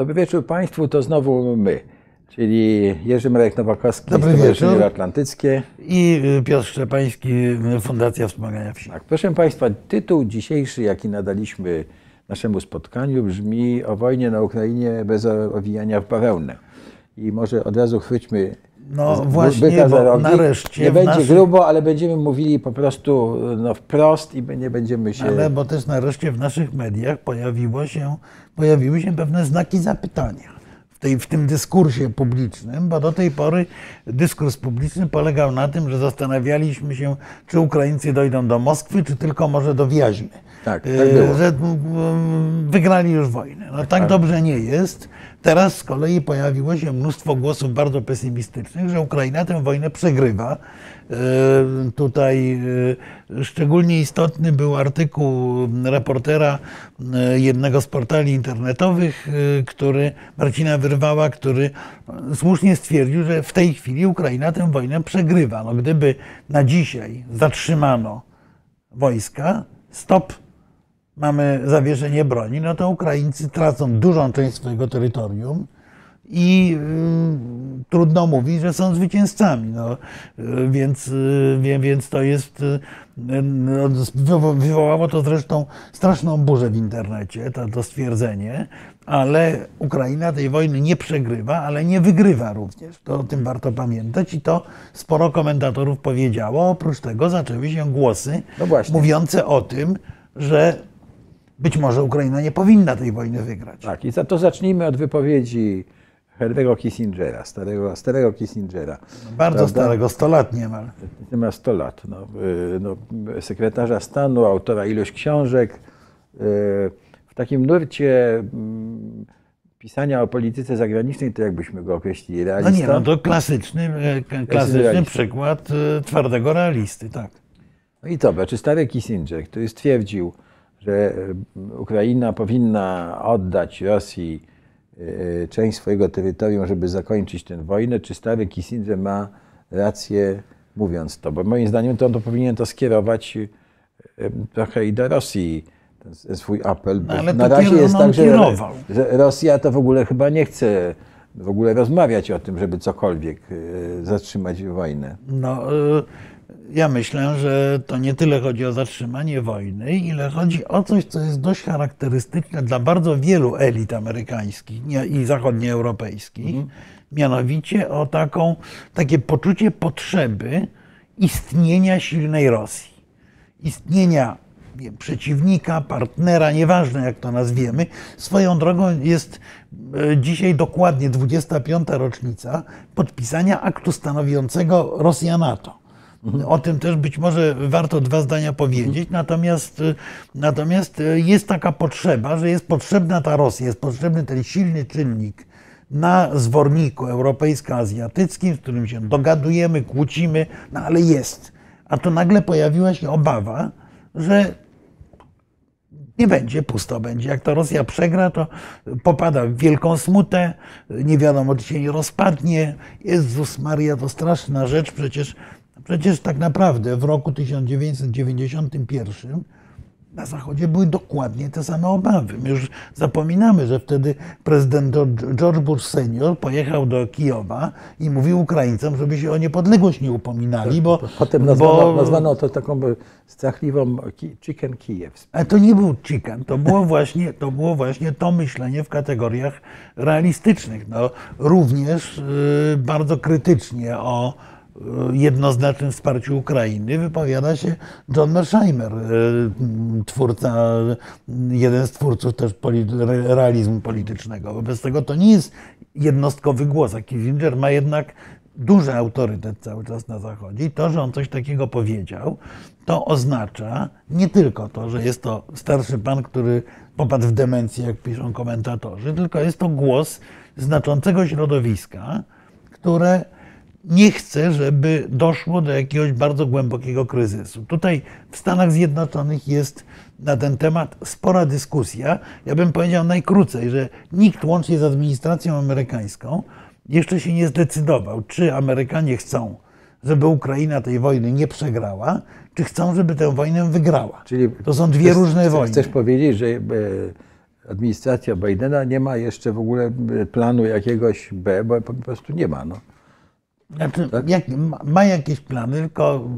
Dobry wieczór Państwu, to znowu my, czyli Jerzy Marek Nowakowski, Dobry Stowarzyszenie. Atlantyckie. I Piotr Szczepański, Fundacja Wspomagania Wsi. Tak, proszę Państwa, tytuł dzisiejszy, jaki nadaliśmy naszemu spotkaniu, brzmi o wojnie na Ukrainie bez owijania w bawełnę. I może od razu chwyćmy No z- właśnie, bo nareszcie Nie będzie grubo, ale będziemy mówili po prostu no, wprost i nie będziemy się... Ale bo też nareszcie w naszych mediach pojawiło się, pojawiły się pewne znaki zapytania. W, tej, w tym dyskursie publicznym, bo do tej pory dyskurs publiczny polegał na tym, że zastanawialiśmy się, czy Ukraińcy dojdą do Moskwy, czy tylko może do Wiaźmy. Tak, tak E, było. Że wygrali już wojnę. No tak dobrze nie jest. Teraz z kolei pojawiło się mnóstwo głosów bardzo pesymistycznych, że Ukraina tę wojnę przegrywa. E, Tutaj e, szczególnie istotny był artykuł reportera jednego z portali internetowych, który Marcina Wyrwała, który słusznie stwierdził, że w tej chwili Ukraina tę wojnę przegrywa. No, gdyby na dzisiaj zatrzymano wojska, stop, mamy zawieszenie broni, no to Ukraińcy tracą dużą część swojego terytorium i y, trudno mówić, że są zwycięzcami. No, y, więc, y, więc to jest. y, wywo- wywołało to zresztą straszną burzę w internecie, to, to stwierdzenie, ale Ukraina tej wojny nie przegrywa, ale nie wygrywa również. To o tym warto pamiętać i to sporo komentatorów powiedziało. Oprócz tego zaczęły się głosy No mówiące o tym, że być może Ukraina nie powinna tej wojny wygrać. Tak, i za to zacznijmy od wypowiedzi Henry'ego Kissingera, starego, starego Kissingera. Bardzo Prawda? starego, 100 lat niemal. Nie ma 100 lat. No, y, no, sekretarza stanu, autora ilość książek. y, W takim nurcie mm, pisania o polityce zagranicznej, to jakbyśmy go określili, No realista? nie, no to klasyczny, e, klasyczny realista. przykład e, twardego realisty, tak. No i to, czy stary Kissinger, który stwierdził, że y, Ukraina powinna oddać Rosji y, część swojego terytorium, żeby zakończyć tę wojnę, czy stary Kissinger ma rację mówiąc to? Bo moim zdaniem to on to powinien to skierować y, trochę i do Rosji, ten swój apel. Bo No, ale na to razie jest tak, że, kierował. że Rosja to w ogóle chyba nie chce w ogóle rozmawiać o tym, żeby cokolwiek zatrzymać wojnę. No, e, ja myślę, że to nie tyle chodzi o zatrzymanie wojny, ile chodzi o coś, co jest dość charakterystyczne dla bardzo wielu elit amerykańskich i zachodnioeuropejskich, mianowicie o taką, takie poczucie potrzeby istnienia silnej Rosji. Istnienia przeciwnika, partnera, nieważne jak to nazwiemy. Swoją drogą jest e, dzisiaj dokładnie 25. rocznica podpisania aktu stanowiącego Rosja-NATO. O tym też być może warto dwa zdania powiedzieć, natomiast, e, natomiast e, jest taka potrzeba, że jest potrzebna ta Rosja, jest potrzebny ten silny czynnik na zworniku europejsko-azjatyckim, z którym się dogadujemy, kłócimy, no ale jest. A tu nagle pojawiła się obawa, że nie będzie, pusto będzie. Jak to Rosja przegra, to popada w wielką smutę, nie wiadomo, czy się nie rozpadnie. Jezus Maria, to straszna rzecz, przecież, przecież tak naprawdę w roku 1991 na Zachodzie były dokładnie te same obawy. My już zapominamy, że wtedy prezydent George- Bush senior pojechał do Kijowa i mówił Ukraińcom, żeby się o niepodległość nie upominali, bo, Potem nazwano, bo nazwano to taką strachliwą chicken Kijew. ale to nie był chicken, to było właśnie to, było właśnie to myślenie w kategoriach realistycznych. No, również y, bardzo krytycznie o jednoznacznym wsparciu Ukrainy wypowiada się John Mersheimer, y, twórca, jeden z twórców też realizmu politycznego. Wobec tego to nie jest jednostkowy głos, a Kissinger ma jednak duży autorytet cały czas na Zachodzie i to, że on coś takiego powiedział, to oznacza nie tylko to, że jest to starszy pan, który popadł w demencję, jak piszą komentatorzy, tylko jest to głos znaczącego środowiska, które nie chce, żeby doszło do jakiegoś bardzo głębokiego kryzysu. Tutaj w Stanach Zjednoczonych jest na ten temat spora dyskusja. Ja bym powiedział najkrócej, że nikt łącznie z administracją amerykańską jeszcze się nie zdecydował, czy Amerykanie chcą, żeby Ukraina tej wojny nie przegrała, czy chcą, żeby tę wojnę wygrała. Czyli to są dwie chcesz- różne chcesz- wojny. Chcesz powiedzieć, że e, administracja Bidena nie ma jeszcze w ogóle planu jakiegoś B, bo po prostu nie ma. No. Znaczy, jak, ma, ma jakieś plany, tylko,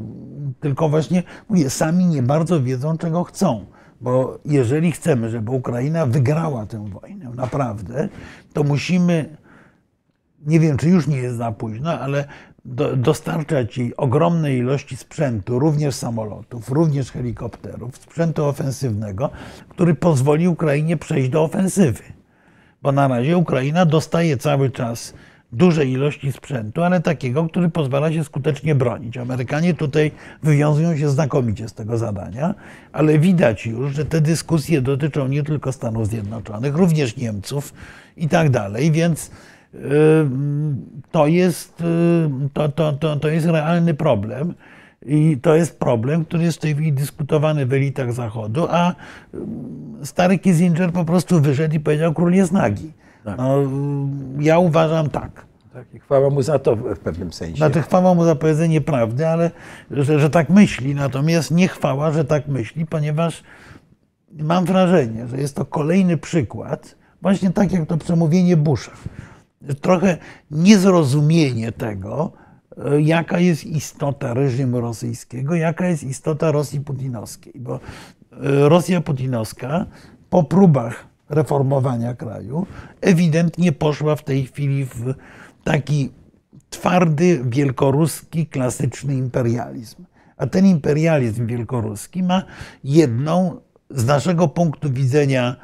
tylko właśnie mówię, sami nie bardzo wiedzą, czego chcą. Bo jeżeli chcemy, żeby Ukraina wygrała tę wojnę, naprawdę, to musimy, nie wiem, czy już nie jest za późno, ale do, dostarczać jej ogromnej ilości sprzętu, również samolotów, również helikopterów, sprzętu ofensywnego, który pozwoli Ukrainie przejść do ofensywy. Bo na razie Ukraina dostaje cały czas duże ilości sprzętu, ale takiego, który pozwala się skutecznie bronić. Amerykanie tutaj wywiązują się znakomicie z tego zadania, ale widać już, że te dyskusje dotyczą nie tylko Stanów Zjednoczonych, również Niemców i tak dalej, więc y, to jest, y, to, to, to, to jest realny problem. I to jest problem, który jest w tej chwili dyskutowany w elitach Zachodu, a y, stary Kissinger po prostu wyszedł i powiedział, król jest nagi. Tak. No, ja uważam tak. tak. I chwała mu za to w pewnym sensie. Znaczy chwała mu za powiedzenie prawdy, ale że, że tak myśli. Natomiast nie chwała, że tak myśli, ponieważ mam wrażenie, że jest to kolejny przykład, właśnie tak jak to przemówienie Busha. Trochę niezrozumienie tego, jaka jest istota reżimu rosyjskiego, jaka jest istota Rosji putinowskiej. Bo Rosja putinowska po próbach reformowania kraju, ewidentnie poszła w tej chwili w taki twardy, wielkoruski, klasyczny imperializm. A ten imperializm wielkoruski ma jedną, z naszego punktu widzenia,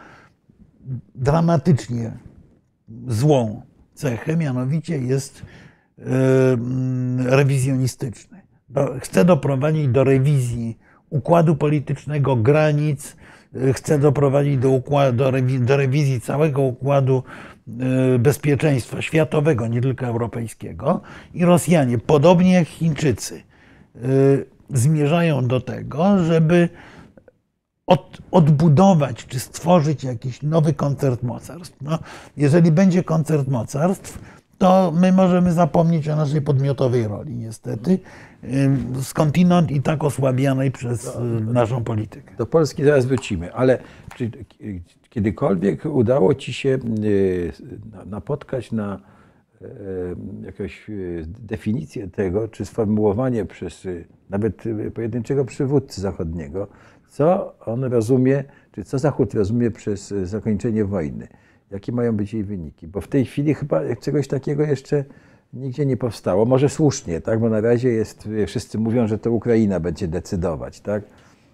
dramatycznie złą cechę, mianowicie jest rewizjonistyczny. Chce doprowadzić do rewizji układu politycznego, granic, chce doprowadzić do, układu, do, rewizji, do rewizji całego układu e, bezpieczeństwa światowego, nie tylko europejskiego. I Rosjanie, podobnie jak Chińczycy, e, zmierzają do tego, żeby od, odbudować czy stworzyć jakiś nowy koncert mocarstw. No, jeżeli będzie koncert mocarstw, to my możemy zapomnieć o naszej podmiotowej roli, niestety, skądinąd i tak osłabianej przez naszą politykę. Do Polski zaraz wrócimy, ale czy kiedykolwiek udało Ci się y, napotkać na e, jakąś y, definicję tego, czy sformułowanie przez y, nawet pojedynczego przywódcy zachodniego, co on rozumie, czy co Zachód rozumie przez zakończenie wojny? Jakie mają być jej wyniki. Bo w tej chwili chyba czegoś takiego jeszcze nigdzie nie powstało. Może słusznie, tak? bo na razie jest, wszyscy mówią, że to Ukraina będzie decydować. Tak?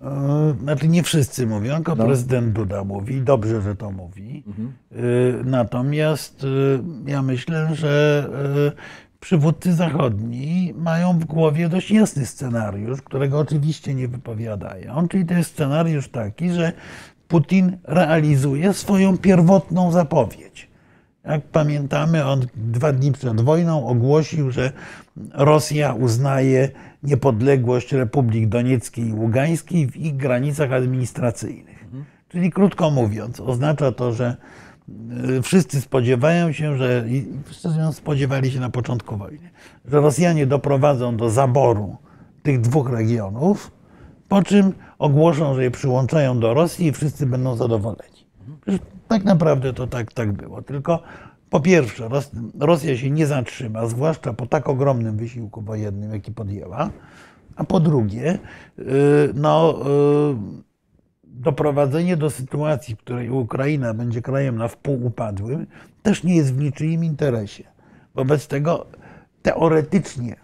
E, znaczy nie wszyscy mówią, tylko no. prezydent Duda mówi, dobrze, że to mówi. Mhm. E, natomiast e, ja myślę, że przywódcy zachodni mają w głowie dość jasny scenariusz, którego oczywiście nie wypowiadają. Czyli to jest scenariusz taki, że Putin realizuje swoją pierwotną zapowiedź. Jak pamiętamy, on dwa dni przed wojną ogłosił, że Rosja uznaje niepodległość Republik Donieckiej i Ługańskiej w ich granicach administracyjnych. Czyli krótko mówiąc, oznacza to, że y, wszyscy spodziewają się, że wszyscy spodziewali się na początku wojny, że Rosjanie doprowadzą do zaboru tych dwóch regionów, po czym ogłoszą, że je przyłączają do Rosji i wszyscy będą zadowoleni. Tak naprawdę to tak, tak było. Tylko po pierwsze, Rosja się nie zatrzyma, zwłaszcza po tak ogromnym wysiłku wojennym, jaki podjęła. A po drugie, y, no, y, doprowadzenie do sytuacji, w której Ukraina będzie krajem na wpół upadłym, też nie jest w niczyim interesie. Wobec tego teoretycznie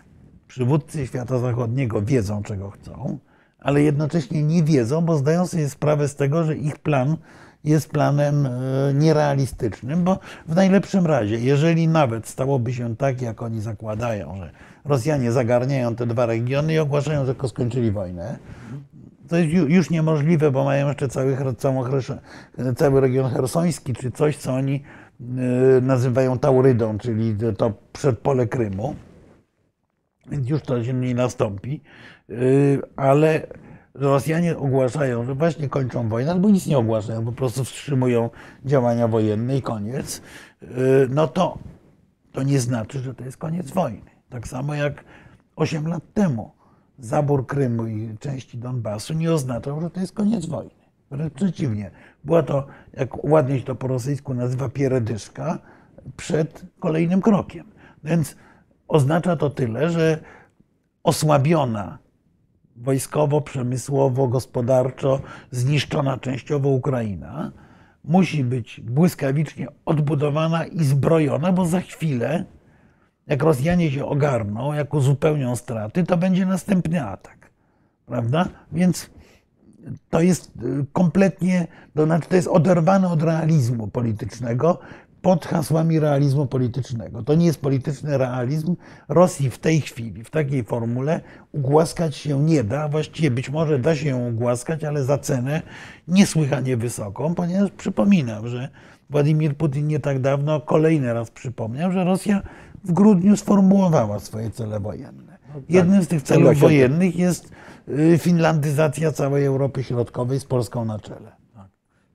przywódcy świata zachodniego wiedzą, czego chcą ale jednocześnie nie wiedzą, bo zdają sobie sprawę z tego, że ich plan jest planem e, nierealistycznym, bo w najlepszym razie, jeżeli nawet stałoby się tak, jak oni zakładają, że Rosjanie zagarniają te dwa regiony i ogłaszają, że skończyli wojnę, to jest już niemożliwe, bo mają jeszcze cały, cały region hersoński, czy coś, co oni e, nazywają Taurydą, czyli to przedpole Krymu. Więc już to się nie nastąpi. Y, ale Rosjanie ogłaszają, że właśnie kończą wojnę, albo nic nie ogłaszają, po prostu wstrzymują działania wojenne i koniec, y, no to to nie znaczy, że to jest koniec wojny. Tak samo jak 8 lat temu zabór Krymu i części Donbasu nie oznaczał, że to jest koniec wojny. Wręcz przeciwnie. Była to, jak ładnie się to po rosyjsku nazywa, pieredyszka przed kolejnym krokiem. Więc oznacza to tyle, że osłabiona wojskowo, przemysłowo, gospodarczo, zniszczona częściowo Ukraina musi być błyskawicznie odbudowana i zbrojona, bo za chwilę, jak Rosjanie się ogarną, jak uzupełnią straty, to będzie następny atak. Prawda? Więc to jest y, kompletnie, to znaczy to jest oderwane od realizmu politycznego pod hasłami realizmu politycznego. To nie jest polityczny realizm. Rosji w tej chwili, w takiej formule ugłaskać się nie da. Właściwie być może da się ją ugłaskać, ale za cenę niesłychanie wysoką, ponieważ przypominam, że Władimir Putin nie tak dawno kolejny raz przypomniał, że Rosja w grudniu sformułowała swoje cele wojenne. Jednym z tych celów wojennych jest y, finlandyzacja całej Europy Środkowej z Polską na czele.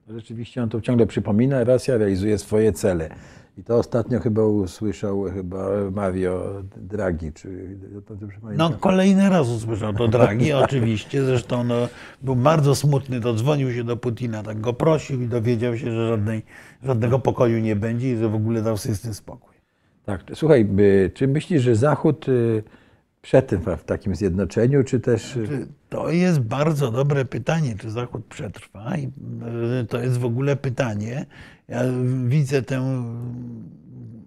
Rzeczywiście on to ciągle przypomina, Rosja realizuje swoje cele. I to ostatnio chyba usłyszał chyba Mario Draghi, czy to No kolejny raz usłyszał to Draghi, oczywiście. Zresztą no, był bardzo smutny, dodzwonił się do Putina, tak go prosił i dowiedział się, że żadnej, żadnego pokoju nie będzie i że w ogóle dał sobie z tym spokój. Tak, słuchaj, y, czy myślisz, że Zachód y, przetrwa w takim zjednoczeniu, czy też... To jest bardzo dobre pytanie, czy Zachód przetrwa. I y, to jest w ogóle pytanie. Ja widzę tę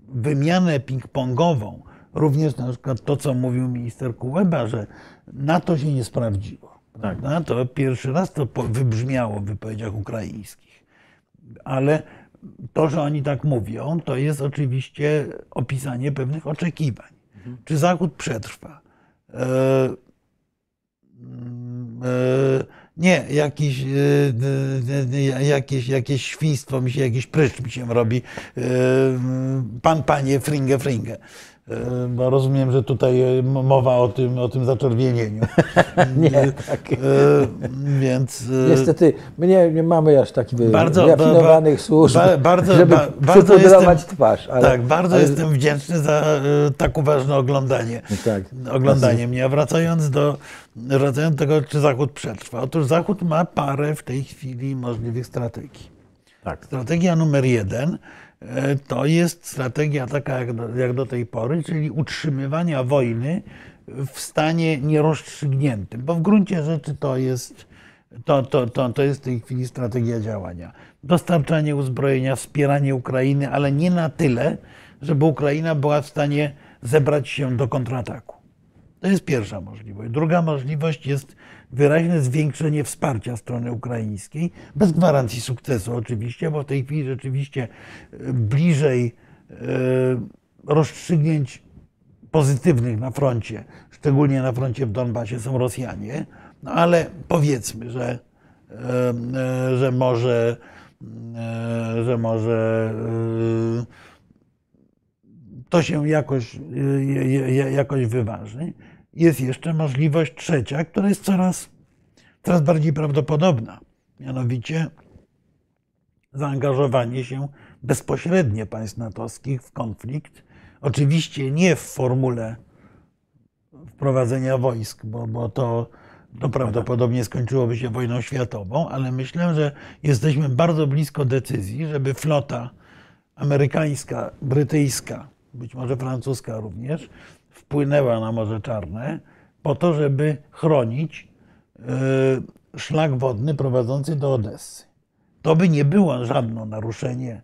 wymianę ping-pongową, również na przykład to, co mówił minister Kuleba, że NATO się nie sprawdziło. Prawda? To pierwszy raz to wybrzmiało w wypowiedziach ukraińskich. Ale to, że oni tak mówią, to jest oczywiście opisanie pewnych oczekiwań. Czy Zachód przetrwa? E, mm, e, Nie, jakiś, e, jakieś, jakieś świństwo mi się, jakiś pryszcz mi się robi. Pan, panie, fringe, fringe. Bo rozumiem, że tutaj e, mowa o tym, o tym zaczerwienieniu. Nie, tak. E, Więc. e, Niestety, my nie, nie mamy aż takich Bardzo- wyrafinowanych ba- służb, ba- bardzo- żeby ba- bardzo jestem- twarz. Ale, tak, bardzo ale, jestem wdzięczny za e, tak uważne oglądanie. Tak. Oglądanie mnie. A wracając do, wracając do tego, czy Zachód przetrwa. Otóż Zachód ma parę w tej chwili możliwych strategii. Tak. Strategia numer jeden to jest strategia taka jak do, jak do tej pory, czyli utrzymywania wojny w stanie nierozstrzygniętym, bo w gruncie rzeczy to jest, to, to, to, to jest w tej chwili strategia działania. Dostarczanie uzbrojenia, wspieranie Ukrainy, ale nie na tyle, żeby Ukraina była w stanie zebrać się do kontrataku. To jest pierwsza możliwość. Druga możliwość jest wyraźne zwiększenie wsparcia strony ukraińskiej, bez gwarancji sukcesu oczywiście, bo w tej chwili rzeczywiście e, bliżej e, rozstrzygnięć pozytywnych na froncie, szczególnie na froncie w Donbasie są Rosjanie, no ale powiedzmy, że, e, że może, że może to się jakoś, jakoś wyważy. Jest jeszcze możliwość trzecia, która jest coraz, coraz bardziej prawdopodobna. Mianowicie zaangażowanie się bezpośrednie państw natowskich w konflikt. Oczywiście nie w formule wprowadzenia wojsk, bo, bo to, to prawdopodobnie skończyłoby się wojną światową, ale myślę, że jesteśmy bardzo blisko decyzji, żeby flota amerykańska, brytyjska, być może francuska również, wpłynęła na Morze Czarne po to, żeby chronić y, szlak wodny prowadzący do Odessy. To by nie było żadne naruszenie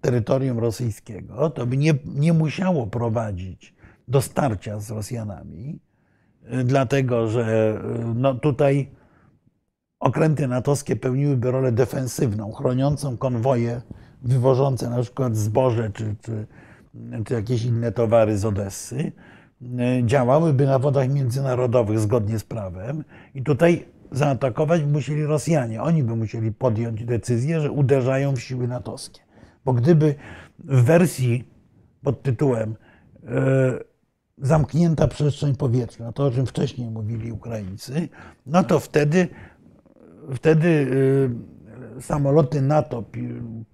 terytorium rosyjskiego, to by nie, nie musiało prowadzić do starcia z Rosjanami, y, dlatego że y, no, tutaj okręty natowskie pełniłyby rolę defensywną, chroniącą konwoje wywożące na przykład zboże czy, czy, czy jakieś inne towary z Odessy. Y, Działałyby na wodach międzynarodowych zgodnie z prawem i tutaj zaatakować musieli Rosjanie. Oni by musieli podjąć decyzję, że uderzają w siły natowskie. Bo gdyby w wersji pod tytułem e, zamknięta przestrzeń powietrzna, to o czym wcześniej mówili Ukraińcy, no to wtedy, wtedy e, samoloty NATO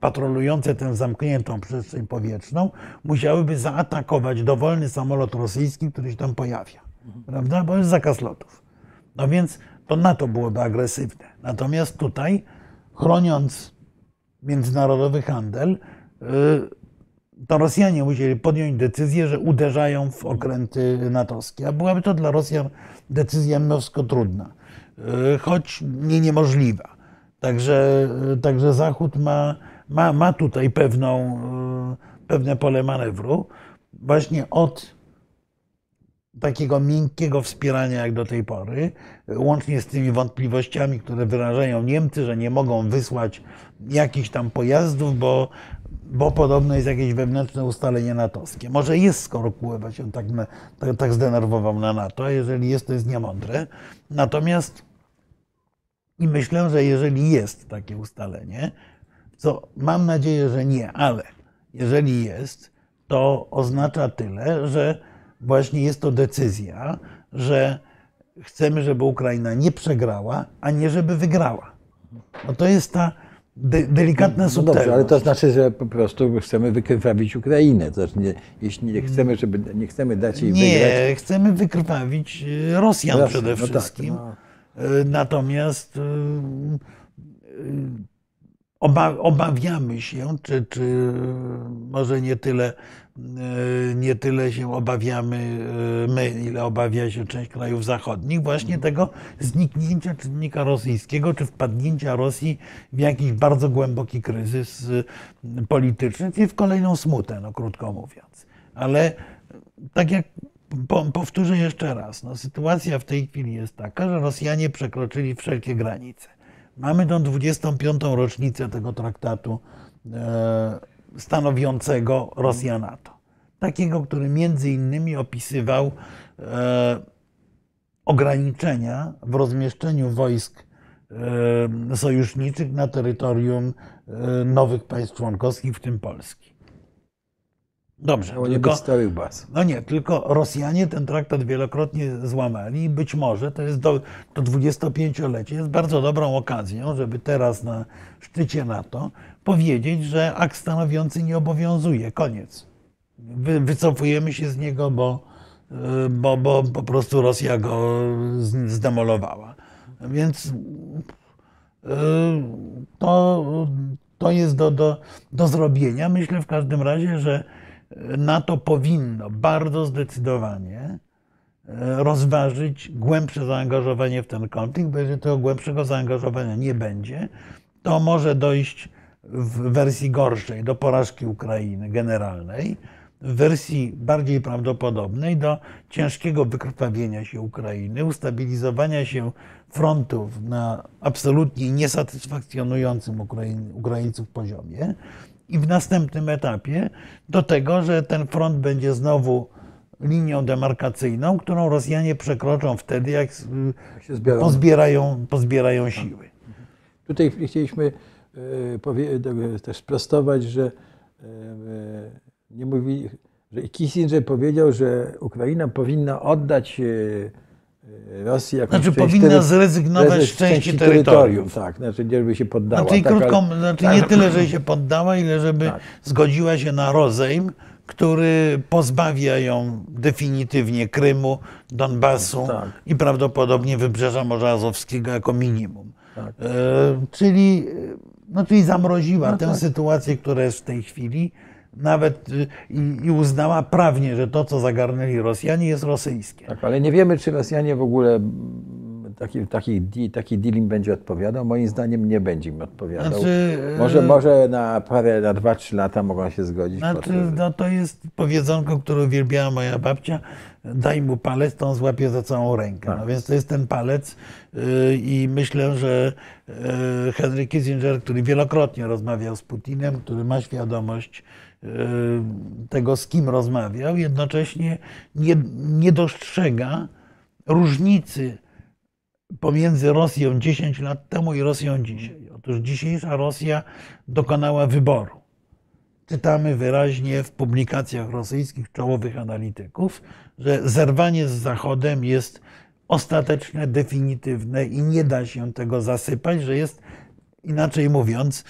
patrolujące tę zamkniętą przestrzeń powietrzną musiałyby zaatakować dowolny samolot rosyjski, który się tam pojawia. Prawda? Bo jest zakaz lotów. No więc to NATO byłoby agresywne. Natomiast tutaj chroniąc międzynarodowy handel, y, to Rosjanie musieli podjąć decyzję, że uderzają w okręty natowskie. A byłaby to dla Rosjan decyzja mnóstwo trudna, y, choć nie niemożliwa. Także, także Zachód ma, ma, ma tutaj pewną, pewne pole manewru. Właśnie od takiego miękkiego wspierania jak do tej pory, łącznie z tymi wątpliwościami, które wyrażają Niemcy, że nie mogą wysłać jakichś tam pojazdów, bo, bo podobno jest jakieś wewnętrzne ustalenie natowskie. Może jest, skoro Kulewa się tak, tak, tak zdenerwował na NATO, a jeżeli jest, to jest niemądre. Natomiast i myślę, że jeżeli jest takie ustalenie, to mam nadzieję, że nie, ale jeżeli jest, to oznacza tyle, że właśnie jest to decyzja, że chcemy, żeby Ukraina nie przegrała, a nie żeby wygrała. No to jest ta de delikatna no dobrze, ale to znaczy, że po prostu chcemy wykrwawić Ukrainę. To znaczy nie, jeśli nie chcemy, żeby, nie chcemy dać jej nie, wygrać. Nie, chcemy wykrwawić e, Rosjan, przede no wszystkim. Tak, no. E, natomiast e, oba, obawiamy się, czy, czy może nie tyle E, nie tyle się obawiamy e, my, ile obawia się część krajów zachodnich, właśnie tego zniknięcia czynnika rosyjskiego, czy wpadnięcia Rosji w jakiś bardzo głęboki kryzys e, polityczny, czyli w kolejną smutę, no krótko mówiąc. Ale tak jak powtórzę jeszcze raz, no, sytuacja w tej chwili jest taka, że Rosjanie przekroczyli wszelkie granice. Mamy tą 25. rocznicę tego traktatu stanowiącego Rosja NATO. Takiego, który między innymi opisywał e, ograniczenia w rozmieszczeniu wojsk e, sojuszniczych na terytorium e, nowych państw członkowskich, w tym Polski. Dobrze. No, tylko, stałych baz. No nie, tylko Rosjanie ten traktat wielokrotnie złamali i być może to jest do, to 25-lecie jest bardzo dobrą okazją, żeby teraz na szczycie NATO powiedzieć, że akt stanowiący nie obowiązuje. Koniec. Wy, wycofujemy się z niego, bo, bo, bo po prostu Rosja go zdemolowała. Więc y, to, to jest do, do, do zrobienia. Myślę w każdym razie, że NATO powinno bardzo zdecydowanie e, rozważyć głębsze zaangażowanie w ten konflikt, bo jeżeli tego głębszego zaangażowania nie będzie, to może dojść w wersji gorszej do porażki Ukrainy generalnej, w wersji bardziej prawdopodobnej do ciężkiego wykrwawienia się Ukrainy, ustabilizowania się frontów na absolutnie niesatysfakcjonującym Ukraińców poziomie i w następnym etapie do tego, że ten front będzie znowu linią demarkacyjną, którą Rosjanie przekroczą wtedy, jak pozbierają, pozbierają siły. Tutaj chcieliśmy e, też sprostować, że e, nie mówi, że Kissinger powiedział, że Ukraina powinna oddać e, Rosji jako Znaczy powinna tery... zrezygnować z części terytorium. Tak, znaczy żeby się poddała. Znaczy, tak, krótko, ale... znaczy nie tyle, że się poddała, ile żeby tak. zgodziła się na rozejm, który pozbawia ją definitywnie Krymu, Donbasu tak. i prawdopodobnie Wybrzeża Morza Azowskiego jako minimum. Tak. E, czyli, no, czyli zamroziła no tę tak. sytuację, która jest w tej chwili nawet y, i, uznała prawnie, że to, co zagarnęli Rosjanie, jest rosyjskie. Tak, ale nie wiemy, czy Rosjanie w ogóle taki, taki, taki dealing będzie odpowiadał. Moim zdaniem nie będzie im odpowiadał. Znaczy, może, y, może na parę, na dwa, trzy lata mogą się zgodzić. Znaczy, no, to jest powiedzonko, które uwielbiała moja babcia. Daj mu palec, to on złapie za całą rękę. Tak. No więc to jest ten palec yy, i myślę, że Henry Kissinger, który wielokrotnie rozmawiał z Putinem, który ma świadomość Y, tego, z kim rozmawiał, jednocześnie nie, nie dostrzega różnicy pomiędzy Rosją 10 lat temu i Rosją dzisiaj. Otóż dzisiejsza Rosja dokonała wyboru. Czytamy wyraźnie w publikacjach rosyjskich czołowych analityków, że zerwanie z Zachodem jest ostateczne, definitywne i nie da się tego zasypać, że jest, inaczej mówiąc,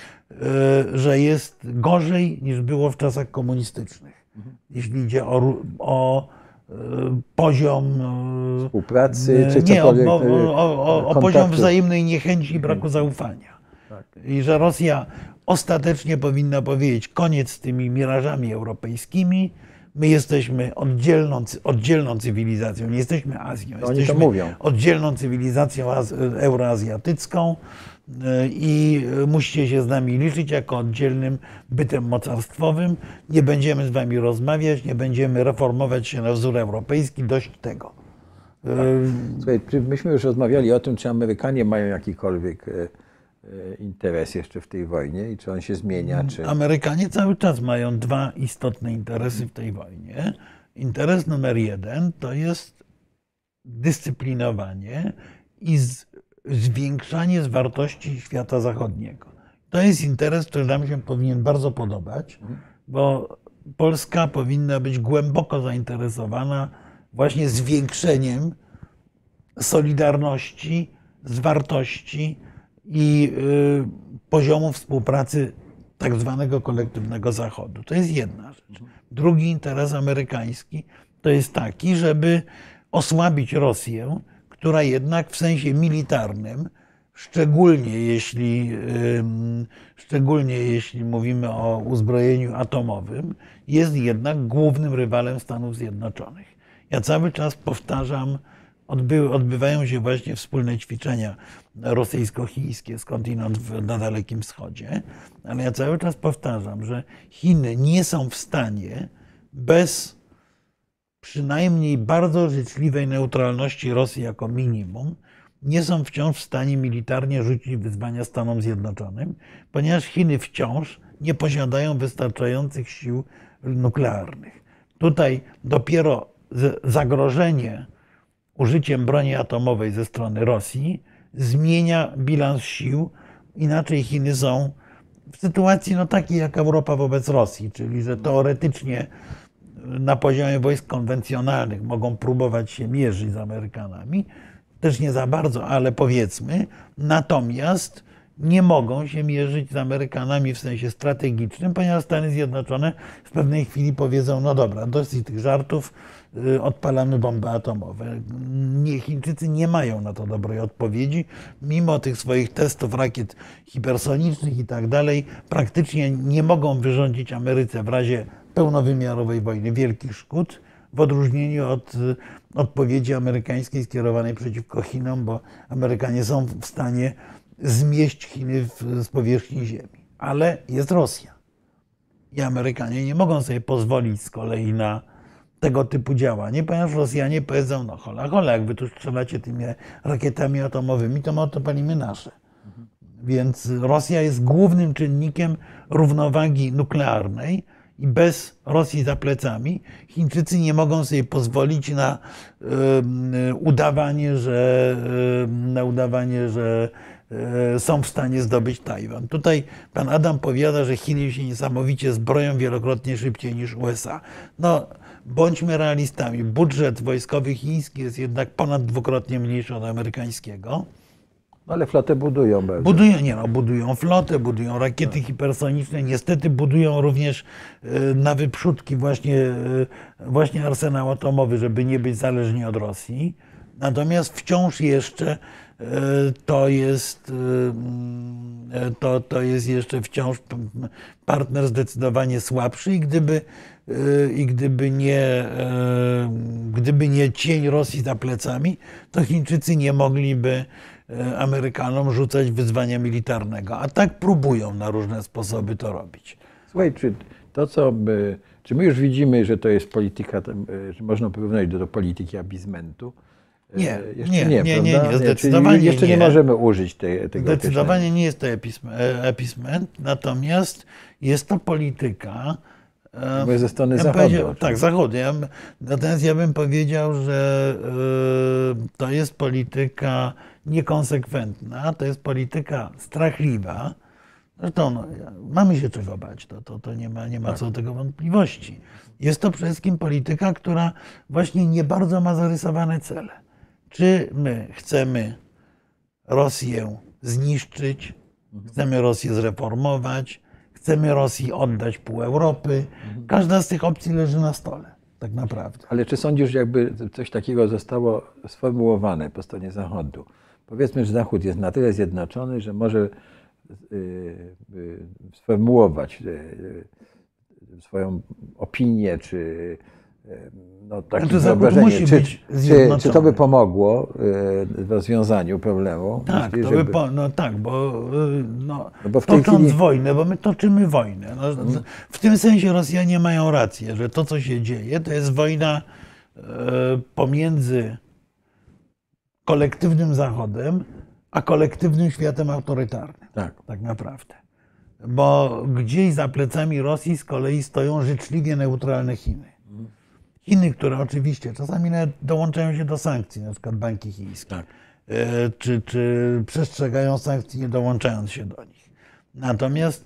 że jest gorzej niż było w czasach komunistycznych, jeśli idzie o, o e, poziom e, współpracy, czy nie, o, o, o, o poziom wzajemnej niechęci i braku zaufania. i że Rosja ostatecznie powinna powiedzieć koniec z tymi mirażami europejskimi. My jesteśmy oddzielną, oddzielną cywilizacją, nie jesteśmy Azją. to jesteśmy mówią. oddzielną cywilizacją az- euroazjatycką i musicie się z nami liczyć jako oddzielnym bytem mocarstwowym. Nie będziemy z wami rozmawiać, nie będziemy reformować się na wzór europejski, dość tego. Y, Słuchaj, myśmy już rozmawiali o tym, czy Amerykanie mają jakikolwiek e, e, interes jeszcze w tej wojnie i czy on się zmienia, czy... Amerykanie cały czas mają dwa istotne interesy w tej wojnie. Interes numer jeden to jest dyscyplinowanie i z, zwiększanie zwartości świata zachodniego. To jest interes, który nam się powinien bardzo podobać, bo Polska powinna być głęboko zainteresowana właśnie zwiększeniem solidarności, zwartości i y, poziomu współpracy tak zwanego kolektywnego Zachodu. To jest jedna rzecz. Drugi interes amerykański to jest taki, żeby osłabić Rosję, która jednak w sensie militarnym, szczególnie jeśli, szczególnie jeśli mówimy o uzbrojeniu atomowym, jest jednak głównym rywalem Stanów Zjednoczonych. Ja cały czas powtarzam, odby, odbywają się właśnie wspólne ćwiczenia rosyjsko-chińskie skądinąd w, na Dalekim Wschodzie, ale ja cały czas powtarzam, że Chiny nie są w stanie bez przynajmniej bardzo życzliwej neutralności Rosji jako minimum, nie są wciąż w stanie militarnie rzucić wyzwania Stanom Zjednoczonym, ponieważ Chiny wciąż nie posiadają wystarczających sił nuklearnych. Tutaj dopiero zagrożenie użyciem broni atomowej ze strony Rosji zmienia bilans sił. Inaczej Chiny są w sytuacji no, takiej jak Europa wobec Rosji, czyli że teoretycznie na poziomie wojsk konwencjonalnych mogą próbować się mierzyć z Amerykanami, też nie za bardzo, ale powiedzmy, natomiast nie mogą się mierzyć z Amerykanami w sensie strategicznym, ponieważ Stany Zjednoczone w pewnej chwili powiedzą, no dobra, dosyć tych żartów, y, odpalamy bomby atomowe. Nie, Chińczycy nie mają na to dobrej odpowiedzi, mimo tych swoich testów rakiet hipersonicznych i tak dalej, praktycznie nie mogą wyrządzić Ameryce w razie pełnowymiarowej wojny wielkich szkód, w odróżnieniu od y, odpowiedzi amerykańskiej skierowanej przeciwko Chinom, bo Amerykanie są w stanie zmieść Chiny w, z powierzchni Ziemi. Ale jest Rosja. I Amerykanie nie mogą sobie pozwolić z kolei na tego typu działanie, ponieważ Rosjanie powiedzą, no hola, hola, jak wy tu strzelacie tymi rakietami atomowymi, to my odpalimy nasze. Więc Rosja jest głównym czynnikiem równowagi nuklearnej bez Rosji za plecami Chińczycy nie mogą sobie pozwolić na udawanie, że, na udawanie, że e, są w stanie zdobyć Tajwan. Tutaj pan Adam powiada, że Chiny się niesamowicie zbroją wielokrotnie szybciej niż USA. No, bądźmy realistami. Budżet wojskowy chiński jest jednak ponad dwukrotnie mniejszy od amerykańskiego. No, ale flotę budują bardzo. Budują, nie no, budują flotę, budują rakiety hipersoniczne, niestety budują również e, na wyprzódki właśnie, e, właśnie arsenał atomowy, żeby nie być zależni od Rosji. Natomiast wciąż jeszcze e, to jest, mm, to, to jest jeszcze wciąż partner zdecydowanie słabszy i gdyby, i gdyby nie, gdyby nie cień Rosji za plecami, to Chińczycy nie mogliby Amerykanom rzucać wyzwania militarnego. A tak próbują na różne sposoby to robić. Słuchaj, czy to, co by, czy my już widzimy, że to jest polityka, tam, e, że można porównać do, do polityki abizmentu? E, Nie, jeszcze nie, nie, nie, prawda? nie, Czyli zdecydowanie jeszcze nie. nie. możemy użyć tej, tego Zdecydowanie nie jest to epism- e, episment, natomiast jest to polityka. Bo ze strony ja. Tak, bym- natomiast ja bym powiedział, że e, to jest polityka niekonsekwentna, to jest polityka strachliwa. Zresztą no, mamy się czego bać, to, to, to nie, ma, nie ma co do tego wątpliwości. Jest to przede wszystkim polityka, która właśnie nie bardzo ma zarysowane cele. Czy my chcemy Rosję zniszczyć, chcemy Rosję zreformować, chcemy Rosji oddać pół Europy. Każda z tych opcji leży na stole, tak naprawdę. Ale czy sądzisz, że jakby coś takiego zostało sformułowane po stronie Zachodu? Powiedzmy, że Zachód jest na tyle zjednoczony, że może y, y, sformułować y, swoją opinię, czy no, takie Zachód wyobrażenie, musi czy, być czy, czy to by pomogło y, w rozwiązaniu problemu? Tak, Myślisz, to by żeby- po, no tak, bo, y, no, No bo tocząc chwili- wojnę, bo my toczymy wojnę. No, z- w tym sensie Rosjanie mają rację, że to, co się dzieje, to jest wojna e, pomiędzy kolektywnym Zachodem, a kolektywnym światem autorytarnym. Tak. tak naprawdę. Bo gdzieś za plecami Rosji z kolei stoją życzliwie neutralne Chiny. Chiny, które oczywiście czasami nawet dołączają się do sankcji, na przykład banki chińskie, Tak. E, czy, czy przestrzegają sankcji, nie dołączając się do nich. Natomiast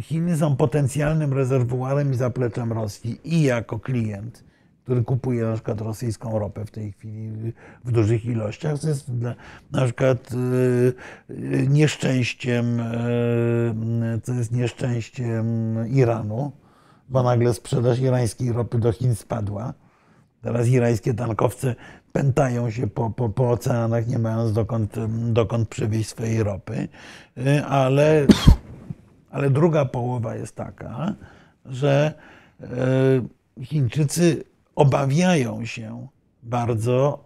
Chiny są potencjalnym rezerwuarem i zapleczem Rosji i jako klient, który kupuje na przykład rosyjską ropę w tej chwili w dużych ilościach, co jest dla, na przykład e, nieszczęściem, e, co jest nieszczęściem Iranu, bo nagle sprzedaż irańskiej ropy do Chin spadła. Teraz irańskie tankowce pętają się po, po, po oceanach, nie mając dokąd, dokąd przywieźć swojej ropy, Y, ale, ale druga połowa jest taka, że y, Chińczycy obawiają się bardzo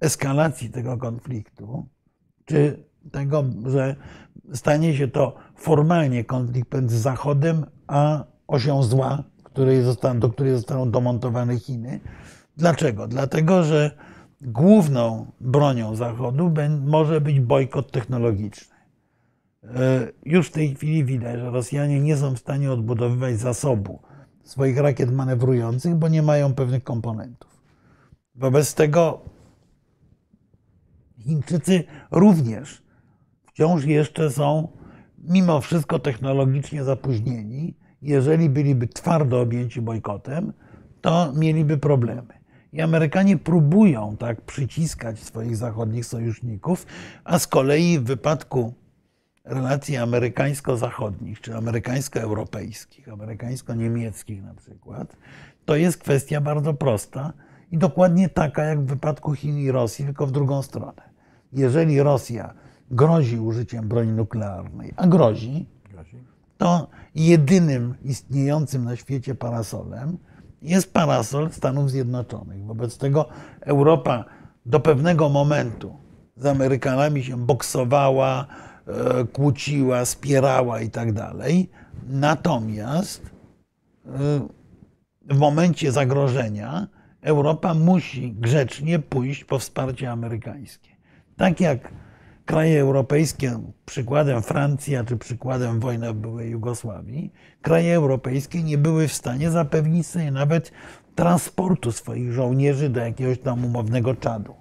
eskalacji tego konfliktu, czy tego, że stanie się to formalnie konflikt między Zachodem a osią zła, której zostaną, do której zostaną domontowane Chiny. Dlaczego? Dlatego, że główną bronią Zachodu może być bojkot technologiczny. E, Już w tej chwili widać, że Rosjanie nie są w stanie odbudowywać zasobu swoich rakiet manewrujących, bo nie mają pewnych komponentów. Wobec tego Chińczycy również wciąż jeszcze są mimo wszystko technologicznie zapóźnieni. Jeżeli byliby twardo objęci bojkotem, to mieliby problemy. I Amerykanie próbują tak przyciskać swoich zachodnich sojuszników, a z kolei w wypadku relacji amerykańsko-zachodnich, czy amerykańsko-europejskich, amerykańsko-niemieckich na przykład, to jest kwestia bardzo prosta i dokładnie taka jak w wypadku Chin i Rosji, tylko w drugą stronę. Jeżeli Rosja grozi użyciem broni nuklearnej, a grozi, to jedynym istniejącym na świecie parasolem jest parasol Stanów Zjednoczonych. Wobec tego Europa do pewnego momentu z Amerykanami się boksowała, e, kłóciła, spierała i tak dalej. Natomiast e, w momencie zagrożenia Europa musi grzecznie pójść po wsparcie amerykańskie. Tak jak kraje europejskie, przykładem Francja czy przykładem wojny w byłej Jugosławii, kraje europejskie nie były w stanie zapewnić sobie nawet transportu swoich żołnierzy do jakiegoś tam umownego czadu.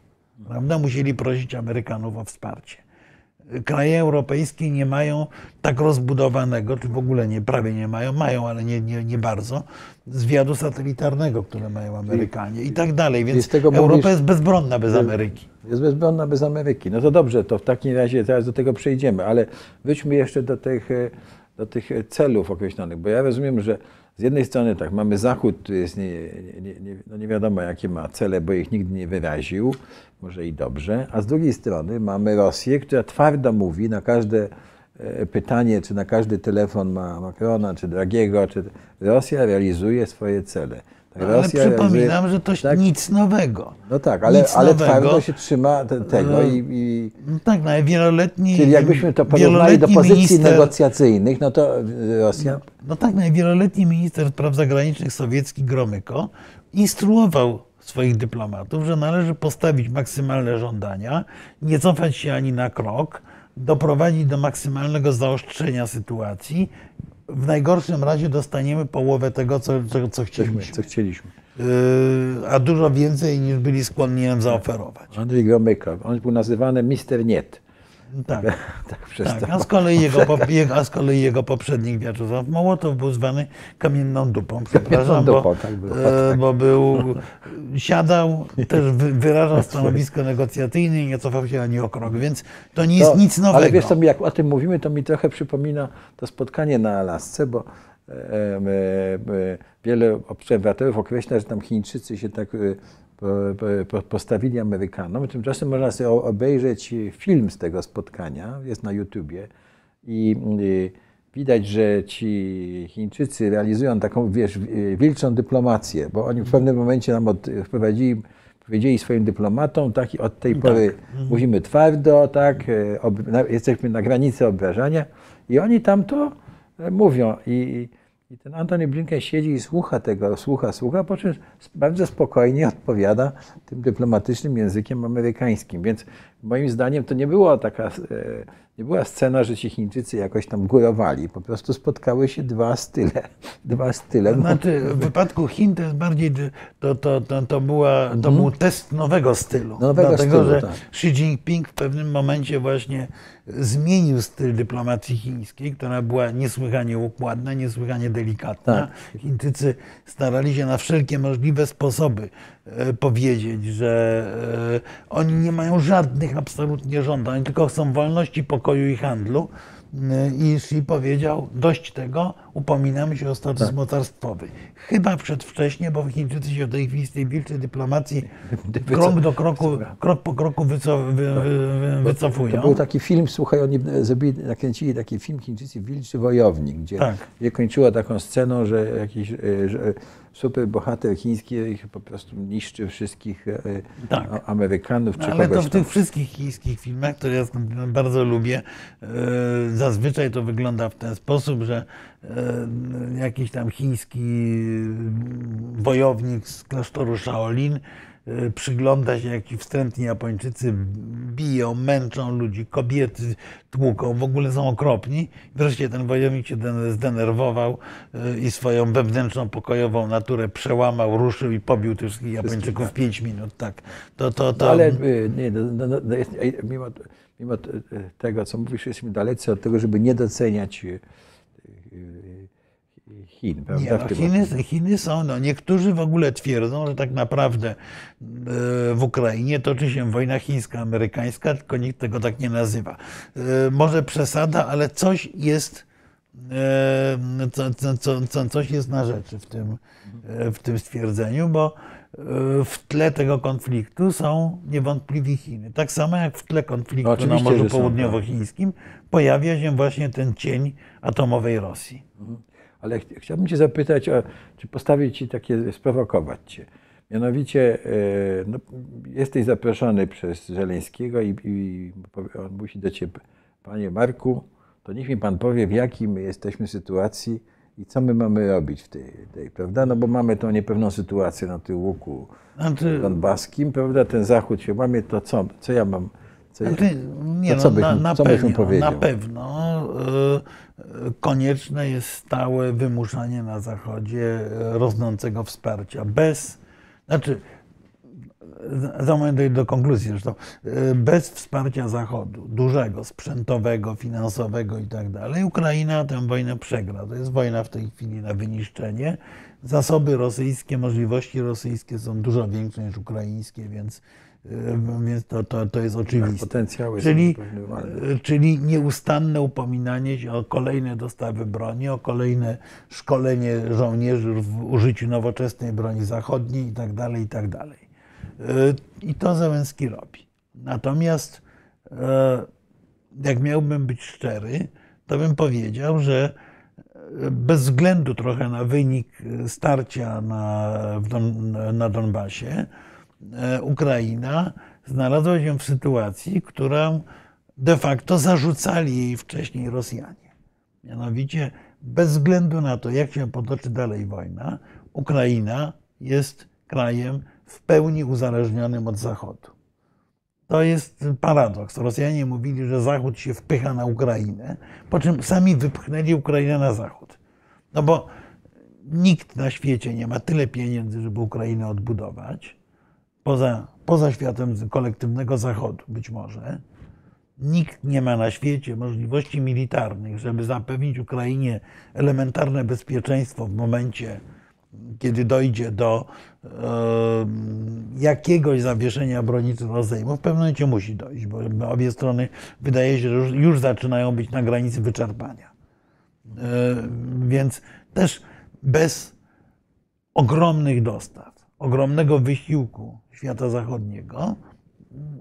Prawda? Musieli prosić Amerykanów o wsparcie. Kraje europejskie nie mają tak rozbudowanego, czy w ogóle nie, prawie nie mają, mają, ale nie, nie, nie bardzo, zwiadu satelitarnego, które mają Amerykanie i tak dalej. Więc Europa mówisz- jest bezbronna bez Ameryki. Jest bezbronna bez Ameryki. No to dobrze, to w takim razie teraz do tego przejdziemy, ale wróćmy jeszcze do tych, e, do tych celów określonych, bo ja rozumiem, że z jednej strony tak, mamy Zachód, który jest nie, nie, nie, no nie wiadomo jakie ma cele, bo ich nigdy nie wyraził, może i dobrze, a z drugiej strony mamy Rosję, która twardo mówi na każde e, pytanie, czy na każdy telefon ma Macrona, czy Dragiego, czy Rosja realizuje swoje cele. Tak, Ale Rosja przypominam, realizuje- że to tak? nic nowego. No tak, ale, Nic ale nowego. twardo się trzyma te, tego i, i No tak, no, wieloletni. czyli jakbyśmy to porównali do pozycji minister- negocjacyjnych, no to y, Rosja No tak, no, i wieloletni minister spraw zagranicznych sowiecki Gromyko instruował swoich dyplomatów, że należy postawić maksymalne żądania, nie cofać się ani na krok, doprowadzić do maksymalnego zaostrzenia sytuacji. W najgorszym razie dostaniemy połowę tego, co, co, co chcieliśmy. co chcieliśmy. Yy, a dużo więcej niż byli skłonni nam zaoferować. Andrzej Gromyka, on był nazywany Mister Niet. Tak. Tak, Tak, to. a z, kolei jego, a z kolei jego poprzednik Wiaczesław Mołotow był zwany kamienną dupą, przepraszam, bo, dupą, tak było, e, tak. bo był, siadał, też wy- wyrażał stanowisko negocjacyjne i nie cofał się ani o krok, więc to nie jest nic nowego. Ale wiesz, to mi, jak o tym mówimy, to mi trochę przypomina to spotkanie na Alasce, bo e, e, e, wiele obserwatorów określa, że tam Chińczycy się tak e, postawili Amerykanom. Tymczasem można sobie obejrzeć film z tego spotkania, jest na YouTubie. I widać, że ci Chińczycy realizują taką, wiesz, wilczą dyplomację, bo oni w pewnym momencie nam od, wprowadzili, powiedzieli swoim dyplomatom, tak, od tej pory mówimy twardo, tak, y, ob, jesteśmy na granicy obrażania i oni tam to y, mówią. I, i ten Antony Blinken siedzi i słucha tego, słucha, słucha, po czym bardzo spokojnie odpowiada tym dyplomatycznym językiem amerykańskim. Więc moim zdaniem to nie była taka, e, nie była scena, że ci Chińczycy jakoś tam górowali. Po prostu spotkały się dwa style. Dwa style. Znaczy, w wypadku Chin to jest bardziej, to, to, to, to, była, to był test nowego stylu. Mhm. Nowego dlatego, stylu, że tak. Xi Jinping w pewnym momencie właśnie zmienił styl dyplomacji chińskiej, która była niesłychanie układna, niesłychanie delikatna. Tak. Chińczycy starali się na wszelkie możliwe sposoby e, powiedzieć, że e, oni nie mają żadnych absolutnie żądań, tylko chcą wolności, pokoju i handlu. E, I Xi powiedział, dość tego, upominamy się o status Tak. mocarstwowy. Chyba przedwcześnie, bo Chińczycy się w tej chwili z tej wilczej dyplomacji krok do kroku, krok po kroku wyco, wy, wy, wy, wycofują. To był taki film, słuchaj, oni zrobili, nakręcili taki film Chińczycy Wilczy Wojownik, gdzie Tak. je kończyło taką sceną, że jakiś e, że super bohater chiński ich po prostu niszczy wszystkich e, Tak. Amerykanów czy No, ale to w tam. tych wszystkich chińskich filmach, które ja bardzo lubię, e, zazwyczaj to wygląda w ten sposób, że e, jakiś tam chiński wojownik z klasztoru Shaolin przygląda się, jak ci wstrętni Japończycy biją, męczą ludzi, kobiety tłuką, w ogóle są okropni. Wreszcie ten wojownik się den- zdenerwował e, i swoją wewnętrzną pokojową naturę przełamał, ruszył i pobił tych wszystkich Japończyków w pięć minut. Tak. To, to, to, No, ale y, nie, no, no, no, ej, mimo, mimo tego, co mówisz, jesteśmy dalecy od tego, żeby nie doceniać y, y, Chin, prawda? Nie, no, Chiny. Chiny są, no niektórzy w ogóle twierdzą, że tak naprawdę e, w Ukrainie toczy się wojna chińska-amerykańska, tylko nikt tego tak nie nazywa. E, Może przesada, ale coś jest, e, co, co, co, co, coś jest na rzeczy w tym, w tym stwierdzeniu, bo w tle tego konfliktu są niewątpliwie Chiny. Tak samo jak w tle konfliktu No, na Morzu tak. Południowochińskim pojawia się właśnie ten cień atomowej Rosji. Ale ch chciałbym Cię zapytać, o, czy postawić Ci takie, sprowokować Cię. Mianowicie e, no, jesteś zaproszony przez Żeleńskiego i, i on musi do Ciebie, Panie Marku, to niech mi Pan powie, w jakiej my jesteśmy sytuacji i co my mamy robić w tej, tej prawda? No bo mamy tą niepewną sytuację na tym łuku Znaczy, donbaskim, prawda? Ten zachód się łamie, to co, co ja mam, ja, Znaczy, nie, no, co byś na, na, co byś pewno, powiedział? na pewno y, konieczne jest stałe wymuszanie na Zachodzie rosnącego wsparcia. Bez, znaczy, za moment dojdę do konkluzji zresztą, y, bez wsparcia Zachodu, dużego, sprzętowego, finansowego i tak dalej, Ukraina tę wojnę przegra. To jest wojna w tej chwili na wyniszczenie. Zasoby rosyjskie, możliwości rosyjskie są dużo większe niż ukraińskie, więc, więc to, to, to jest oczywiste. potencjały Czyli, e, czyli nieustanne upominanie się o kolejne dostawy broni, o kolejne szkolenie żołnierzy w użyciu nowoczesnej broni zachodniej itd. itd. E, I to Zełenski robi. Natomiast jak miałbym być szczery, to bym powiedział, że bez względu trochę na wynik starcia na, na Donbasie, Ukraina znalazła się w sytuacji, którą de facto zarzucali jej wcześniej Rosjanie. Mianowicie, bez względu na to, jak się potoczy dalej wojna, Ukraina jest krajem w pełni uzależnionym od Zachodu. To jest paradoks. Rosjanie mówili, że Zachód się wpycha na Ukrainę, po czym sami wypchnęli Ukrainę na Zachód. No bo nikt na świecie nie ma tyle pieniędzy, żeby Ukrainę odbudować, poza, poza światem kolektywnego Zachodu być może. Nikt nie ma na świecie możliwości militarnych, żeby zapewnić Ukrainie elementarne bezpieczeństwo w momencie, kiedy dojdzie do e, jakiegoś zawieszenia broni rozejmu. W pewnym momencie musi dojść, bo obie strony wydaje się, że już, już zaczynają być na granicy wyczerpania. E, więc też bez ogromnych dostaw, ogromnego wysiłku świata zachodniego,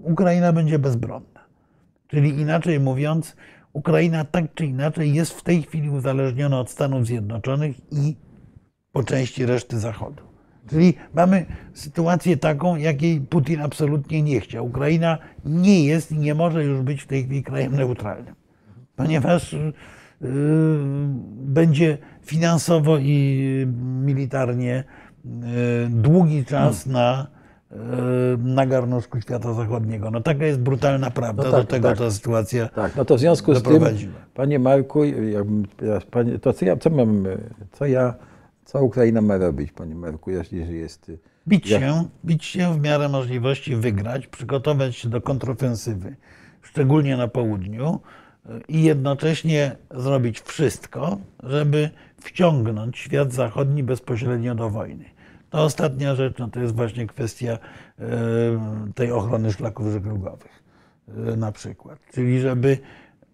Ukraina będzie bezbronna. Czyli inaczej mówiąc, Ukraina tak czy inaczej jest w tej chwili uzależniona od Stanów Zjednoczonych i po części reszty Zachodu. Czyli mamy sytuację taką, jakiej Putin absolutnie nie chciał. Ukraina nie jest i nie może już być w tej chwili krajem neutralnym, ponieważ yy, będzie finansowo i militarnie yy, długi czas na, yy, na garnuszku świata zachodniego. No taka jest brutalna prawda. No tak, Do tego tak. ta sytuacja Tak, no to w związku z tym, panie Marku, jakbym, panie, to co ja, co mam, co ja, co Ukraina ma robić, panie Marku, jeśli jest... Bić Ja- się, bić się w miarę możliwości wygrać, przygotować się do kontrofensywy, szczególnie na południu y, i jednocześnie zrobić wszystko, żeby wciągnąć świat zachodni bezpośrednio do wojny. To ostatnia rzecz, no to jest właśnie kwestia y, tej ochrony szlaków żeglugowych y, na przykład. Czyli żeby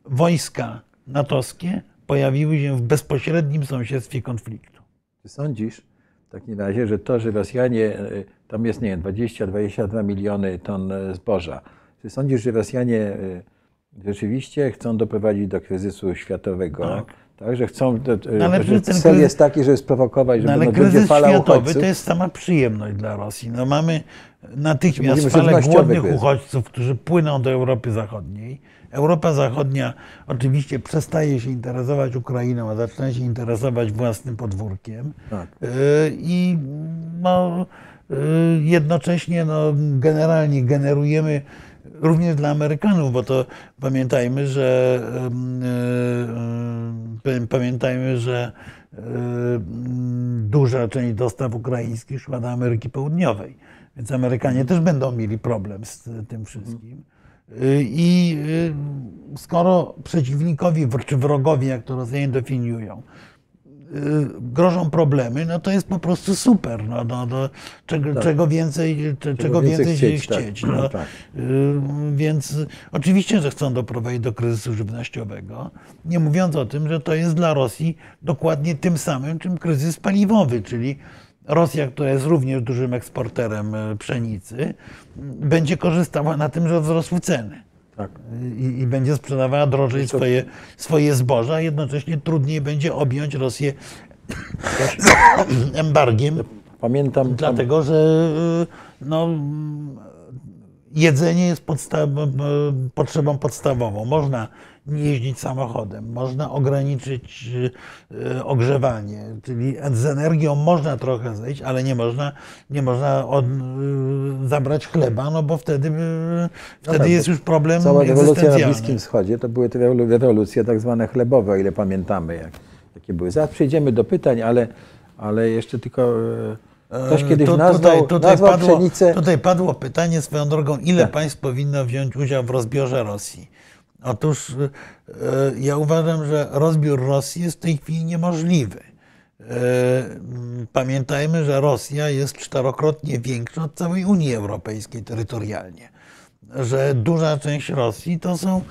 wojska natowskie pojawiły się w bezpośrednim sąsiedztwie konfliktu. Czy sądzisz w takim razie, że to, że Rosjanie, e, tam jest, nie wiem, 20-22 miliony ton e, zboża, czy sądzisz, że Rosjanie e, rzeczywiście chcą doprowadzić do kryzysu światowego? Tak. Tak, że chcą, No, ale że ten cel jest taki, żeby sprowokować, żeby No, ale no, będzie kryzys fala światowy uchodźców. to jest sama przyjemność dla Rosji. No, mamy natychmiast Mówimy, falę głodnych kryzys. uchodźców, którzy płyną do Europy Zachodniej. Europa Zachodnia oczywiście przestaje się interesować Ukrainą, a zaczyna się interesować własnym podwórkiem. Tak. Yy, I no, yy, jednocześnie no, generalnie generujemy również dla Amerykanów, bo to pamiętajmy, że yy, yy, pamiętajmy, że yy, duża część dostaw ukraińskich szła do Ameryki Południowej. Więc Amerykanie też będą mieli problem z tym wszystkim. I skoro przeciwnikowi czy wrogowi, jak to Rosjanie definiują, grożą problemy, no to jest po prostu super. No, no, no, czego, czego więcej, cze- czego więcej więcej się chcieć, tak. chcieć. No, Tak. y, Więc oczywiście, że chcą doprowadzić do kryzysu żywnościowego, nie mówiąc o tym, że to jest dla Rosji dokładnie tym samym, czym kryzys paliwowy, czyli Rosja, która jest również dużym eksporterem y, pszenicy, y, będzie korzystała na tym, że wzrosły ceny Tak. i, i będzie sprzedawała drożej swoje, swoje zboża, a jednocześnie trudniej będzie objąć Rosję embargiem, Pamiętam, dlatego że y, no, jedzenie jest podsta- potrzebą podstawową. Można nie jeździć samochodem, można ograniczyć y, ogrzewanie, czyli z energią można trochę zejść, ale nie można, nie można od, y, zabrać chleba, no bo wtedy, y, wtedy tak, jest już problem Cała rewolucja na. Bliskim Wschodzie to były te rewolu- rewolucje tak zwane chlebowe, o ile pamiętamy, jak, jakie były. Zaraz przejdziemy do pytań, ale, ale jeszcze tylko e, ktoś kiedyś Tu- nazwał, tutaj, tutaj, nazwał padło, pszenicę... tutaj padło pytanie swoją drogą, ile Tak. państw powinno wziąć udział w rozbiorze Rosji? Otóż y, ja uważam, że rozbiór Rosji jest w tej chwili niemożliwy. Mm, Pamiętajmy, że Rosja jest czterokrotnie większa od całej Unii Europejskiej terytorialnie. Że duża część Rosji to są,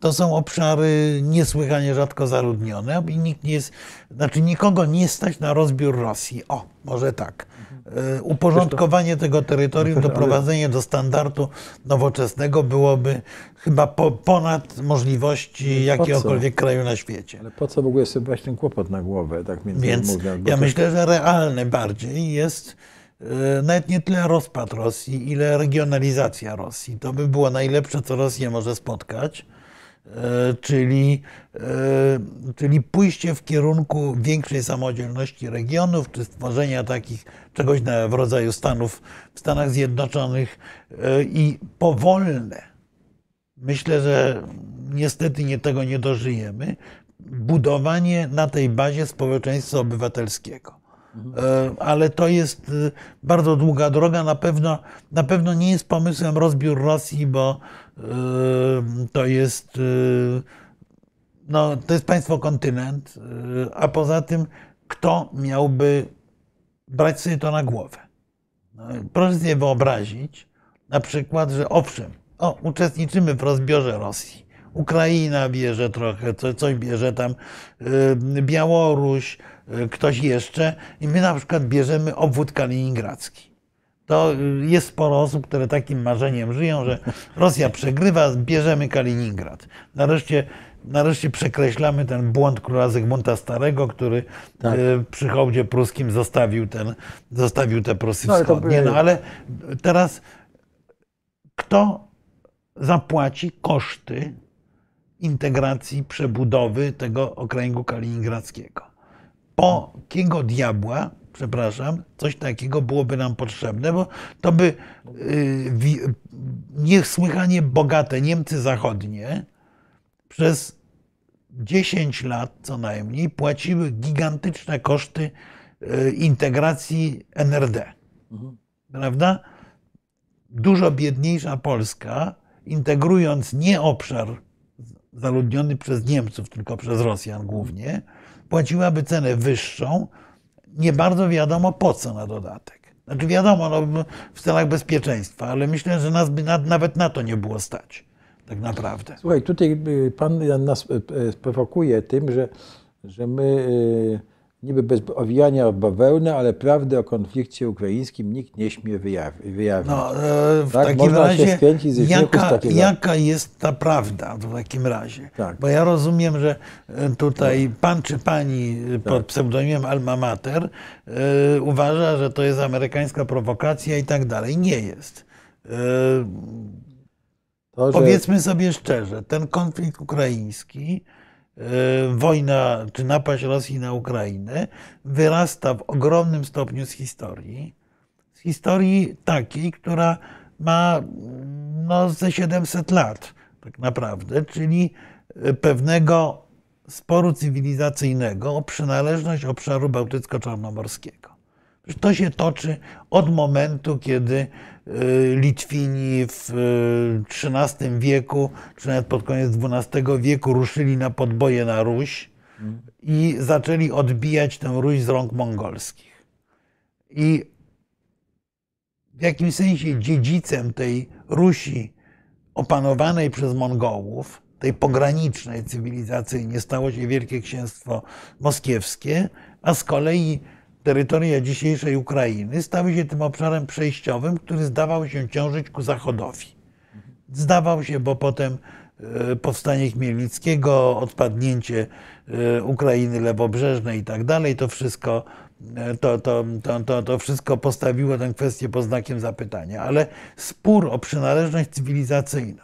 to są obszary niesłychanie rzadko zaludnione i nikt nie jest, znaczy nikogo nie stać na rozbiór Rosji. O, może tak. Y, Uporządkowanie tego terytorium, doprowadzenie do standardu nowoczesnego byłoby chyba po, ponad możliwości jakiegokolwiek kraju na świecie. Ale po co w ogóle sobie ten kłopot na głowę, tak między Więc mówiąc? Bo ja myślę, że realny bardziej jest e, nawet nie tyle rozpad Rosji, ile regionalizacja Rosji. To by było najlepsze, co Rosję może spotkać, e, czyli, e, czyli pójście w kierunku większej samodzielności regionów, czy stworzenia takich czegoś na, w rodzaju Stanów w Stanach Zjednoczonych e, i powolne, myślę, że niestety nie tego nie dożyjemy, budowanie na tej bazie społeczeństwa obywatelskiego. E, Ale to jest e, bardzo długa droga. Na pewno, na pewno nie jest pomysłem rozbiór Rosji, bo e, to jest, e, no, to jest państwo kontynent, e, a poza tym kto miałby brać sobie to na głowę? No, proszę sobie wyobrazić na przykład, że owszem, o, uczestniczymy w rozbiorze Rosji. Ukraina bierze trochę, co- coś bierze tam Białoruś, ktoś jeszcze i my na przykład bierzemy obwód kaliningradzki. To y, jest sporo osób, które takim marzeniem żyją, że Rosja przegrywa, bierzemy Kaliningrad. Nareszcie nareszcie przekreślamy ten błąd króla Zygmunta Starego, który Tak. e, przy hołdzie pruskim zostawił, ten, zostawił te Prusy No, Wschodnie. No ale teraz kto zapłaci koszty integracji, przebudowy tego okręgu kaliningradzkiego? Po kiego diabła, przepraszam, coś takiego byłoby nam potrzebne, bo to by y, niesłychanie bogate Niemcy zachodnie przez 10 lat co najmniej płaciły gigantyczne koszty y, integracji NRD. Prawda? Dużo biedniejsza Polska, integrując nie obszar zaludniony przez Niemców, tylko przez Rosjan głównie, płaciłaby cenę wyższą, nie bardzo wiadomo po co na dodatek. Znaczy wiadomo, no, w celach bezpieczeństwa, ale myślę, że nas by na, nawet na to nie było stać, tak naprawdę. Słuchaj, tutaj y, pan nas y, y, sprowokuje tym, że, że my niby bez owijania w bawełnę, ale prawdy o konflikcie ukraińskim nikt nie śmie wyjawi- wyjawić. No, e, w Tak, takim można razie, jaka, takiego- jaka jest ta prawda w takim razie? Tak. Bo ja rozumiem, że e, tutaj pan czy pani e, pod Tak. pseudonimem Alma Mater e, uważa, że to jest amerykańska prowokacja i tak dalej. Nie jest. E, To, że- Powiedzmy sobie szczerze, ten konflikt ukraiński, wojna czy napaść Rosji na Ukrainę wyrasta w ogromnym stopniu z historii. Z historii takiej, która ma no, ze 700 lat tak naprawdę, czyli e, pewnego sporu cywilizacyjnego o przynależność obszaru bałtycko-czarnomorskiego. To się toczy od momentu, kiedy Litwini w y, XIII wieku, czy nawet pod koniec XII wieku ruszyli na podboje na Ruś i zaczęli odbijać tę Ruś z rąk mongolskich. I w jakimś sensie dziedzicem tej Rusi opanowanej przez Mongołów, tej pogranicznej cywilizacyjnie, stało się Wielkie Księstwo Moskiewskie, a z kolei terytoria dzisiejszej Ukrainy stały się tym obszarem przejściowym, który zdawał się ciążyć ku zachodowi. Zdawał się, bo potem e, powstanie Chmielnickiego, odpadnięcie e, Ukrainy lewobrzeżnej i tak dalej, to wszystko, e, to, to, to, to, wszystko postawiło tę kwestię pod znakiem zapytania. Ale spór o przynależność cywilizacyjną,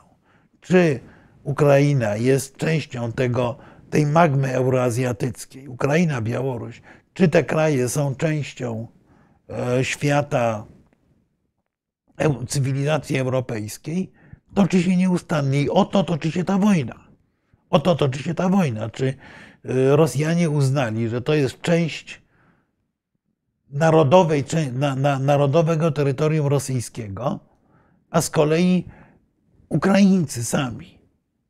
czy Ukraina jest częścią tego, tej magmy euroazjatyckiej, Ukraina, Białoruś, czy te kraje są częścią e, świata eu- cywilizacji europejskiej, toczy się nieustannie i o to toczy się ta wojna. O to toczy się ta wojna. Czy y, Rosjanie uznali, że to jest część narodowej, na, na, narodowego terytorium rosyjskiego, a z kolei Ukraińcy sami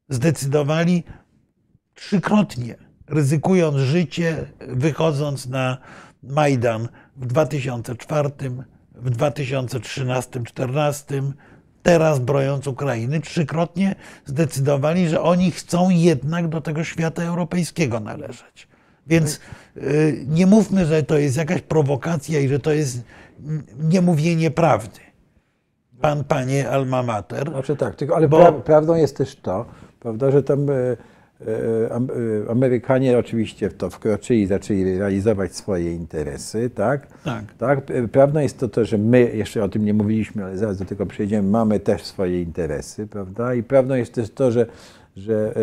zdecydowali trzykrotnie, ryzykując życie, wychodząc na Majdan w 2004, w 2013-2014, teraz brojąc Ukrainy, trzykrotnie zdecydowali, że oni chcą jednak do tego świata europejskiego należeć. Więc y, nie mówmy, że to jest jakaś prowokacja i że to jest niemówienie prawdy. Pan, panie Alma Mater, Znaczy tak, tylko, ale Bo- pra, prawdą jest też to, prawda, że tam Am- e, Amerykanie oczywiście w to wkroczyli, zaczęli realizować swoje interesy, tak? Tak. tak? E, Prawdą jest to, to, że my, jeszcze o tym nie mówiliśmy, ale zaraz do tego przejdziemy, mamy też swoje interesy, prawda? I prawdą jest też to, że, że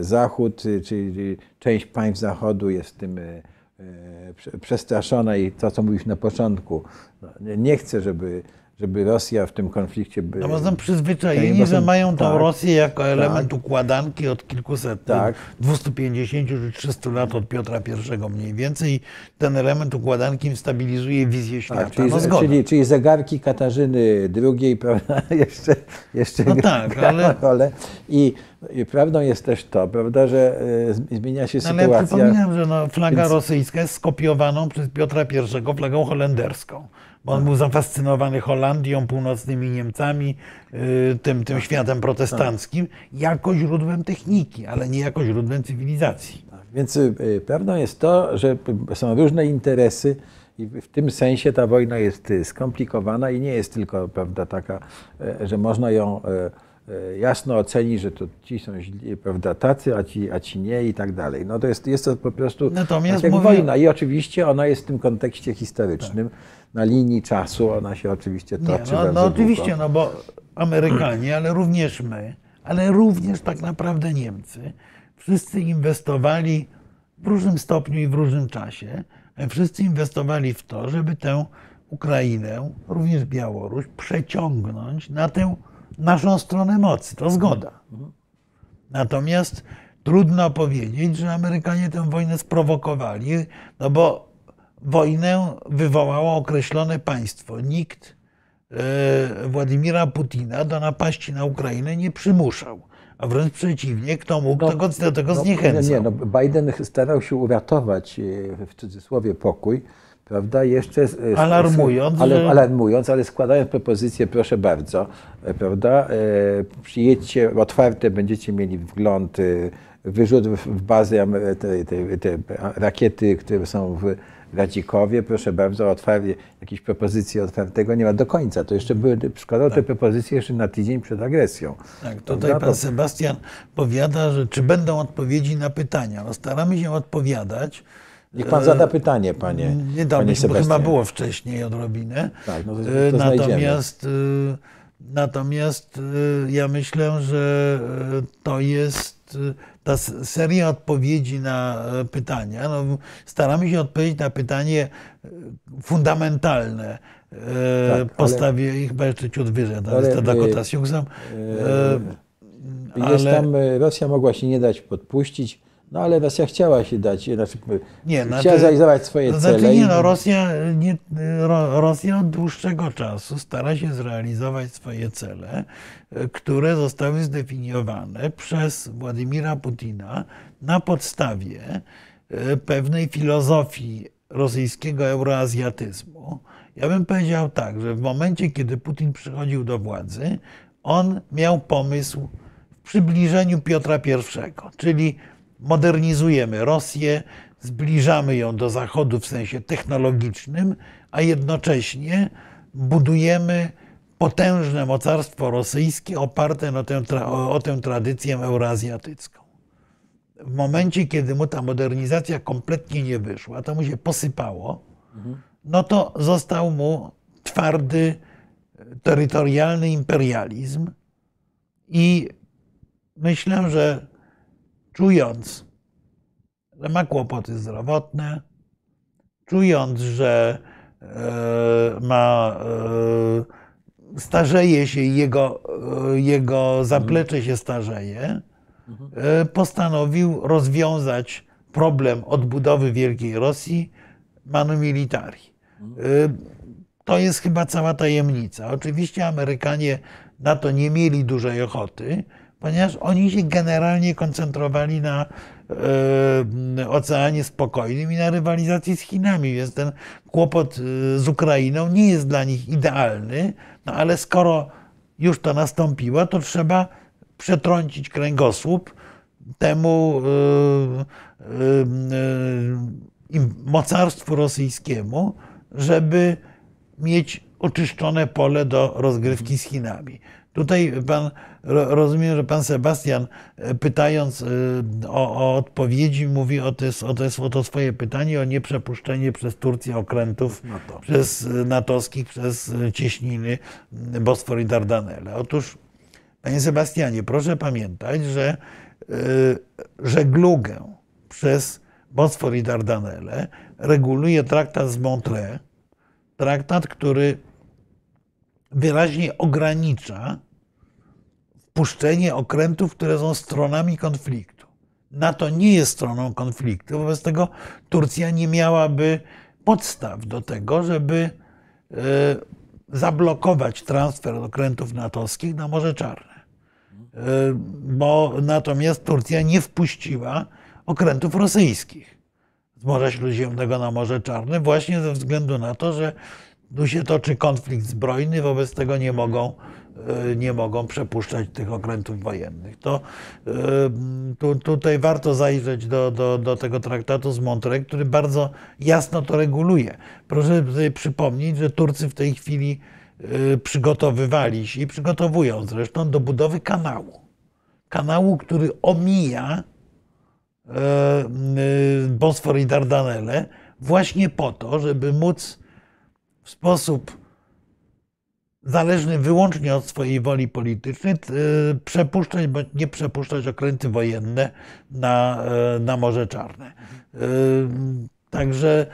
e, Zachód, czyli część państw Zachodu jest tym e, e, prze- przestraszona i to, co mówisz na początku, no, nie- nie chce, żeby, żeby Rosja w tym konflikcie by, No bo są przyzwyczajeni, że mają tą tak, Rosję jako element układanki od kilkuset, Tak. 250 czy 300 lat od Piotra I mniej więcej. Ten element układanki stabilizuje wizję świata. Tak, czyli, no czyli, czyli zegarki Katarzyny II, prawda, jeszcze, jeszcze No tak, ale- rolę. I, I prawdą jest też to, prawda, że e, zmienia się No, Ale ja sytuacja. przypominam, że no, flaga Więc- rosyjska jest skopiowaną przez Piotra I flagą holenderską. Bo on był zafascynowany Holandią, północnymi Niemcami, y, tym, tym światem protestanckim, jako źródłem techniki, ale nie jako źródłem cywilizacji. Tak, Więc y, y, prawdą jest to, że są różne interesy i w tym sensie ta wojna jest skomplikowana i nie jest tylko prawda, taka, że można ją jasno oceni, że to ci są źli, prawda, tacy, a ci, a ci nie i tak dalej. No to jest, jest to po prostu Natomiast tak jak mówię- wojna i oczywiście ona jest w tym kontekście historycznym, na linii czasu ona się oczywiście Nie, toczy no, bardzo no oczywiście, długo. no bo Amerykanie, ale również my, ale również tak naprawdę Niemcy, wszyscy inwestowali w różnym stopniu i w różnym czasie, ale wszyscy inwestowali w to, żeby tę Ukrainę, również Białoruś, przeciągnąć na tę naszą stronę mocy. To zgoda. Natomiast trudno powiedzieć, że Amerykanie tę wojnę sprowokowali, no bo wojnę wywołało określone państwo. Nikt e, Władimira Putina do napaści na Ukrainę nie przymuszał, a wręcz przeciwnie, kto mógł, No, to go do tego No, zniechęcał. Nie, nie, no Biden starał się uratować e, w cudzysłowie pokój, prawda, jeszcze... Alarmując, ale, że- alarmując, ale składając propozycję, proszę bardzo, e, prawda, e, przyjedźcie, otwarte będziecie mieli wgląd, e, wyrzut w, bazę, te, te, te rakiety, które są w Radzikowie, proszę bardzo, otwarcie, jakieś propozycje otwartego nie ma do końca. To jeszcze były, składał te propozycje jeszcze na tydzień przed agresją. Tak, tutaj Prawda? pan Sebastian powiada, że czy będą odpowiedzi na pytania. No staramy się odpowiadać. Niech pan zada pytanie, panie, Nie dał panie bo chyba było wcześniej odrobinę. Tak, no to- to E, znajdziemy. natomiast e, natomiast e, ja myślę, że e, to jest e, ta seria odpowiedzi na e, pytania. No, staramy się odpowiedzieć na pytanie e, fundamentalne. E, ale- Postawię ich chyba jeszcze ciut wyżej. Ale, jest ta e, Dakota. Jest ale- tam, e, Rosja mogła się nie dać podpuścić, no ale Rosja chciała się dać, znaczy Nie, chciała znaczy- zrealizować swoje To cele. znaczy i- nie, no, Rosja, nie, Ro, Rosja od dłuższego czasu stara się zrealizować swoje cele, e, które zostały zdefiniowane przez Władimira Putina na podstawie e, pewnej filozofii rosyjskiego euroazjatyzmu. Ja bym powiedział tak, że w momencie, kiedy Putin przychodził do władzy, on miał pomysł w przybliżeniu Piotra I, czyli modernizujemy Rosję, zbliżamy ją do Zachodu w sensie technologicznym, a jednocześnie budujemy potężne mocarstwo rosyjskie oparte na tę, o, o tę tradycję euroazjatycką. W momencie, kiedy mu ta modernizacja kompletnie nie wyszła, to mu się posypało, no to został mu twardy, terytorialny imperializm i myślę, że czując, że ma kłopoty zdrowotne, czując, że e, ma, e, starzeje się i jego, e, jego zaplecze się starzeje, postanowił rozwiązać problem odbudowy Wielkiej Rosji manu militari. To jest chyba cała tajemnica. Oczywiście Amerykanie na to nie mieli dużej ochoty, ponieważ oni się generalnie koncentrowali na e, Oceanie Spokojnym i na rywalizacji z Chinami, więc ten kłopot e, z Ukrainą nie jest dla nich idealny, no ale skoro już to nastąpiło, to trzeba przetrącić kręgosłup temu e, im- mocarstwu rosyjskiemu, żeby mieć oczyszczone pole do rozgrywki z Chinami. Tutaj pan, rozumiem, że pan Sebastian, e, pytając e, o, o odpowiedzi, mówi o, te, o, te, o to swoje pytanie o nieprzepuszczenie przez Turcję okrętów NATO. przez e, natowskich, przez cieśniny Bosfor i Dardanelle. Otóż, panie Sebastianie, proszę pamiętać, że żeglugę przez Bosfor i Dardanelle reguluje traktat z Montreux, traktat, który wyraźnie ogranicza wpuszczenie okrętów, które są stronami konfliktu. NATO nie jest stroną konfliktu, wobec tego Turcja nie miałaby podstaw do tego, żeby e, zablokować transfer okrętów natowskich na Morze Czarne. E, Bo natomiast Turcja nie wpuściła okrętów rosyjskich z Morza Śródziemnego na Morze Czarne, właśnie ze względu na to, że tu się toczy konflikt zbrojny, wobec tego nie mogą, nie mogą przepuszczać tych okrętów wojennych. To e, tu, tutaj warto zajrzeć do, do, do tego traktatu z Montreux, który bardzo jasno to reguluje. Proszę sobie przypomnieć, że Turcy w tej chwili y, przygotowywali się i przygotowują zresztą do budowy kanału. Kanału, który omija e, Bosfor i Dardanelle właśnie po to, żeby móc w sposób zależny wyłącznie od swojej woli politycznej, y, przepuszczać bądź nie przepuszczać okręty wojenne na, y, na Morze Czarne. Y, Także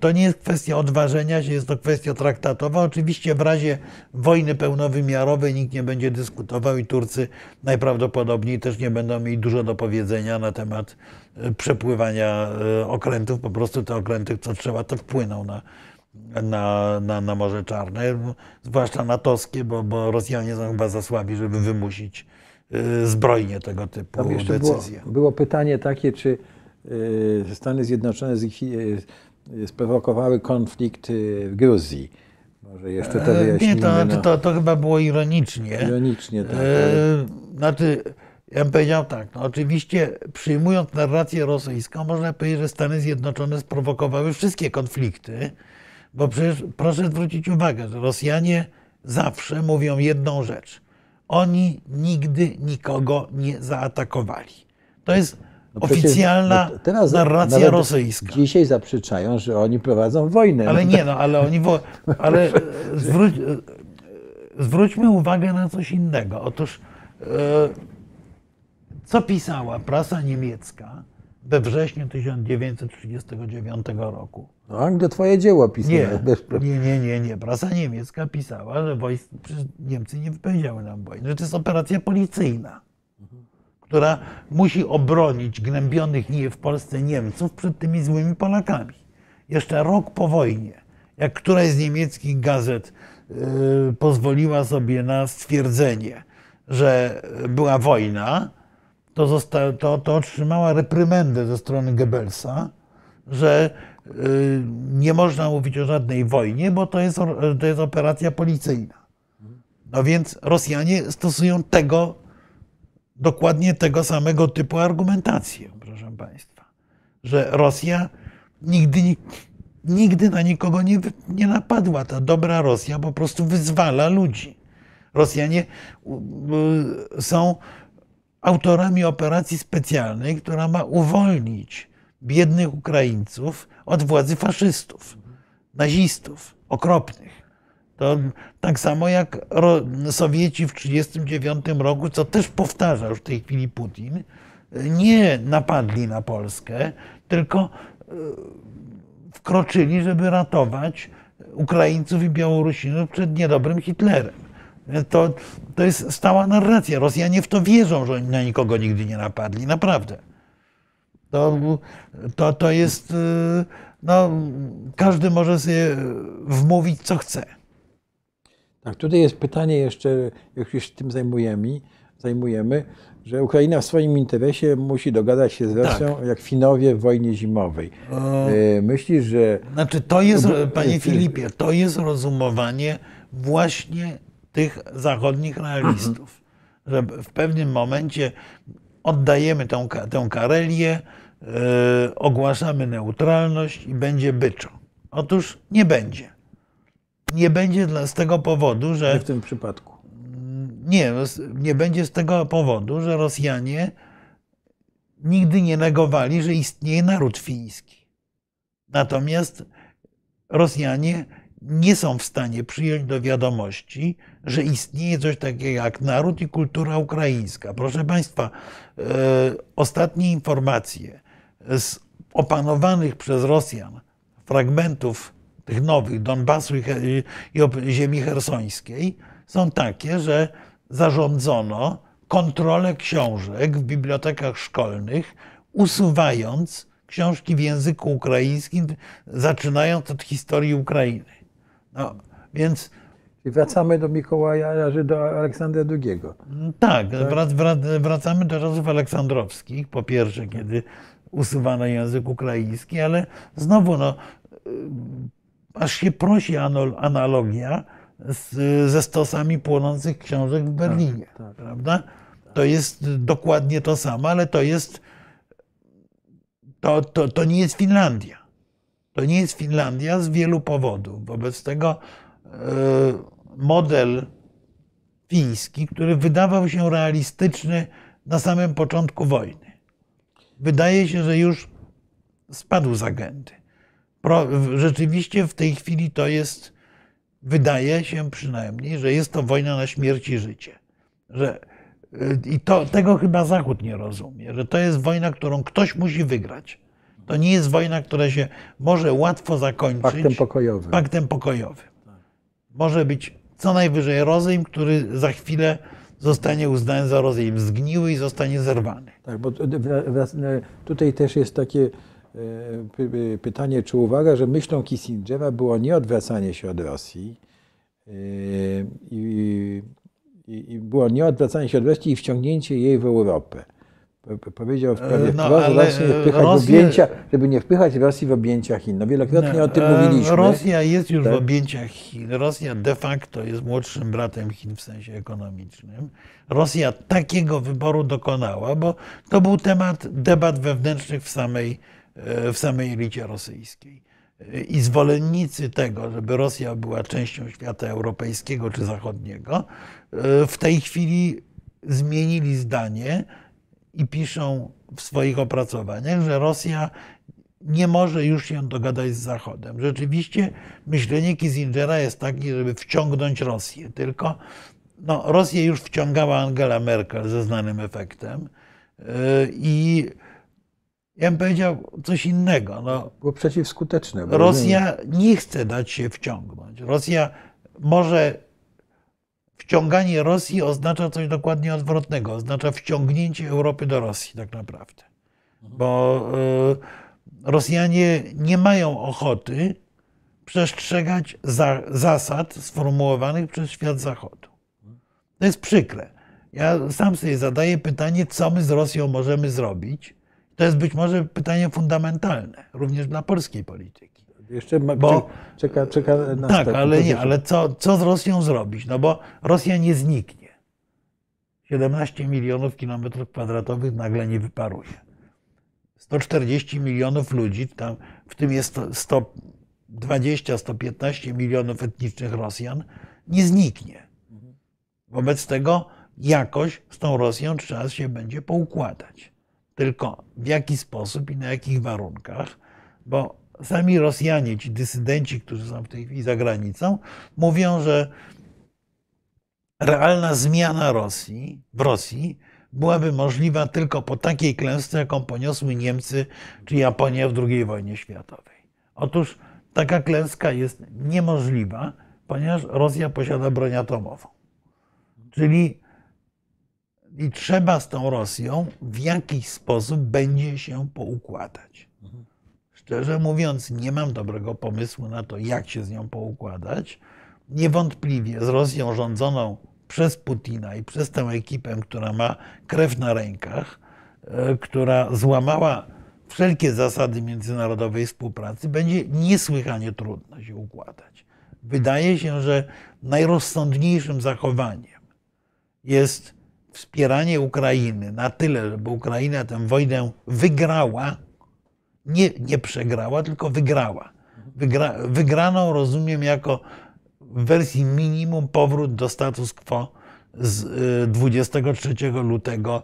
to nie jest kwestia odważenia się, jest to kwestia traktatowa. Oczywiście w razie wojny pełnowymiarowej nikt nie będzie dyskutował i Turcy najprawdopodobniej też nie będą mieli dużo do powiedzenia na temat przepływania okrętów. Po prostu te okręty, co trzeba, to wpłyną na, na, na, na Morze Czarne, zwłaszcza natowskie, bo, bo Rosjanie są chyba za słabi, żeby wymusić y, zbrojnie tego typu Tam decyzje. Było, było pytanie takie, czy y, Stany Zjednoczone y, sprowokowały konflikt w Gruzji. Może jeszcze to E, wyjaśnimy. Nie, to, no. to, to chyba było ironicznie. Ironicznie, tak. E, ale- Znaczy, ja bym powiedział tak, no oczywiście przyjmując narrację rosyjską, można powiedzieć, że Stany Zjednoczone sprowokowały wszystkie konflikty, bo przecież proszę zwrócić uwagę, że Rosjanie zawsze mówią jedną rzecz. Oni nigdy nikogo nie zaatakowali. To jest No oficjalna no teraz narracja rosyjska. Dzisiaj zaprzeczają, że oni prowadzą wojnę. Ale nie, no, ale oni. Wo... Ale e, zwróć, e, zwróćmy uwagę na coś innego. Otóż, e, co pisała prasa niemiecka we wrześniu 1939 roku? No, twoje dzieło pisane. Nie, nie, nie, nie, nie. Prasa niemiecka pisała, że wojsk, Niemcy nie wypowiedziały nam wojny, że to jest operacja policyjna, która musi obronić gnębionych nie w Polsce Niemców przed tymi złymi Polakami. Jeszcze rok po wojnie, jak któraś z niemieckich gazet yy, pozwoliła sobie na stwierdzenie, że była wojna, to, to, to otrzymała reprymendę ze strony Goebbelsa, że nie można mówić o żadnej wojnie, bo to jest, to jest operacja policyjna. No więc Rosjanie stosują tego, dokładnie tego samego typu argumentację, proszę Państwa, że Rosja nigdy, ni- nigdy na nikogo nie, nie napadła. Ta dobra Rosja po prostu wyzwala ludzi. Rosjanie są autorami operacji specjalnej, która ma uwolnić biednych Ukraińców od władzy faszystów, nazistów, okropnych. To tak samo jak Sowieci w 1939 roku, co też powtarza już w tej chwili Putin, nie napadli na Polskę, tylko e, wkroczyli, żeby ratować Ukraińców i Białorusinów przed niedobrym Hitlerem. To, to jest stała narracja. Rosjanie w to wierzą, że oni na nikogo nigdy nie napadli. Naprawdę. To, to, to jest. y, No, każdy może sobie wmówić, co chce. Tak, tutaj jest pytanie jeszcze, jak już się tym zajmujemy, zajmujemy, że Ukraina w swoim interesie musi dogadać się z Rosją jak Finowie w wojnie zimowej. E, Myślisz, że Znaczy, to jest, panie Filipie, to jest rozumowanie właśnie tych zachodnich realistów, że w pewnym momencie oddajemy tę, tę Karelię, e, ogłaszamy neutralność i będzie byczo. Otóż nie będzie. Nie będzie dla, z tego powodu, że w tym przypadku? nie, no, z- nie będzie z tego powodu, że Rosjanie nigdy nie negowali, że istnieje naród fiński. Natomiast Rosjanie nie są w stanie przyjąć do wiadomości, że istnieje coś takiego jak naród i kultura ukraińska. Proszę Państwa, e, ostatnie informacje z opanowanych przez Rosjan fragmentów tych nowych Donbasu i, ziemi hersońskiej są takie, że zarządzono kontrolę książek w bibliotekach szkolnych, usuwając książki w języku ukraińskim, zaczynając od historii Ukrainy. No, więc Czyli wracamy do Mikołaja, do Aleksandra II. tak, wrac, wracamy do czasów aleksandrowskich, po pierwsze, kiedy usuwano język ukraiński, ale znowu, no, y, aż się prosi analogia z, ze stosami płonących książek w Berlinie, tak. prawda? To jest dokładnie to samo, ale to jest, to, to, to nie jest Finlandia. To nie jest Finlandia z wielu powodów. Wobec tego, e, model fiński, który wydawał się realistyczny na samym początku wojny. Wydaje się, że już spadł z agendy. Rzeczywiście w tej chwili to jest, wydaje się przynajmniej, że jest to wojna na śmierć i życie. Że, y, I to, tego chyba Zachód nie rozumie, że to jest wojna, którą ktoś musi wygrać. To nie jest wojna, która się może łatwo zakończyć. Paktem pokojowym. Paktem pokojowym. Może być co najwyżej rozejm, który za chwilę zostanie uznany za rozejm zgniły i zostanie zerwany. Tak, bo tutaj też jest takie e, pytanie czy uwaga, że myślą Kissingera było nie odwracanie się od Rosji e, i, i było nie odwracanie się od Rosji i wciągnięcie jej w Europę powiedział w sprawie no, wprost, Rosję nie wpychać Rosję... w objęcia, żeby nie wpychać Rosji w objęcia Chin. No wielokrotnie no, o tym e, mówiliśmy. Rosja jest już tak? w objęciach Chin. Rosja de facto jest młodszym bratem Chin w sensie ekonomicznym. Rosja takiego wyboru dokonała, bo to był temat debat wewnętrznych w samej, e, w samej elicie rosyjskiej. E, I zwolennicy tego, żeby Rosja była częścią świata europejskiego czy zachodniego, w tej chwili zmienili zdanie i piszą w swoich opracowaniach, że Rosja nie może już się dogadać z Zachodem. Rzeczywiście myślenie Kissingera jest takie, żeby wciągnąć Rosję, tylko no, Rosję już wciągała Angela Merkel ze znanym efektem yy, i ja bym powiedział coś innego. No, Było przeciwskuteczne. Rosja nie chce dać się wciągnąć. Rosja może Wciąganie Rosji oznacza coś dokładnie odwrotnego. Oznacza wciągnięcie Europy do Rosji, tak naprawdę. Bo y, Rosjanie nie mają ochoty przestrzegać za, zasad sformułowanych przez świat Zachodu. To jest przykre. Ja sam sobie zadaję pytanie, co my z Rosją możemy zrobić. To jest być może pytanie fundamentalne, również dla polskiej polityki. Jeszcze ma, bo, czeka, czeka na Tak, ale nie, ale co, co z Rosją zrobić? No bo Rosja nie zniknie. 17 milionów kilometrów kwadratowych nagle nie wyparuje. 140 milionów ludzi, tam, w tym jest 120-115 milionów etnicznych Rosjan, nie zniknie. Wobec tego jakoś z tą Rosją trzeba się będzie poukładać. Tylko w jaki sposób i na jakich warunkach, bo sami Rosjanie, ci dysydenci, którzy są w tej chwili za granicą, mówią, że realna zmiana Rosji w Rosji byłaby możliwa tylko po takiej klęsce, jaką poniosły Niemcy czy Japonia w II wojnie światowej. Otóż taka klęska jest niemożliwa, ponieważ Rosja posiada broń atomową. Czyli i trzeba z tą Rosją w jakiś sposób będzie się poukładać. Szczerze mówiąc, nie mam dobrego pomysłu na to, jak się z nią poukładać. Niewątpliwie z Rosją rządzoną przez Putina i przez tę ekipę, która ma krew na rękach, e, która złamała wszelkie zasady międzynarodowej współpracy, będzie niesłychanie trudno się układać. Wydaje się, że najrozsądniejszym zachowaniem jest wspieranie Ukrainy na tyle, żeby Ukraina tę wojnę wygrała, nie, nie przegrała, tylko wygrała. Wygra, wygraną rozumiem jako w wersji minimum powrót do status quo z 23 y, lutego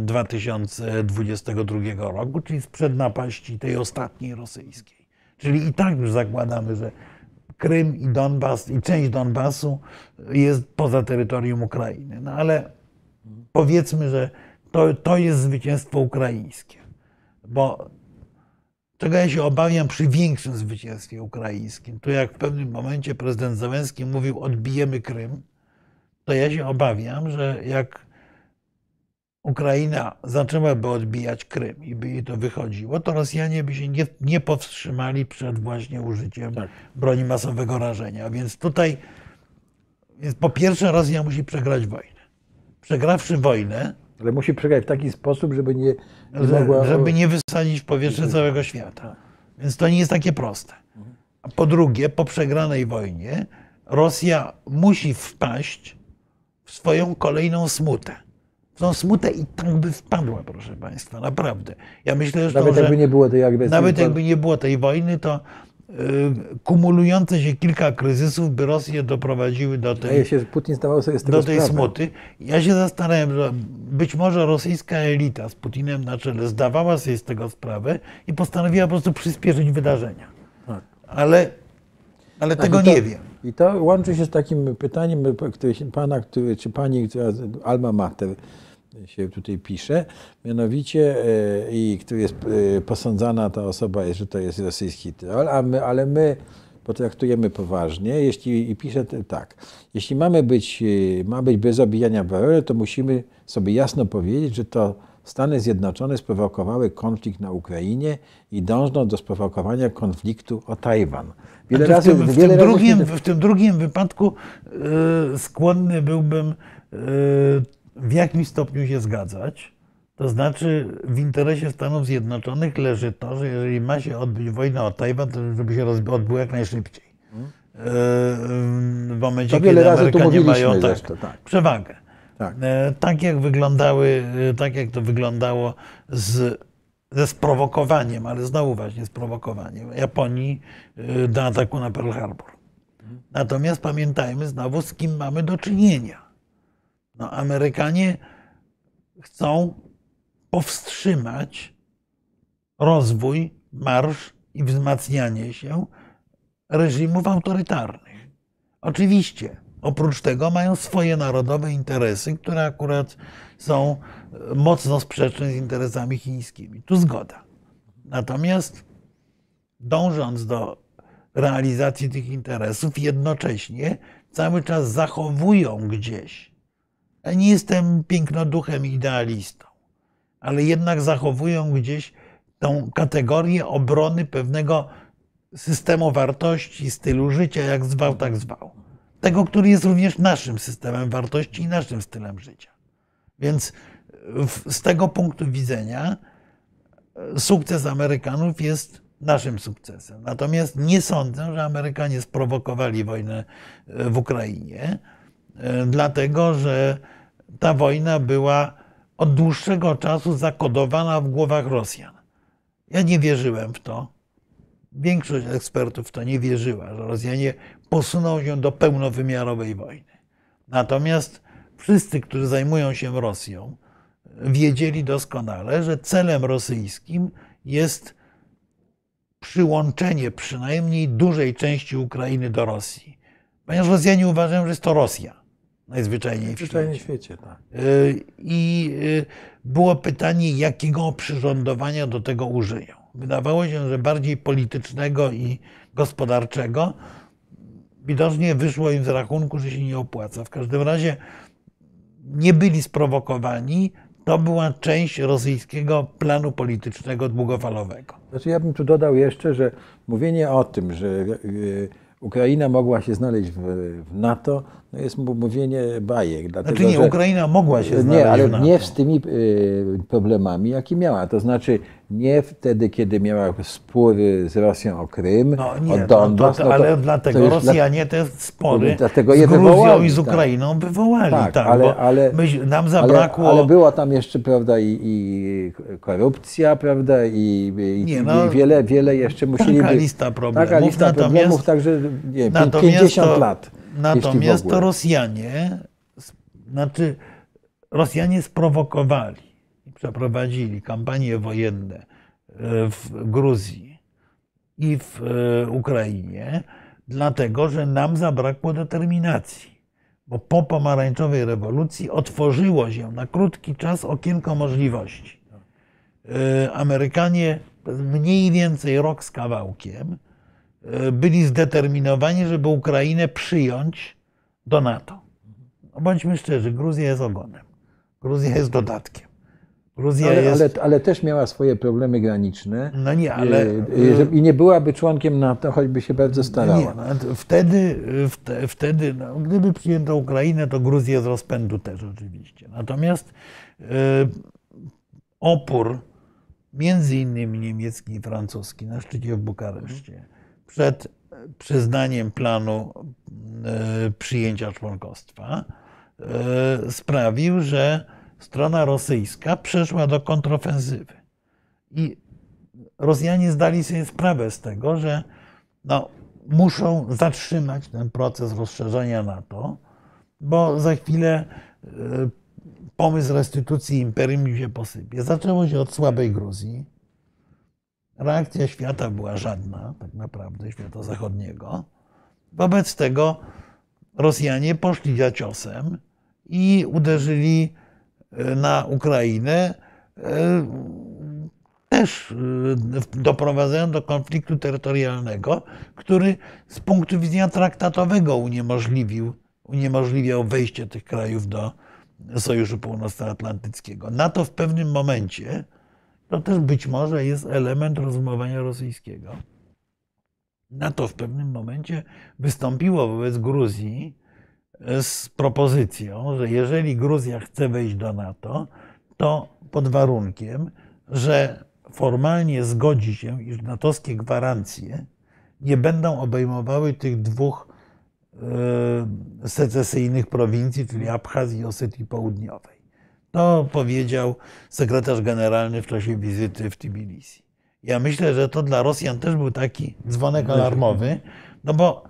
2022 y, roku, czyli sprzed napaści tej ostatniej rosyjskiej. Czyli i tak już zakładamy, że Krym i Donbas i część Donbasu jest poza terytorium Ukrainy. No ale powiedzmy, że to, to jest zwycięstwo ukraińskie. Bo czego ja się obawiam przy większym zwycięstwie ukraińskim, to jak w pewnym momencie prezydent Załęski mówił odbijemy Krym, to ja się obawiam, że jak Ukraina zaczęłaby odbijać Krym i by jej to wychodziło, to Rosjanie by się nie, nie powstrzymali przed właśnie użyciem tak. broni masowego rażenia. Więc tutaj więc po pierwsze Rosja musi przegrać wojnę. Przegrawszy wojnę, ale musi przegrać w taki sposób, żeby nie mogła... Żeby nie wysadzić w powietrze całego świata. Więc to nie jest takie proste. A po drugie, po przegranej wojnie Rosja musi wpaść w swoją kolejną smutę. W tą smutę i tak by wpadła, proszę Państwa, naprawdę. Ja myślę, że nawet to, jakby nie było tej agresji. Nawet jakby nie było tej wojny, to kumulujące się kilka kryzysów by Rosję doprowadziły do tej, się, Putin zdawał sobie z tego do tej sprawę. smuty. Ja się zastanawiam, że być może rosyjska elita z Putinem na czele zdawała sobie z tego sprawę i postanowiła po prostu przyspieszyć wydarzenia. Tak. Ale, ale Tak, tego to, nie wiem. I to łączy się z takim pytaniem który, pana, który, czy pani, która Alma Mater się tutaj pisze, mianowicie e, i który jest e, posądzana ta osoba, jest, że to jest rosyjski troll, a my, ale my potraktujemy poważnie, jeśli i pisze tak, jeśli mamy być, e, ma być bez obijania bawełny, to musimy sobie jasno powiedzieć, że to Stany Zjednoczone sprowokowały konflikt na Ukrainie i dążą do sprowokowania konfliktu o Tajwan. Wiele razy, w, tym, w, tym drugim, w tym drugim wypadku e, skłonny byłbym w jakimś stopniu się zgadzać. To znaczy, w interesie Stanów Zjednoczonych leży to, że jeżeli ma się odbyć wojna o Tajwan, to żeby się odbyła jak najszybciej. E, w momencie, To kiedy Amerykanie mają tak, zresztą, tak. przewagę. Tak. E, Tak jak wyglądały, e, tak jak to wyglądało z, ze sprowokowaniem, ale znowu właśnie sprowokowaniem Japonii do ataku na Pearl Harbor. Natomiast pamiętajmy znowu, z kim mamy do czynienia. No, Amerykanie chcą powstrzymać rozwój, marsz i wzmacnianie się reżimów autorytarnych. Oczywiście, oprócz tego mają swoje narodowe interesy, które akurat są e, mocno sprzeczne z interesami chińskimi. Tu zgoda. Natomiast dążąc do realizacji tych interesów, jednocześnie cały czas zachowują gdzieś. Ja nie jestem pięknoduchem idealistą, ale jednak zachowują gdzieś tą kategorię obrony pewnego systemu wartości, stylu życia, jak zwał, tak zwał. Tego, który jest również naszym systemem wartości i naszym stylem życia. Więc z tego punktu widzenia e, sukces Amerykanów jest naszym sukcesem. Natomiast nie sądzę, że Amerykanie sprowokowali wojnę e, w Ukrainie, e, dlatego że ta wojna była od dłuższego czasu zakodowana w głowach Rosjan. Ja nie wierzyłem w to. Większość ekspertów w to nie wierzyła, że Rosjanie posuną się do pełnowymiarowej wojny. Natomiast wszyscy, którzy zajmują się Rosją, wiedzieli doskonale, że celem rosyjskim jest przyłączenie przynajmniej dużej części Ukrainy do Rosji. Ponieważ Rosjanie uważają, że jest to Rosja najzwyczajniej w Zwyczajnie w świecie. świecie, tak. Y, I y, było pytanie, jakiego oprzyrządowania do tego użyją. Wydawało się, że bardziej politycznego i gospodarczego. Widocznie wyszło im z rachunku, że się nie opłaca. W każdym razie nie byli sprowokowani. To była część rosyjskiego planu politycznego długofalowego. Znaczy ja bym tu dodał jeszcze, że mówienie o tym, że y, Ukraina mogła się znaleźć w NATO, no jest mówienie bajek. Dlatego, Znaczy nie, że, Ukraina mogła się znaleźć Nie, ale nie z tymi y, problemami, jakie miała. To znaczy nie wtedy, kiedy miała spór z Rosją o Krym, No nie, o Donbas. to, no to- ale to dlatego Rosjanie te spory Dlatego z Gruzją wywołali, i z tak. Ukrainą wywołali. Tak, Tak, ale- ale- my, nam Ale, zabrakło... ale była tam jeszcze, prawda, i, i korupcja, prawda, i, i, Nie, i no, wiele, wiele jeszcze musieliby... taka lista problemów. Taka lista problemów, także nie, wiem, Natomiast 50 to, lat. Natomiast to. Rosjanie, znaczy Rosjanie sprowokowali i przeprowadzili kampanie wojenne e, w Gruzji i w e, Ukrainie, dlatego że nam zabrakło determinacji. Bo po pomarańczowej rewolucji otworzyło się na krótki czas okienko możliwości. E, Amerykanie mniej więcej rok z kawałkiem byli zdeterminowani, żeby Ukrainę przyjąć do NATO. No bądźmy szczerzy, Gruzja jest ogonem. Gruzja jest dodatkiem. Gruzja Ale, jest. ale, ale też miała swoje problemy graniczne. No nie, ale. E, e, I nie byłaby członkiem NATO, choćby się bardzo starała. Nie, no, wtedy, wte- wtedy no, gdyby przyjęto Ukrainę, to Gruzję z rozpędu też oczywiście. Natomiast e, opór między innymi niemiecki i francuski na szczycie w Bukareszcie przed przyznaniem planu e, przyjęcia członkostwa e, sprawił, że strona rosyjska przeszła do kontrofensywy. I Rosjanie zdali sobie sprawę z tego, że no, muszą zatrzymać ten proces rozszerzania NATO, bo za chwilę y, pomysł restytucji imperium się posypie. Zaczęło się od słabej Gruzji. Reakcja świata była żadna, tak naprawdę, świata zachodniego. Wobec tego Rosjanie poszli za ciosem i uderzyli y, na Ukrainę, y, też doprowadzając do konfliktu terytorialnego, który z punktu widzenia traktatowego uniemożliwił, uniemożliwiał wejście tych krajów do Sojuszu Północnoatlantyckiego. NATO w pewnym momencie, to też być może jest element rozumowania rosyjskiego. NATO w pewnym momencie wystąpiło wobec Gruzji z propozycją, że jeżeli Gruzja chce wejść do NATO, to pod warunkiem, że formalnie zgodzi się, iż natowskie gwarancje nie będą obejmowały tych dwóch e, secesyjnych prowincji, czyli Abchazji i Osetii Południowej. To powiedział sekretarz generalny w czasie wizyty w Tbilisi. Ja myślę, że to dla Rosjan też był taki dzwonek alarmowy, no bo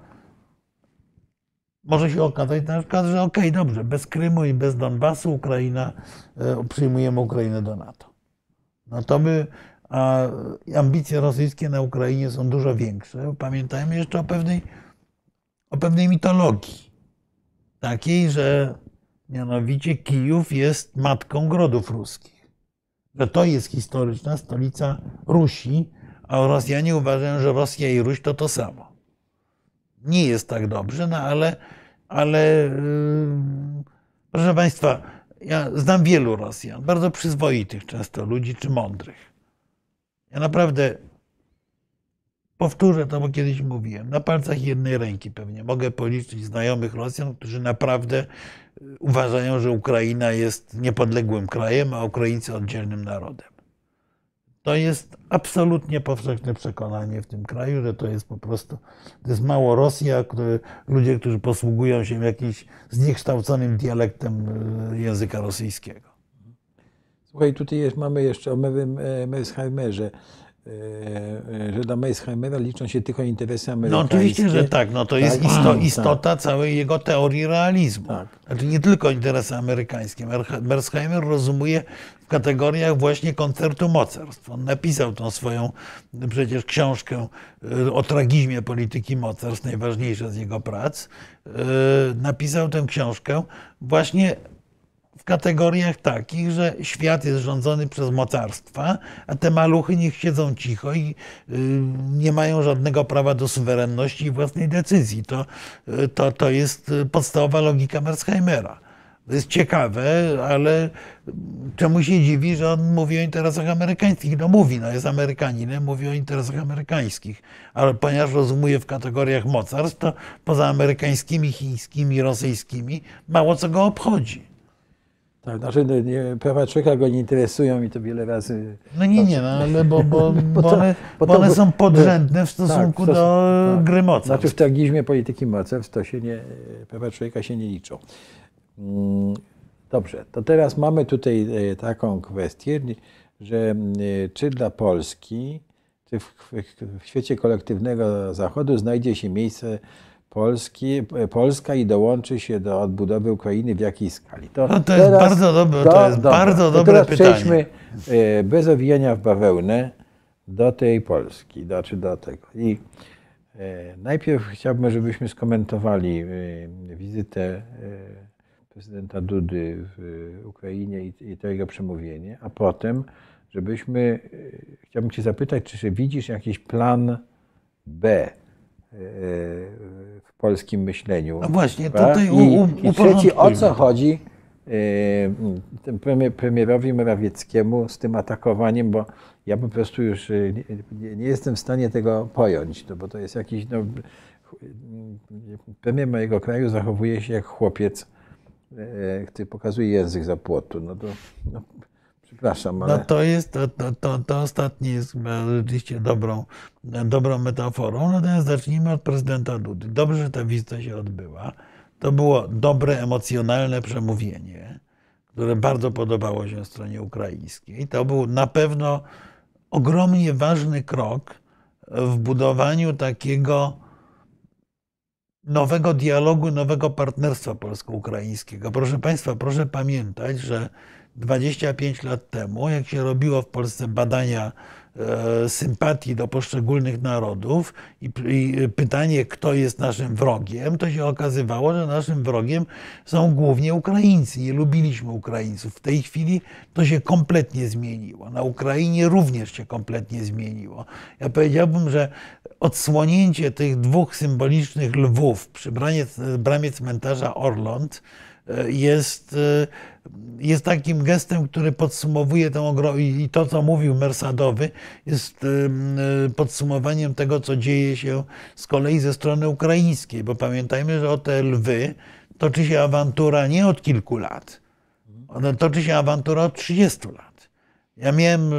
może się okazać na przykład, że okej, okay, dobrze, bez Krymu i bez Donbasu Ukraina, e, przyjmujemy Ukrainę do NATO. No to by, a ambicje rosyjskie na Ukrainie są dużo większe. Pamiętajmy jeszcze o pewnej, o pewnej mitologii. Takiej, że mianowicie Kijów jest matką grodów ruskich. Że to jest historyczna stolica Rusi, a Rosjanie uważają, że Rosja i Ruś to to samo. Nie jest tak dobrze, no ale, ale yy, proszę Państwa, ja znam wielu Rosjan, bardzo przyzwoitych często ludzi czy mądrych. Ja naprawdę powtórzę to, bo kiedyś mówiłem. Na palcach jednej ręki pewnie mogę policzyć znajomych Rosjan, którzy naprawdę y, uważają, że Ukraina jest niepodległym krajem, a Ukraińcy oddzielnym narodem. To jest absolutnie powszechne przekonanie w tym kraju, że to jest po prostu, to jest mało Rosja, które, ludzie, którzy posługują się jakimś zniekształconym dialektem y, języka rosyjskiego. Słuchaj, tutaj jest, mamy jeszcze o Mersheimerze, e, e, że dla Meisheimera liczą się tylko interesy amerykańskie. No oczywiście, że tak. No to tak, jest isto, istota tak. całej jego teorii realizmu. Tak. Znaczy nie tylko interesy amerykańskie. Mersheimer rozumuje w kategoriach właśnie koncertu mocarstw. On napisał tą swoją przecież książkę e, o tragizmie polityki mocarstw, najważniejsza z jego prac. Napisał tę książkę właśnie kategoriach takich, że świat jest rządzony przez mocarstwa, a te maluchy niech siedzą cicho i y, nie mają żadnego prawa do suwerenności i własnej decyzji. To, y, to, to jest podstawowa logika Mersheimera. To jest ciekawe, ale czemu się dziwi, że on mówi o interesach amerykańskich? No mówi, no jest Amerykaninem, mówi o interesach amerykańskich, ale ponieważ rozumuje w kategoriach mocarstw, to poza amerykańskimi, chińskimi, rosyjskimi mało co go obchodzi. Tak, znaczy no, nie, prawa człowieka go nie interesują i to wiele razy. No nie, nie, no, ale bo, bo, bo, bo, one, bo one są podrzędne w stosunku tak, do tak. gry mocarstw. Znaczy w tragizmie polityki mocarstw to się nie, prawa człowieka się nie liczą. Mm, dobrze, to teraz mamy tutaj e, taką kwestię, że e, czy dla Polski, czy w, w, w świecie kolektywnego Zachodu znajdzie się miejsce Polski, Polska i dołączy się do odbudowy Ukrainy w jakiej skali? To, no to jest bardzo dobre, to, to jest dobra. bardzo dobre teraz pytanie. Przejdźmy e, bez owijania w bawełnę do tej Polski, do, czy do tego. I e, najpierw chciałbym, żebyśmy skomentowali e, wizytę prezydenta Dudy w Ukrainie i, to jego przemówienie, a potem, żebyśmy, chciałbym Cię zapytać, czy widzisz jakiś plan B, polskim myśleniu. No właśnie, tutaj u, u, I, I trzeci, o co chodzi e, premierowi Morawieckiemu z tym atakowaniem, bo ja po prostu już e, nie, nie jestem w stanie tego pojąć, to, bo to jest jakiś, no, premier mojego kraju zachowuje się jak chłopiec, e, który pokazuje język za płotu. No to, no, Przepraszam, ale... No to jest, to, to, to, to ostatnie jest rzeczywiście dobrą, dobrą metaforą. Natomiast zacznijmy od prezydenta Dudy. Dobrze, że ta wizyta się odbyła. To było dobre, emocjonalne przemówienie, które bardzo podobało się stronie ukraińskiej. To był na pewno ogromnie ważny krok w budowaniu takiego nowego dialogu, nowego partnerstwa polsko-ukraińskiego. Proszę Państwa, proszę pamiętać, że 25 lat temu, jak się robiło w Polsce badania e, sympatii do poszczególnych narodów i, pytanie, kto jest naszym wrogiem, to się okazywało, że naszym wrogiem są głównie Ukraińcy. Nie lubiliśmy Ukraińców. W tej chwili to się kompletnie zmieniło. Na Ukrainie również się kompletnie zmieniło. Ja powiedziałbym, że odsłonięcie tych dwóch symbolicznych lwów przy bramie, bramie cmentarza Orląt jest, e, jest takim gestem, który podsumowuje tę i to, co mówił Mersadowy, jest e, podsumowaniem tego, co dzieje się z kolei ze strony ukraińskiej, bo pamiętajmy, że o te lwy toczy się awantura nie od kilku lat, toczy się awantura od 30 lat. Ja miałem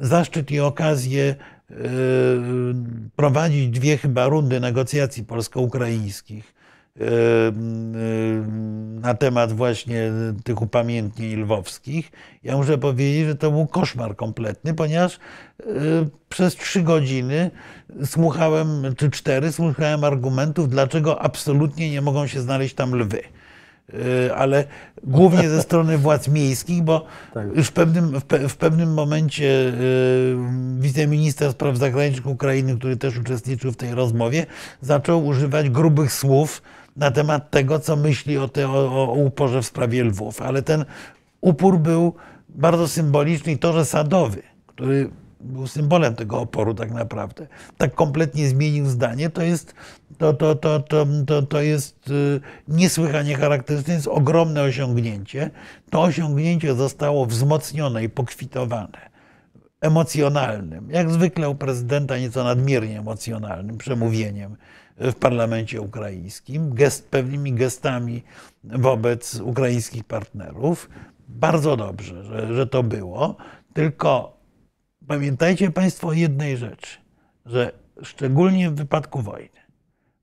zaszczyt i okazję prowadzić dwie chyba rundy negocjacji polsko-ukraińskich na temat właśnie tych upamiętnień lwowskich. Ja muszę powiedzieć, że to był koszmar kompletny, ponieważ przez trzy godziny słuchałem, czy cztery, słuchałem argumentów, dlaczego absolutnie nie mogą się znaleźć tam lwy. Y, ale głównie ze strony władz miejskich, bo tak. już w pewnym, w pewnym momencie wiceminister spraw zagranicznych Ukrainy, który też uczestniczył w tej rozmowie, zaczął używać grubych słów na temat tego, co myśli o, te, o, o uporze w sprawie Lwów. Ale ten upór był bardzo symboliczny i torze sadowy, który był symbolem tego oporu tak naprawdę, tak kompletnie zmienił zdanie, to jest, to, to, to, to, to, to jest y, niesłychanie charakterystyczne, jest ogromne osiągnięcie. To osiągnięcie zostało wzmocnione i pokwitowane emocjonalnym, jak zwykle u prezydenta nieco nadmiernie emocjonalnym przemówieniem w parlamencie ukraińskim, gest, pewnymi gestami wobec ukraińskich partnerów. Bardzo dobrze, że, że to było, tylko Pamiętajcie Państwo o jednej rzeczy, że szczególnie w wypadku wojny,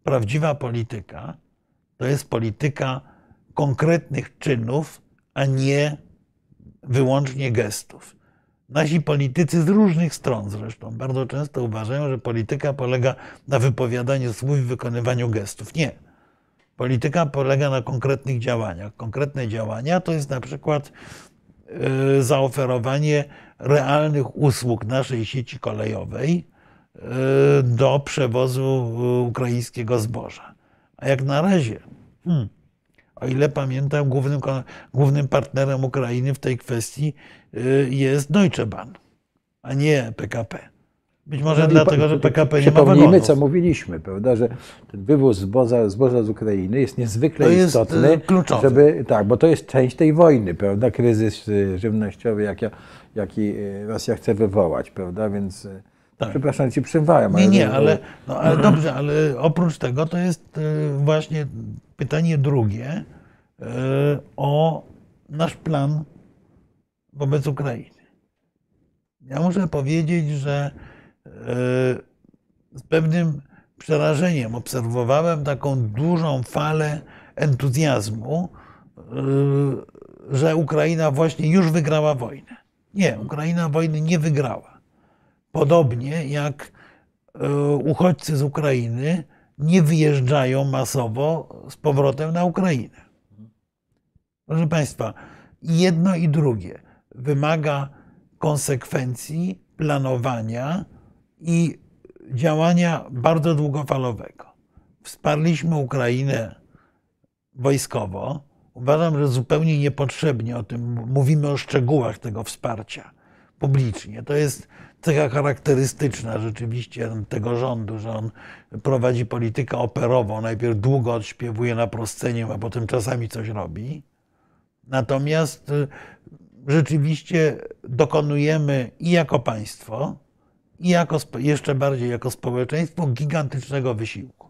prawdziwa polityka to jest polityka konkretnych czynów, a nie wyłącznie gestów. Nasi politycy z różnych stron zresztą bardzo często uważają, że polityka polega na wypowiadaniu słów i wykonywaniu gestów. Nie. Polityka polega na konkretnych działaniach. Konkretne działania to jest na przykład Y, zaoferowanie realnych usług naszej sieci kolejowej y, do przewozu ukraińskiego zboża. A jak na razie, hmm, o ile pamiętam, głównym, głównym partnerem Ukrainy w tej kwestii y, jest Deutsche Bahn, a nie PKP. Być może no dlatego, że PKP nie ma Przypomnijmy, co mówiliśmy, prawda, że ten wywóz zboża, zboża z Ukrainy jest niezwykle to istotny, jest kluczowy. żeby, tak, bo to jest część tej wojny, prawda, kryzys y, żywnościowy, jaki, jaki y, Rosja chce wywołać, prawda, więc y, tak. przepraszam, ci przerwałem. Nie, nie, ale, no, ale dobrze, ale oprócz tego to jest właśnie pytanie drugie o nasz plan wobec Ukrainy. Ja muszę powiedzieć, że z pewnym przerażeniem obserwowałem taką dużą falę entuzjazmu, y, że Ukraina właśnie już wygrała wojnę. Nie, Ukraina wojny nie wygrała. Podobnie jak y, uchodźcy z Ukrainy nie wyjeżdżają masowo z powrotem na Ukrainę. Proszę Państwa, jedno i drugie wymaga konsekwencji, planowania, i działania bardzo długofalowego. Wsparliśmy Ukrainę wojskowo. Uważam, że zupełnie niepotrzebnie o tym mówimy o szczegółach tego wsparcia publicznie. To jest cecha charakterystyczna rzeczywiście tego rządu, że on prowadzi politykę operową. Najpierw długo odśpiewuje na proscenie, a potem czasami coś robi. Natomiast y, rzeczywiście dokonujemy i jako państwo, i jako, jeszcze bardziej jako społeczeństwo gigantycznego wysiłku.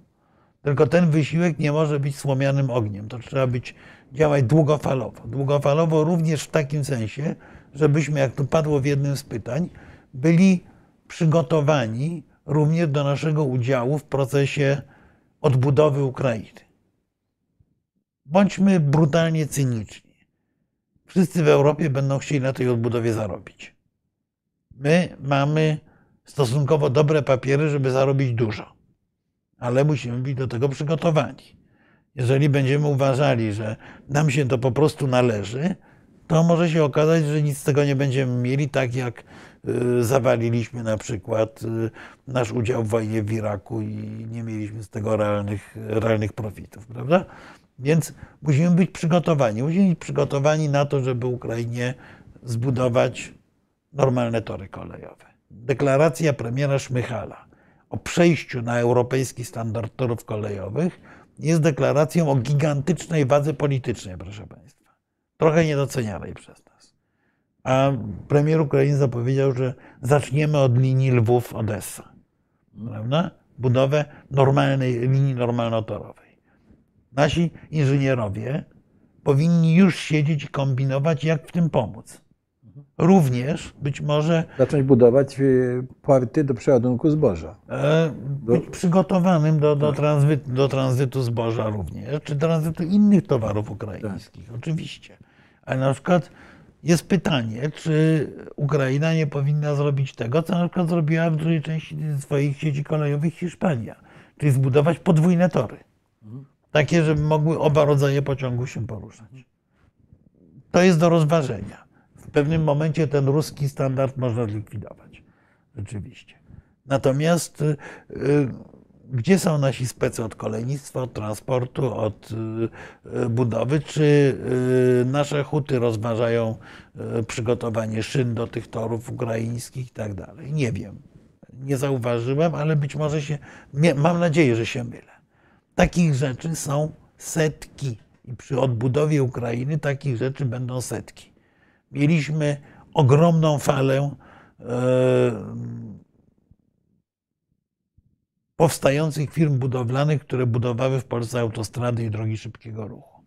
Tylko ten wysiłek nie może być słomianym ogniem. To trzeba być, działać długofalowo. Długofalowo również w takim sensie, żebyśmy, jak tu padło w jednym z pytań, byli przygotowani również do naszego udziału w procesie odbudowy Ukrainy. Bądźmy brutalnie cyniczni. Wszyscy w Europie będą chcieli na tej odbudowie zarobić. My mamy stosunkowo dobre papiery, żeby zarobić dużo. Ale musimy być do tego przygotowani. Jeżeli będziemy uważali, że nam się to po prostu należy, to może się okazać, że nic z tego nie będziemy mieli, tak jak zawaliliśmy na przykład y, nasz udział w wojnie w Iraku i nie mieliśmy z tego realnych, realnych profitów, prawda? Więc musimy być przygotowani. Musimy być przygotowani na to, żeby Ukrainie zbudować normalne tory kolejowe. Deklaracja premiera Szmychala o przejściu na europejski standard torów kolejowych jest deklaracją o gigantycznej wadze politycznej, proszę Państwa. Trochę niedocenianej przez nas. A premier Ukrainy zapowiedział, że zaczniemy od linii Lwów-Odessa. Prawda? Budowę normalnej linii normalnotorowej. Nasi inżynierowie powinni już siedzieć i kombinować, jak w tym pomóc. Również być może Zacząć budować y, porty do przeładunku zboża. e, być przygotowanym do, do, tranzytu, do tranzytu zboża również, czy tranzytu innych towarów ukraińskich, oczywiście. Ale na przykład jest pytanie, czy Ukraina nie powinna zrobić tego, co na przykład zrobiła w dużej części swoich sieci kolejowych Hiszpania, czyli zbudować podwójne tory. Takie, żeby mogły oba rodzaje pociągów się poruszać. To jest do rozważenia. W pewnym momencie ten ruski standard można zlikwidować. Rzeczywiście. Natomiast y, y, gdzie są nasi specy od kolejnictwa, od transportu, od y, y, budowy? Czy y, nasze huty rozważają przygotowanie szyn do tych torów ukraińskich i tak dalej? Nie wiem. Nie zauważyłem, ale być może się, mam nadzieję, że się mylę. Takich rzeczy są setki. I przy odbudowie Ukrainy takich rzeczy będą setki. Mieliśmy ogromną falę powstających firm budowlanych, które budowały w Polsce autostrady i drogi szybkiego ruchu.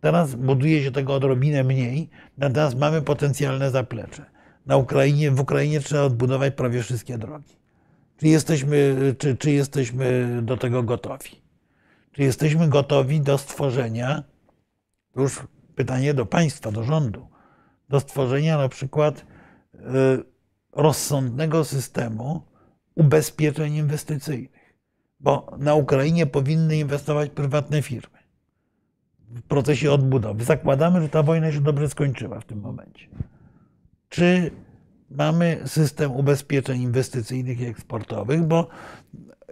Teraz buduje się tego odrobinę mniej, natomiast mamy potencjalne zaplecze. Na Ukrainie, w Ukrainie trzeba odbudować prawie wszystkie drogi. Czy jesteśmy, czy, czy jesteśmy do tego gotowi? Czy jesteśmy gotowi do stworzenia, już pytanie do państwa, do rządu, do stworzenia na przykład y, rozsądnego systemu ubezpieczeń inwestycyjnych? Bo na Ukrainie powinny inwestować prywatne firmy w procesie odbudowy. Zakładamy, że ta wojna się dobrze skończyła w tym momencie. Czy mamy system ubezpieczeń inwestycyjnych i eksportowych, bo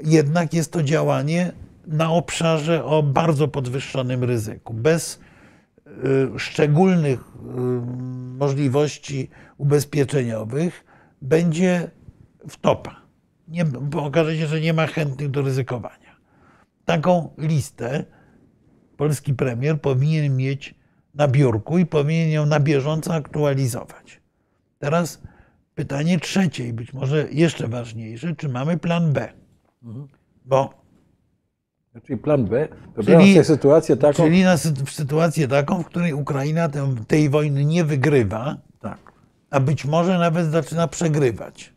jednak jest to działanie na obszarze o bardzo podwyższonym ryzyku. Bez y, szczególnych y, możliwości ubezpieczeniowych będzie wtopa. Nie, bo okaże się, że nie ma chętnych do ryzykowania. Taką listę polski premier powinien mieć na biurku i powinien ją na bieżąco aktualizować. Teraz pytanie trzecie i być może jeszcze ważniejsze, czy mamy plan B? Bo Czyli plan B, wyobrażam Czyli- sobie sytuację taką. Czyli na, sytuację taką, w której Ukraina tej wojny nie wygrywa, Tak, a być może nawet zaczyna przegrywać.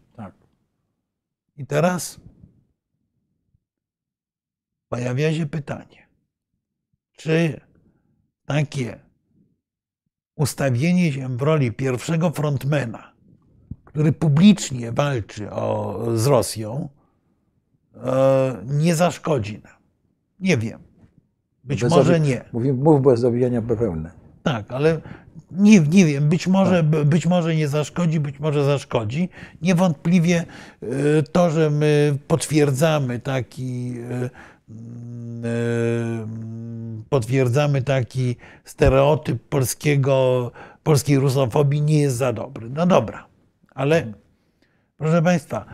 I teraz pojawia się pytanie, czy takie ustawienie się w roli pierwszego frontmana, który publicznie walczy o, z Rosją, e, nie zaszkodzi nam? Nie wiem. Być Bez może nie. Mówi, mów bez obijania bawełny. Tak, ale nie, nie wiem, być może, być może nie zaszkodzi, być może zaszkodzi. Niewątpliwie y, to, że my potwierdzamy taki, y, y, potwierdzamy taki stereotyp polskiego, polskiej rusofobii nie jest za dobry. No dobra, ale proszę Państwa,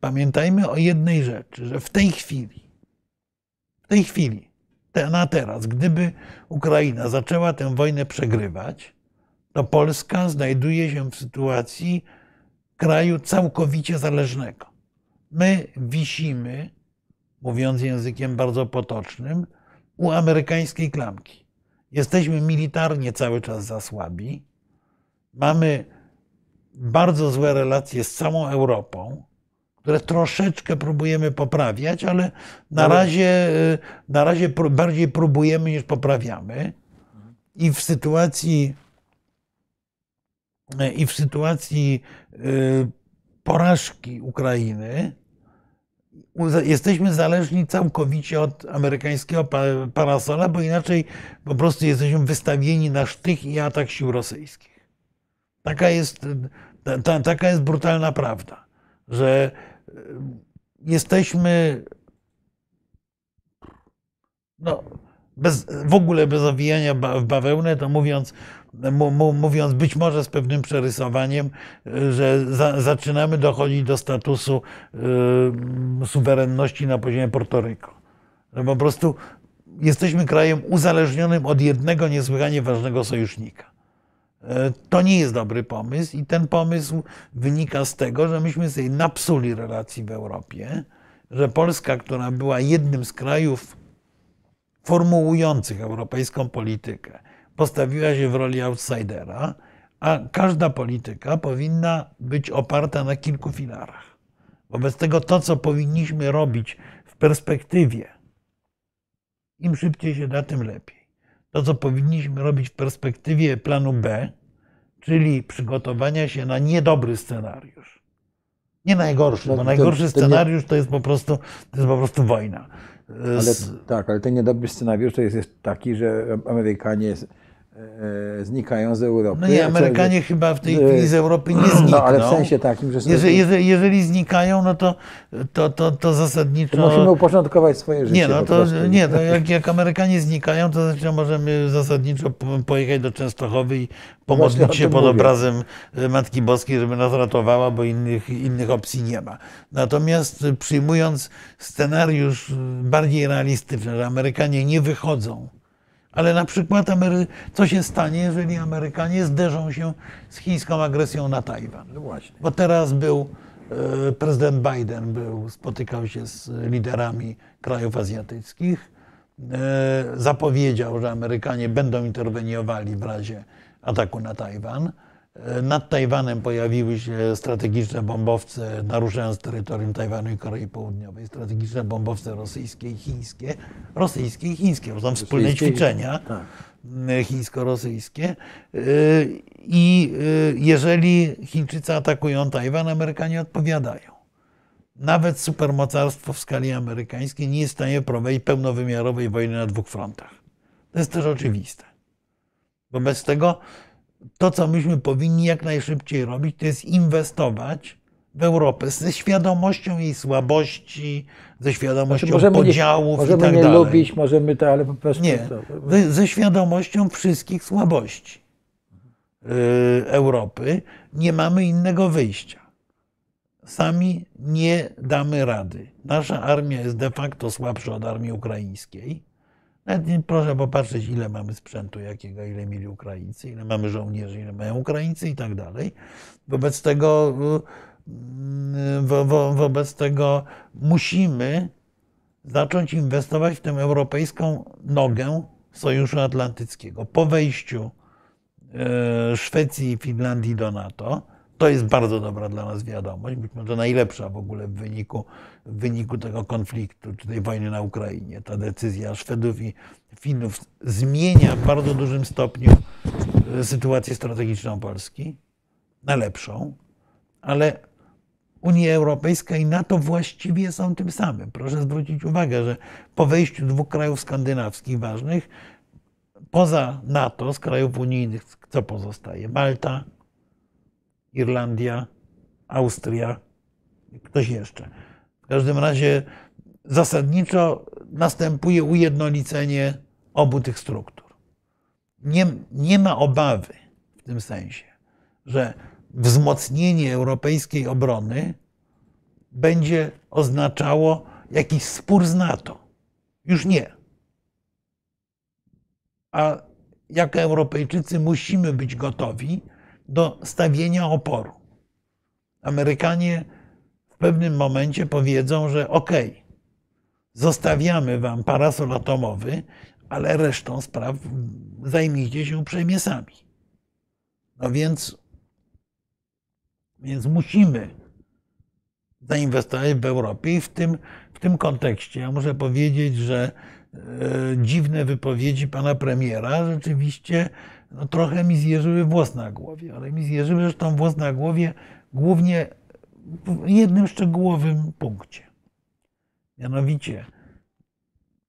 pamiętajmy o jednej rzeczy, że w tej chwili, w tej chwili, na teraz, gdyby Ukraina zaczęła tę wojnę przegrywać, to Polska znajduje się w sytuacji kraju całkowicie zależnego. My wisimy, mówiąc językiem bardzo potocznym, u amerykańskiej klamki. Jesteśmy militarnie cały czas za słabi. Mamy bardzo złe relacje z całą Europą, które troszeczkę próbujemy poprawiać, ale na razie, y, na razie bardziej próbujemy niż poprawiamy. I w sytuacji i w sytuacji y, porażki Ukrainy jesteśmy zależni całkowicie od amerykańskiego pa- parasola, bo inaczej po prostu jesteśmy wystawieni na sztych i atak sił rosyjskich. Taka jest, ta, ta, taka jest brutalna prawda, że y, jesteśmy no, bez, w ogóle bez owijania w bawełnę, to mówiąc, mówiąc być może z pewnym przerysowaniem, że za, zaczynamy dochodzić do statusu y, suwerenności na poziomie Portoryko. Że po prostu jesteśmy krajem uzależnionym od jednego niesłychanie ważnego sojusznika. Y, To nie jest dobry pomysł i ten pomysł wynika z tego, że myśmy sobie napsuli relacji w Europie, że Polska, która była jednym z krajów formułujących europejską politykę, postawiła się w roli outsidera, a każda polityka powinna być oparta na kilku filarach. Wobec tego to, co powinniśmy robić w perspektywie, im szybciej się da, tym lepiej. To, co powinniśmy robić w perspektywie planu B, czyli przygotowania się na niedobry scenariusz. Nie najgorszy, No, bo to- najgorszy to nie- scenariusz to jest po prostu, to jest po prostu wojna. Ale, tak, ale ten niedobry scenariusz to jest, jest taki, że Amerykanie znikają z Europy. No nie, a co- Amerykanie chyba w tej e, chwili z Europy nie znikną. No ale w sensie takim, że Jeżeli, jeżeli, jeżeli znikają, no to, to, to, to zasadniczo. to musimy uporządkować swoje życie. nie, no to, nie, to jak, jak Amerykanie znikają, to znaczy możemy zasadniczo po- pojechać do Częstochowy i właśnie o pomodlić się tym pod mówię. obrazem e, Matki Boskiej, żeby nas ratowała, bo innych, innych opcji nie ma. Natomiast e, przyjmując scenariusz e, bardziej realistyczny, że Amerykanie nie wychodzą, ale na przykład Amery... co się stanie, jeżeli Amerykanie zderzą się z chińską agresją na Tajwan? No właśnie. Bo teraz był e, prezydent Biden, był, spotykał się z liderami krajów azjatyckich. E, Zapowiedział, że Amerykanie będą interweniowali w razie ataku na Tajwan. Nad Tajwanem pojawiły się strategiczne bombowce, naruszając terytorium Tajwanu i Korei Południowej, strategiczne bombowce rosyjskie i chińskie. Rosyjskie i chińskie, bo są wspólne ćwiczenia tak. y, chińsko-rosyjskie. Y, I y, jeżeli Chińczycy atakują Tajwan, Amerykanie odpowiadają. Nawet supermocarstwo w skali amerykańskiej nie jest w stanie prowadzić pełnowymiarowej wojny na dwóch frontach. To jest też oczywiste. Wobec tego to, co myśmy powinni jak najszybciej robić, to jest inwestować w Europę ze świadomością jej słabości, ze świadomością Znaczy, możemy podziałów nie, i możemy tak nie dalej. lubić, możemy to, ale po prostu. Nie, ze, ze świadomością wszystkich słabości yy, Europy nie mamy innego wyjścia. Sami nie damy rady. Nasza armia jest de facto słabsza od armii ukraińskiej. Nawet nie, proszę popatrzeć, ile mamy sprzętu jakiego, ile mieli Ukraińcy, ile mamy żołnierzy, ile mają Ukraińcy i tak dalej. Wobec tego, yy, wo, wo, wobec tego musimy zacząć inwestować w tę europejską nogę Sojuszu Atlantyckiego. Po wejściu e, Szwecji i Finlandii do NATO, to jest bardzo dobra dla nas wiadomość, być może najlepsza w ogóle w wyniku, w wyniku tego konfliktu, czy tej wojny na Ukrainie. Ta decyzja Szwedów i Finów zmienia w bardzo dużym stopniu e, sytuację strategiczną Polski na lepszą, ale Unia Europejska i NATO właściwie są tym samym. Proszę zwrócić uwagę, że po wejściu dwóch krajów skandynawskich ważnych, poza NATO, z krajów unijnych, co pozostaje? Malta, Irlandia, Austria, ktoś jeszcze. W każdym razie zasadniczo następuje ujednolicenie obu tych struktur. Nie, nie ma obawy w tym sensie, że wzmocnienie europejskiej obrony będzie oznaczało jakiś spór z NATO. Już nie. A jako Europejczycy musimy być gotowi do stawienia oporu. Amerykanie w pewnym momencie powiedzą, że OK, zostawiamy wam parasol atomowy, ale resztą spraw zajmijcie się uprzejmie sami. No więc więc musimy zainwestować w Europie i w tym, w tym kontekście ja muszę powiedzieć, że e, dziwne wypowiedzi pana premiera rzeczywiście no, trochę mi zjeżyły włos na głowie, ale mi zjeżyły zresztą włos na głowie głównie w jednym szczegółowym punkcie. Mianowicie,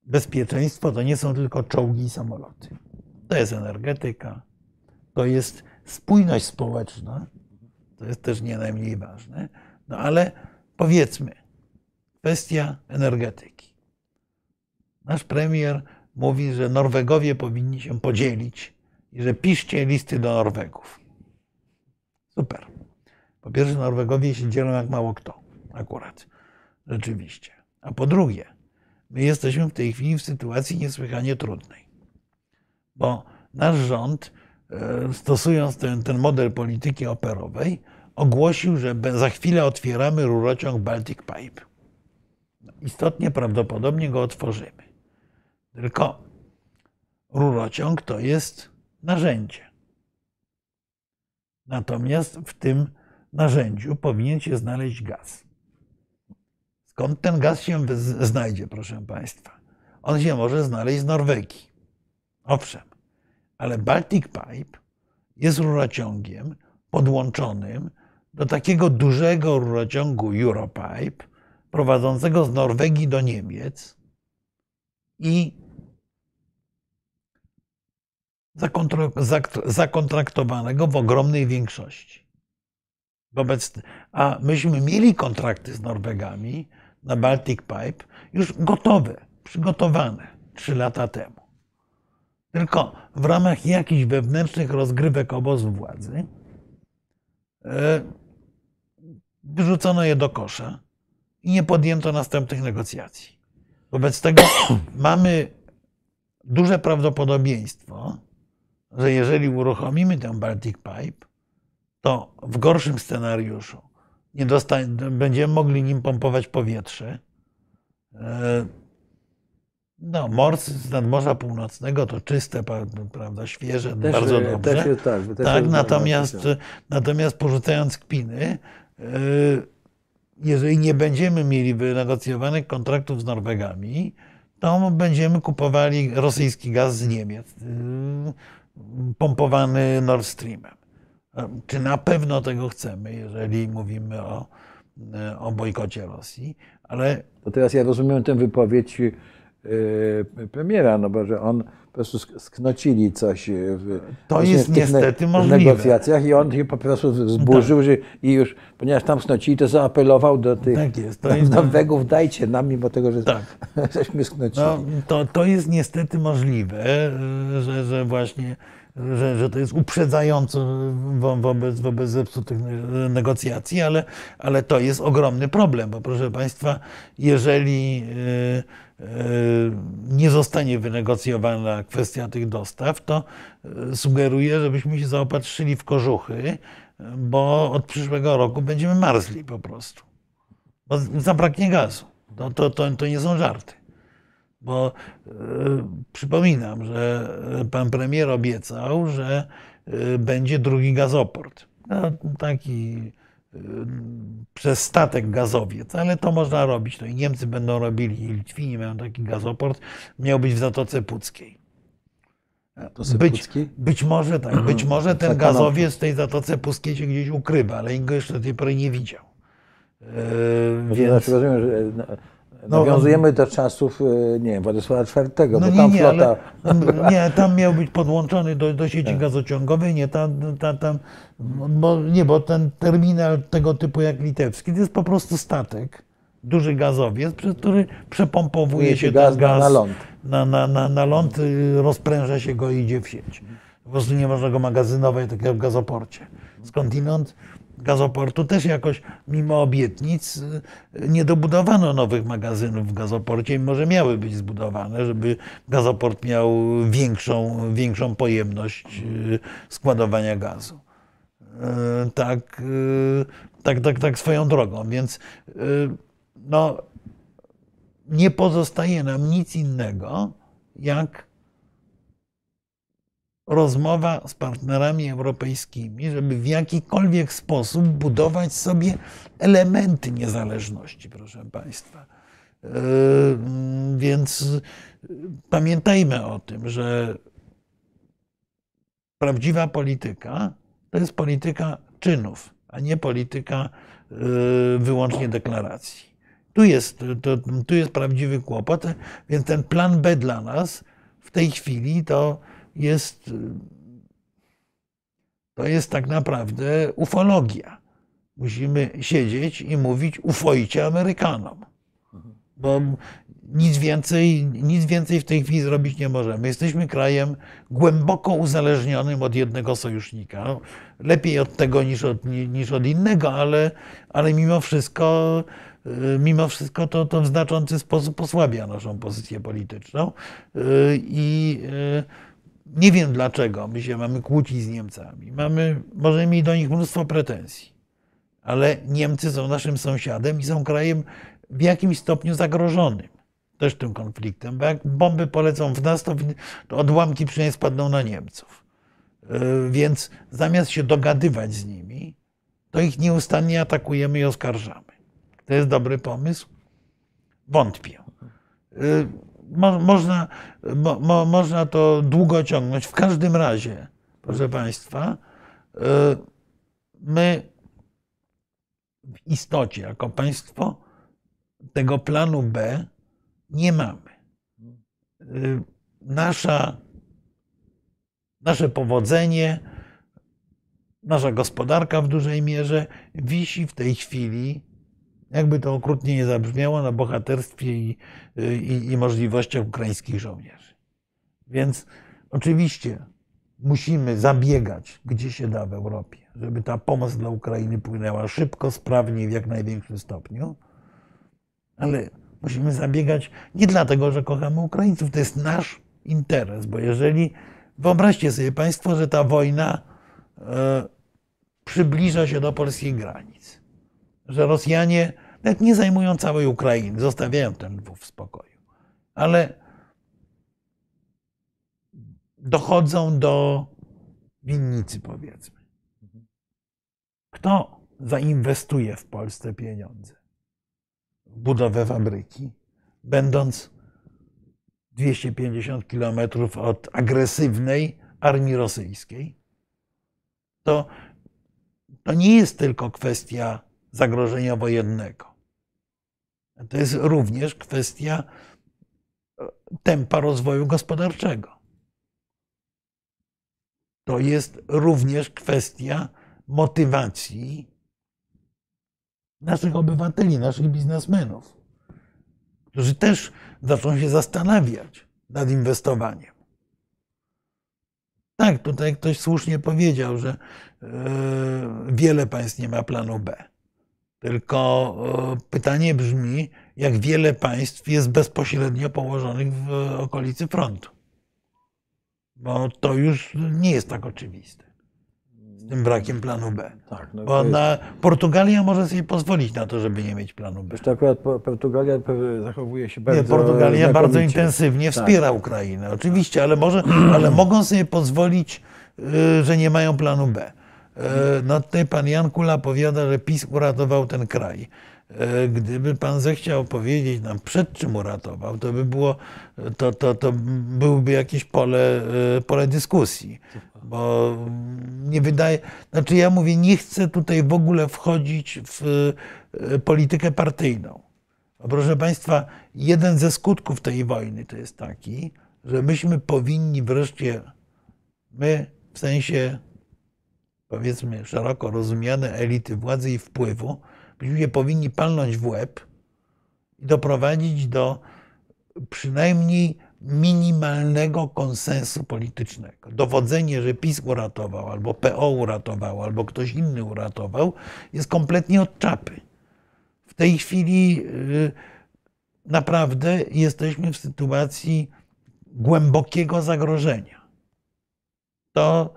bezpieczeństwo to nie są tylko czołgi i samoloty. To jest energetyka, to jest spójność społeczna, to jest też nie najmniej ważne. No ale powiedzmy, kwestia energetyki. Nasz premier mówi, że Norwegowie powinni się podzielić i że piszcie listy do Norwegów. Super. Po pierwsze, Norwegowie się dzielą jak mało kto, akurat, rzeczywiście. A po drugie, my jesteśmy w tej chwili w sytuacji niesłychanie trudnej, bo nasz rząd, e, stosując ten, ten model polityki operowej, ogłosił, że za chwilę otwieramy rurociąg Baltic Pipe. Istotnie prawdopodobnie go otworzymy. Tylko rurociąg to jest narzędzie. Natomiast w tym narzędziu powinien się znaleźć gaz. Skąd ten gaz się znajdzie, proszę Państwa? On się może znaleźć z Norwegii. Owszem, ale Baltic Pipe jest rurociągiem podłączonym do takiego dużego rurociągu Europipe prowadzącego z Norwegii do Niemiec i zakontraktowanego w ogromnej większości. Wobec, a myśmy mieli kontrakty z Norwegami na Baltic Pipe już gotowe, przygotowane trzy lata temu. Tylko w ramach jakichś wewnętrznych rozgrywek obozu władzy e, wyrzucono je do kosza i nie podjęto następnych negocjacji. Wobec tego mamy duże prawdopodobieństwo, że jeżeli uruchomimy ten Baltic Pipe, to w gorszym scenariuszu nie będziemy mogli nim pompować powietrze. E, no, mors z nadmorza północnego to czyste, prawda, świeże, też, bardzo dobrze. Też jest, tak, też tak natomiast, natomiast porzucając kpiny, e, jeżeli nie będziemy mieli wynegocjowanych kontraktów z Norwegami, to będziemy kupowali rosyjski gaz z Niemiec, e, pompowany Nord Streamem. Czy na pewno tego chcemy, jeżeli mówimy o, o bojkocie Rosji, ale... To teraz ja rozumiem tę wypowiedź yy, premiera, no bo że on po prostu sknocili coś w, to jest w niestety ne możliwe. negocjacjach i on się po prostu zburzył tak. że, i już, ponieważ tam sknocili, to zaapelował do tych tak jest, to jest Norwegów, dajcie nam, mimo tego, że tak. żeśmy sknocili. No, to, to jest niestety możliwe, że, że właśnie że, że to jest uprzedzające wobec, wobec zepsutych negocjacji, ale, ale to jest ogromny problem, bo proszę Państwa, jeżeli e, e, nie zostanie wynegocjowana kwestia tych dostaw, to e, sugeruję, żebyśmy się zaopatrzyli w kożuchy, bo od przyszłego roku będziemy marzli po prostu. Bo zabraknie gazu. To, to, to, to nie są żarty. Bo e, przypominam, że pan premier obiecał, że e, będzie drugi gazoport. No, taki e, przez statek gazowiec, ale to można robić. To i Niemcy będą robili, i Litwini mają taki gazoport. Miał być w Zatoce Puckiej. Być, być może tak, być może ten gazowiec w tej Zatoce Puskiej się gdzieś ukrywa, ale nikt go jeszcze do tej pory nie widział. Yy, więc... Znaczy rozumiem, że no, Nawiązujemy do czasów, e, nie wiem, Władysława IV, no bo nie, tam nie, flota... Ale, nie, tam miał być podłączony do, do sieci tak. gazociągowej, nie, tam, tam, tam, bo, nie, bo ten terminal tego typu jak litewski to jest po prostu statek, duży gazowiec, przez który przepompowuje się gaz ten gaz na, ląd. Na, na, na, na ląd, y, rozpręża się go i idzie w sieć. Po prostu nie można go magazynować tak jak w gazoporcie. Skądinąd gazoportu też jakoś, mimo obietnic, y, nie dobudowano nowych magazynów w gazoporcie, mimo że miały być zbudowane, żeby gazoport miał większą, większą pojemność y, składowania gazu. Y, tak, tak, tak, tak swoją drogą. Więc no, nie pozostaje nam nic innego, jak rozmowa z partnerami europejskimi, żeby w jakikolwiek sposób budować sobie elementy niezależności, proszę Państwa. Yy, więc pamiętajmy o tym, że prawdziwa polityka to jest polityka czynów, a nie polityka y, wyłącznie deklaracji. Tu jest, to, tu jest prawdziwy kłopot, więc ten plan B dla nas w tej chwili to jest, y, to jest tak naprawdę ufologia. Musimy siedzieć i mówić ufojcie Amerykanom. Bo nic więcej, nic więcej w tej chwili zrobić nie możemy. Jesteśmy krajem głęboko uzależnionym od jednego sojusznika. Lepiej od tego niż od, niż od innego, ale, ale mimo wszystko, y, mimo wszystko to, to w znaczący sposób osłabia naszą pozycję polityczną. Y, I nie wiem dlaczego my się mamy kłócić z Niemcami. Mamy, możemy mieć do nich mnóstwo pretensji, ale Niemcy są naszym sąsiadem i są krajem w jakimś stopniu zagrożonym też tym konfliktem, bo jak bomby polecą w nas, to odłamki przynajmniej spadną na Niemców. Więc zamiast się dogadywać z nimi, to ich nieustannie atakujemy i oskarżamy. To jest dobry pomysł? Wątpię. Mo, można, mo, można to długo ciągnąć. W każdym razie, proszę Państwa, my w istocie, jako państwo, tego planu B nie mamy. Nasza, nasze powodzenie, nasza gospodarka w dużej mierze wisi w tej chwili, jakby to okrutnie nie zabrzmiało, na bohaterstwie i, i, i możliwościach ukraińskich żołnierzy. Więc oczywiście musimy zabiegać, gdzie się da w Europie, żeby ta pomoc dla Ukrainy płynęła szybko, sprawnie w jak największym stopniu, ale Musimy zabiegać nie dlatego, że kochamy Ukraińców, to jest nasz interes, bo jeżeli wyobraźcie sobie Państwo, że ta wojna e, przybliża się do polskich granic, że Rosjanie nawet nie zajmują całej Ukrainy, zostawiają ten Lwów w spokoju, ale dochodzą do winnicy, powiedzmy. Kto zainwestuje w Polsce pieniądze? budowę fabryki, będąc 250 kilometrów od agresywnej armii rosyjskiej, to, to nie jest tylko kwestia zagrożenia wojennego. To jest również kwestia e, tempa rozwoju gospodarczego. To jest również kwestia motywacji naszych obywateli, naszych biznesmenów, którzy też zaczną się zastanawiać nad inwestowaniem. Tak, tutaj ktoś słusznie powiedział, że e, wiele państw nie ma planu B. Tylko e, pytanie brzmi, jak wiele państw jest bezpośrednio położonych w okolicy frontu. Bo to już nie jest tak oczywiste tym brakiem planu B. Tak, no Bo na, Portugalia może sobie pozwolić na to, żeby nie mieć planu B. Zresztą akurat Portugalia zachowuje się bardzo. Nie, Portugalia bardzo intensywnie tak. wspiera tak. Ukrainę, oczywiście, ale, może, ale mogą sobie pozwolić, y, że nie mają planu B. Y, no tutaj pan Jan Kula powiada, że PiS uratował ten kraj. E, gdyby pan zechciał powiedzieć nam, przed czym uratował, to by było, to, to, to byłby jakieś pole, e, pole dyskusji. Bo nie wydaje, znaczy ja mówię, nie chcę tutaj w ogóle wchodzić w e, politykę partyjną. proszę Państwa, jeden ze skutków tej wojny to jest taki, że myśmy powinni wreszcie, my w sensie powiedzmy szeroko rozumiane elity władzy i wpływu, Ludzie powinni palnąć w łeb i doprowadzić do przynajmniej minimalnego konsensu politycznego. Dowodzenie, że PiS uratował, albo PO uratował, albo ktoś inny uratował, jest kompletnie od czapy. W tej chwili y, naprawdę jesteśmy w sytuacji głębokiego zagrożenia. To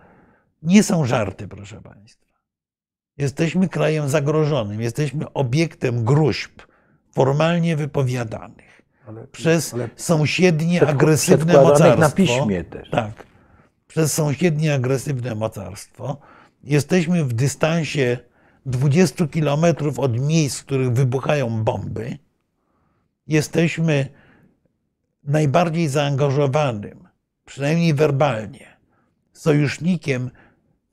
nie są żarty, proszę Państwa. Jesteśmy krajem zagrożonym, jesteśmy obiektem gruźb formalnie wypowiadanych ale, przez ale sąsiednie agresywne mocarstwo. na piśmie też. Tak. Przez sąsiednie agresywne mocarstwo. Jesteśmy w dystansie 20 kilometrów od miejsc, w których wybuchają bomby. Jesteśmy najbardziej zaangażowanym, przynajmniej werbalnie, sojusznikiem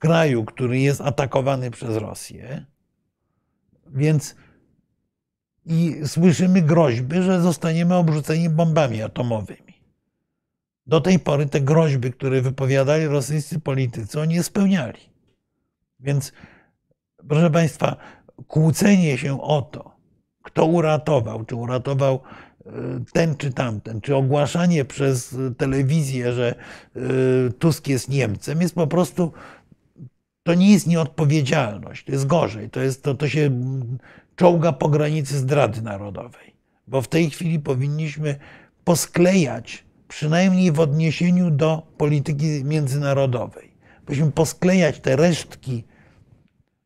kraju, który jest atakowany przez Rosję, Więc i słyszymy groźby, że zostaniemy obrzuceni bombami atomowymi. Do tej pory te groźby, które wypowiadali rosyjscy politycy, oni je spełniali. Więc, proszę Państwa, kłócenie się o to, kto uratował, czy uratował e, ten czy tamten, czy ogłaszanie przez telewizję, że e, Tusk jest Niemcem, jest po prostu, to nie jest nieodpowiedzialność, to jest gorzej, to, jest, to, to się czołga po granicy zdrady narodowej. Bo w tej chwili powinniśmy posklejać, przynajmniej w odniesieniu do polityki międzynarodowej, powinniśmy posklejać te resztki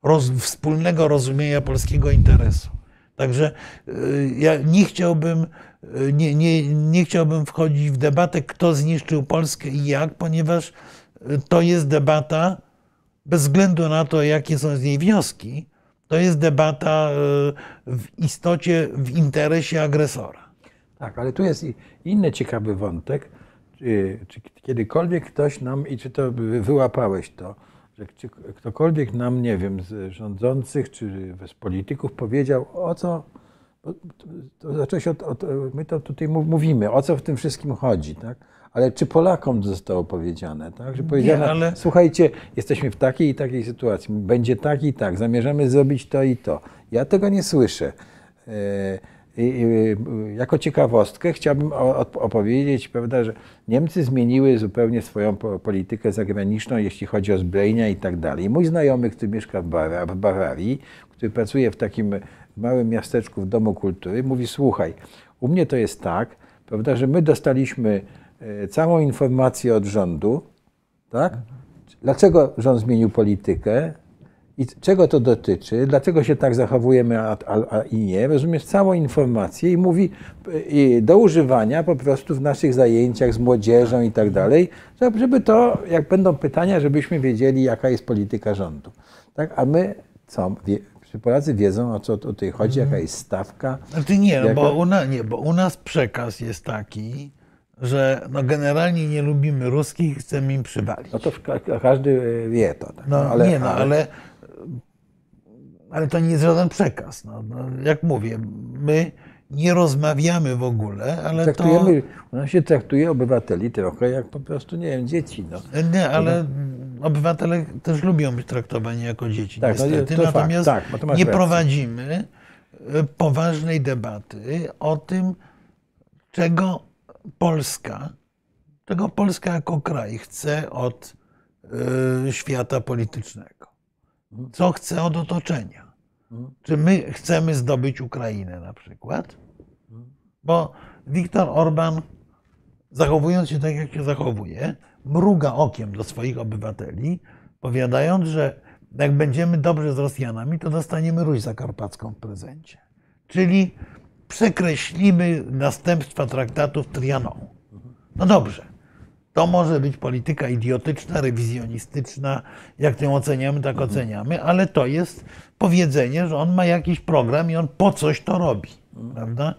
roz, wspólnego rozumienia polskiego interesu. Także y, ja nie chciałbym, y, nie, nie, nie chciałbym wchodzić w debatę, kto zniszczył Polskę i jak, ponieważ y, to jest debata, bez względu na to, jakie są z niej wnioski, to jest debata w istocie w interesie agresora. Tak, ale tu jest inny ciekawy wątek. Czy, czy kiedykolwiek ktoś nam, i czy to wyłapałeś to, że ktokolwiek nam, nie wiem, z rządzących czy z polityków powiedział, o co, to zaczęło się od, od, my to tutaj mówimy, o co w tym wszystkim chodzi, tak? Ale czy Polakom zostało powiedziane, tak? Że powiedziano, Nie, ale... słuchajcie, jesteśmy w takiej i takiej sytuacji, będzie tak i tak, zamierzamy zrobić to i to. Ja tego nie słyszę. E, jako ciekawostkę chciałbym opowiedzieć, prawda, że Niemcy zmieniły zupełnie swoją politykę zagraniczną, jeśli chodzi o zbrojenia i tak dalej. Mój znajomy, który mieszka w Bawarii, który pracuje w takim małym miasteczku w Domu Kultury, mówi: Słuchaj, u mnie to jest tak, prawda, że my dostaliśmy e, całą informację od rządu, tak? Dlaczego rząd zmienił politykę? I czego to dotyczy, dlaczego się tak zachowujemy, a, a, a i nie, rozumiesz całą informację i mówi i do używania po prostu w naszych zajęciach z młodzieżą i tak dalej, żeby to, jak będą pytania, żebyśmy wiedzieli, jaka jest polityka rządu. Tak? A my co? Wie, Polacy wiedzą, o co tutaj chodzi, jaka jest stawka. Znaczy nie, no bo u nas, nie, bo u nas przekaz jest taki, że no generalnie nie lubimy ruskich, chcemy im przywalić. No to każdy wie to. Tak? No, ale, nie, no, ale, ale to nie jest żaden przekaz. No, no, jak mówię, my nie rozmawiamy w ogóle, ale Traktujemy, to... On się traktuje obywateli trochę jak po prostu, nie wiem, dzieci. No. Nie, ale obywatele też lubią być traktowani jako dzieci, tak, no, niestety. No, Natomiast tak, nie rację. prowadzimy e, poważnej debaty o tym, czego Polska, czego Polska jako kraj chce od y, świata politycznego. Co chce od otoczenia. Czy my chcemy zdobyć Ukrainę na przykład? Bo Viktor Orban, zachowując się tak, jak się zachowuje, mruga okiem do swoich obywateli, powiadając, że jak będziemy dobrze z Rosjanami, to dostaniemy Ruś Zakarpacką w prezencie. Czyli przekreślimy następstwa traktatów Trianon. No dobrze. To może być polityka idiotyczna, rewizjonistyczna. Jak tę oceniamy, tak oceniamy, ale to jest powiedzenie, że on ma jakiś program i on po coś to robi. Prawda?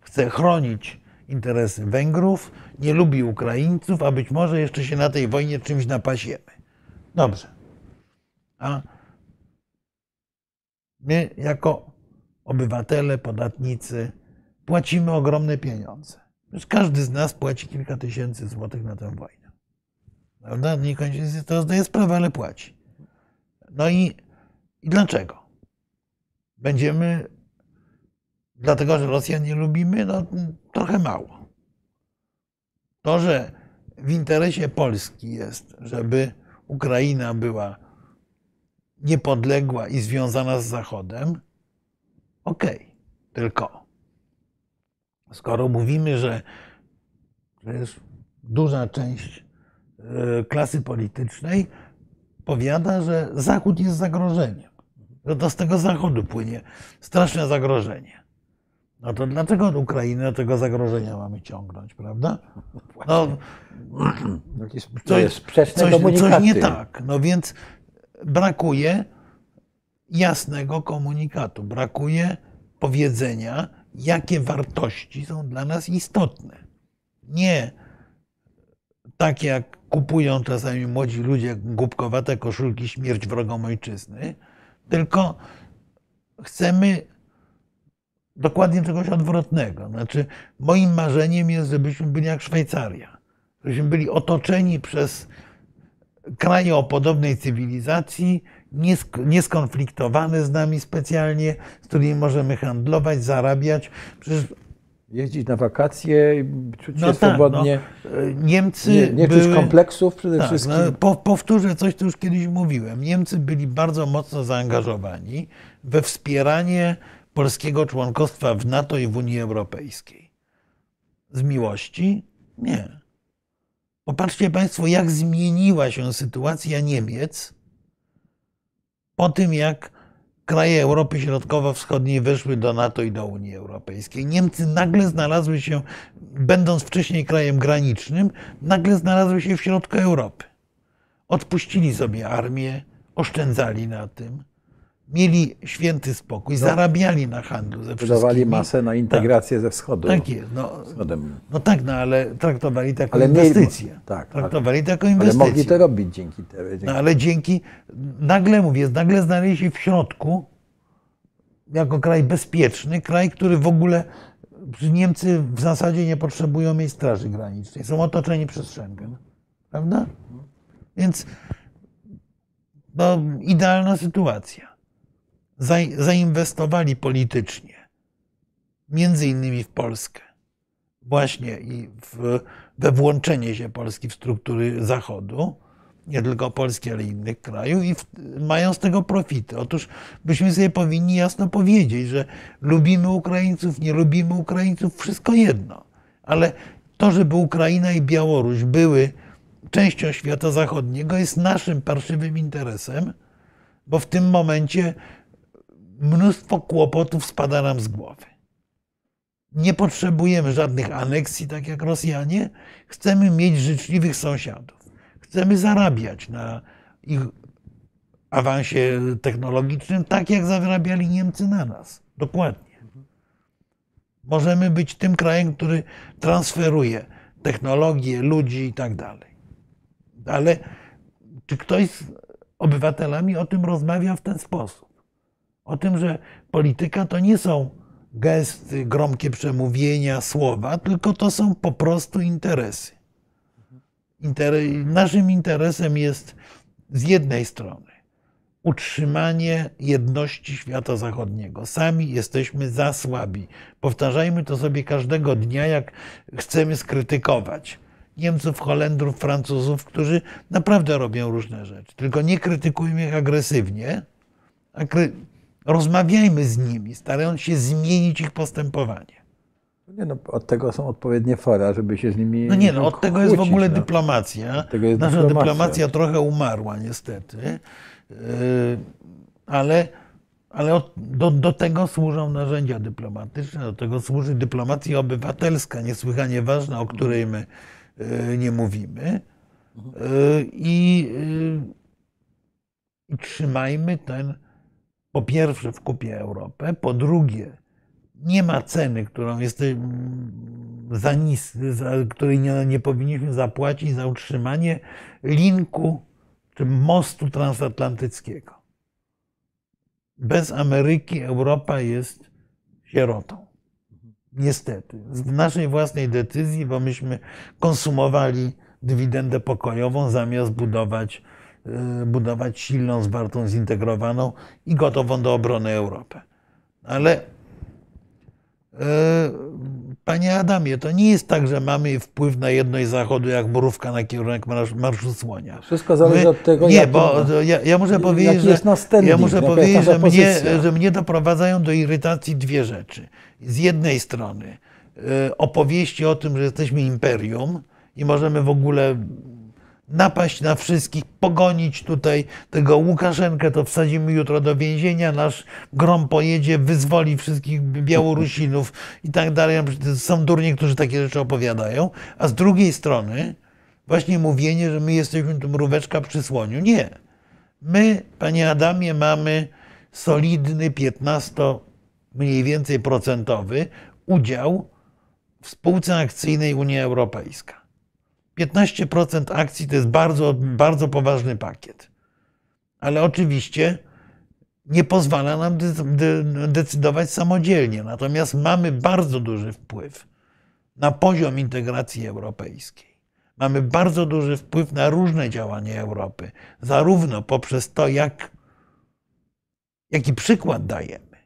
Chce chronić interesy Węgrów, nie lubi Ukraińców, a być może jeszcze się na tej wojnie czymś napasiemy. Dobrze. A my, jako obywatele, podatnicy, płacimy ogromne pieniądze. Każdy z nas płaci kilka tysięcy złotych na tę wojnę. Prawda? Niekoniecznie to zdaje sprawę, ale płaci. No i, i dlaczego? Będziemy, dlatego że Rosjan nie lubimy, no trochę mało. To, że w interesie Polski jest, żeby Ukraina była niepodległa i związana z Zachodem, okej, okay. tylko skoro mówimy, że jest duża część e, klasy politycznej powiada, że Zachód jest zagrożeniem, że to z tego Zachodu płynie straszne zagrożenie. No to dlaczego od Ukrainy do tego zagrożenia mamy ciągnąć, prawda? No, to jest sprzeczne coś, coś nie tak. No więc brakuje jasnego komunikatu, brakuje powiedzenia, jakie wartości są dla nas istotne. Nie tak jak kupują czasami młodzi ludzie głupkowate koszulki śmierć wrogom ojczyzny, tylko chcemy dokładnie czegoś odwrotnego. Znaczy, moim marzeniem jest, żebyśmy byli jak Szwajcaria. Żebyśmy byli otoczeni przez kraje o podobnej cywilizacji, nieskonfliktowane z nami specjalnie, z którymi możemy handlować, zarabiać. Przecież Jeździć na wakacje, czuć się no tak, swobodnie. no, Niemcy nie nie były, czuć kompleksów przede tak, wszystkim. No, po, powtórzę coś, co już kiedyś mówiłem. Niemcy byli bardzo mocno zaangażowani we wspieranie polskiego członkostwa w NATO i w Unii Europejskiej. Z miłości? Nie. Popatrzcie Państwo, jak zmieniła się sytuacja Niemiec po tym, jak kraje Europy Środkowo-Wschodniej weszły do NATO i do Unii Europejskiej. Niemcy nagle znalazły się, będąc wcześniej krajem granicznym, nagle znalazły się w środku Europy. Odpuścili sobie armię, oszczędzali na tym mieli święty spokój, zarabiali na handlu ze Wydawali masę na integrację ze wschodu. Tak jest. No, Wschodem. no tak, no ale traktowali to jako Ale mieli- inwestycje. tak, traktowali to jako Ale mogli to robić dzięki temu. No ale dzięki, nagle mówię, nagle znaleźli się w środku, jako kraj bezpieczny, kraj, który w ogóle, Niemcy w zasadzie nie potrzebują mieć straży granicznej, są otoczeni przez Schengen, prawda? Więc no, idealna sytuacja. Za- Zainwestowali politycznie, między innymi w Polskę, właśnie i w, we włączenie się Polski w struktury Zachodu, nie tylko Polski, ale i innych krajów, i w, mają z tego profity. Otóż byśmy sobie powinni jasno powiedzieć, że lubimy Ukraińców, nie lubimy Ukraińców, wszystko jedno. Ale to, żeby Ukraina i Białoruś były częścią świata zachodniego, jest naszym parszywym interesem, bo w tym momencie mnóstwo kłopotów spada nam z głowy. Nie potrzebujemy żadnych aneksji, tak jak Rosjanie. Chcemy mieć życzliwych sąsiadów. Chcemy zarabiać na ich awansie technologicznym, tak jak zarabiali Niemcy na nas. Dokładnie. Możemy być tym krajem, który transferuje technologię, ludzi i tak dalej. Ale czy ktoś z obywatelami o tym rozmawia w ten sposób? O tym, że polityka to nie są gesty, gromkie przemówienia, słowa, tylko to są po prostu interesy. Inter- naszym interesem jest z jednej strony utrzymanie jedności świata zachodniego. Sami jesteśmy za słabi. Powtarzajmy to sobie każdego dnia, jak chcemy skrytykować Niemców, Holendrów, Francuzów, którzy naprawdę robią różne rzeczy. Tylko nie krytykujmy ich agresywnie, a kry- rozmawiajmy z nimi, starając się zmienić ich postępowanie. Nie no, od tego są odpowiednie fora, żeby się z nimi. No nie, no od tego jest w ogóle no. dyplomacja. tego jest Nasza dyplomacja. dyplomacja trochę umarła niestety, Yy, ale, ale od, do, do tego służą narzędzia dyplomatyczne, do tego służy dyplomacja obywatelska, niesłychanie ważna, o której my yy, nie mówimy. Yy, I, I trzymajmy ten, po pierwsze, w kupie Europę, po drugie, nie ma ceny, którą jesteśmy za nis, której nie, nie powinniśmy zapłacić za utrzymanie linku czy mostu transatlantyckiego. Bez Ameryki Europa jest sierotą. Niestety. W naszej własnej decyzji, bo myśmy konsumowali dywidendę pokojową zamiast budować, budować silną, zwartą, zintegrowaną i gotową do obrony Europę. Ale E, Panie Adamie, to nie jest tak, że mamy wpływ na jedność Zachodu jak mrówka na kierunek marsz, Marszu Słonia. Wszystko zależy My- od tego, Nie, bo to ja, ja muszę powiedzieć, że, ja muszę powiedzieć że, mnie, że mnie doprowadzają do irytacji dwie rzeczy. Z jednej strony e, opowieści o tym, że jesteśmy imperium i możemy w ogóle napaść na wszystkich, pogonić tutaj tego Łukaszenkę, to wsadzimy jutro do więzienia, nasz grom pojedzie, wyzwoli wszystkich Białorusinów i tak dalej. Są durnie, którzy takie rzeczy opowiadają. A z drugiej strony właśnie mówienie, że my jesteśmy tu mróweczka przy słoniu. Nie. My, panie Adamie, mamy solidny 15 mniej więcej procentowy udział w spółce akcyjnej Unia Europejska. 15% akcji to jest bardzo, bardzo poważny pakiet. Ale oczywiście nie pozwala nam decydować samodzielnie. Natomiast mamy bardzo duży wpływ na poziom integracji europejskiej. Mamy bardzo duży wpływ na różne działania Europy, zarówno poprzez to, jak, jaki przykład dajemy,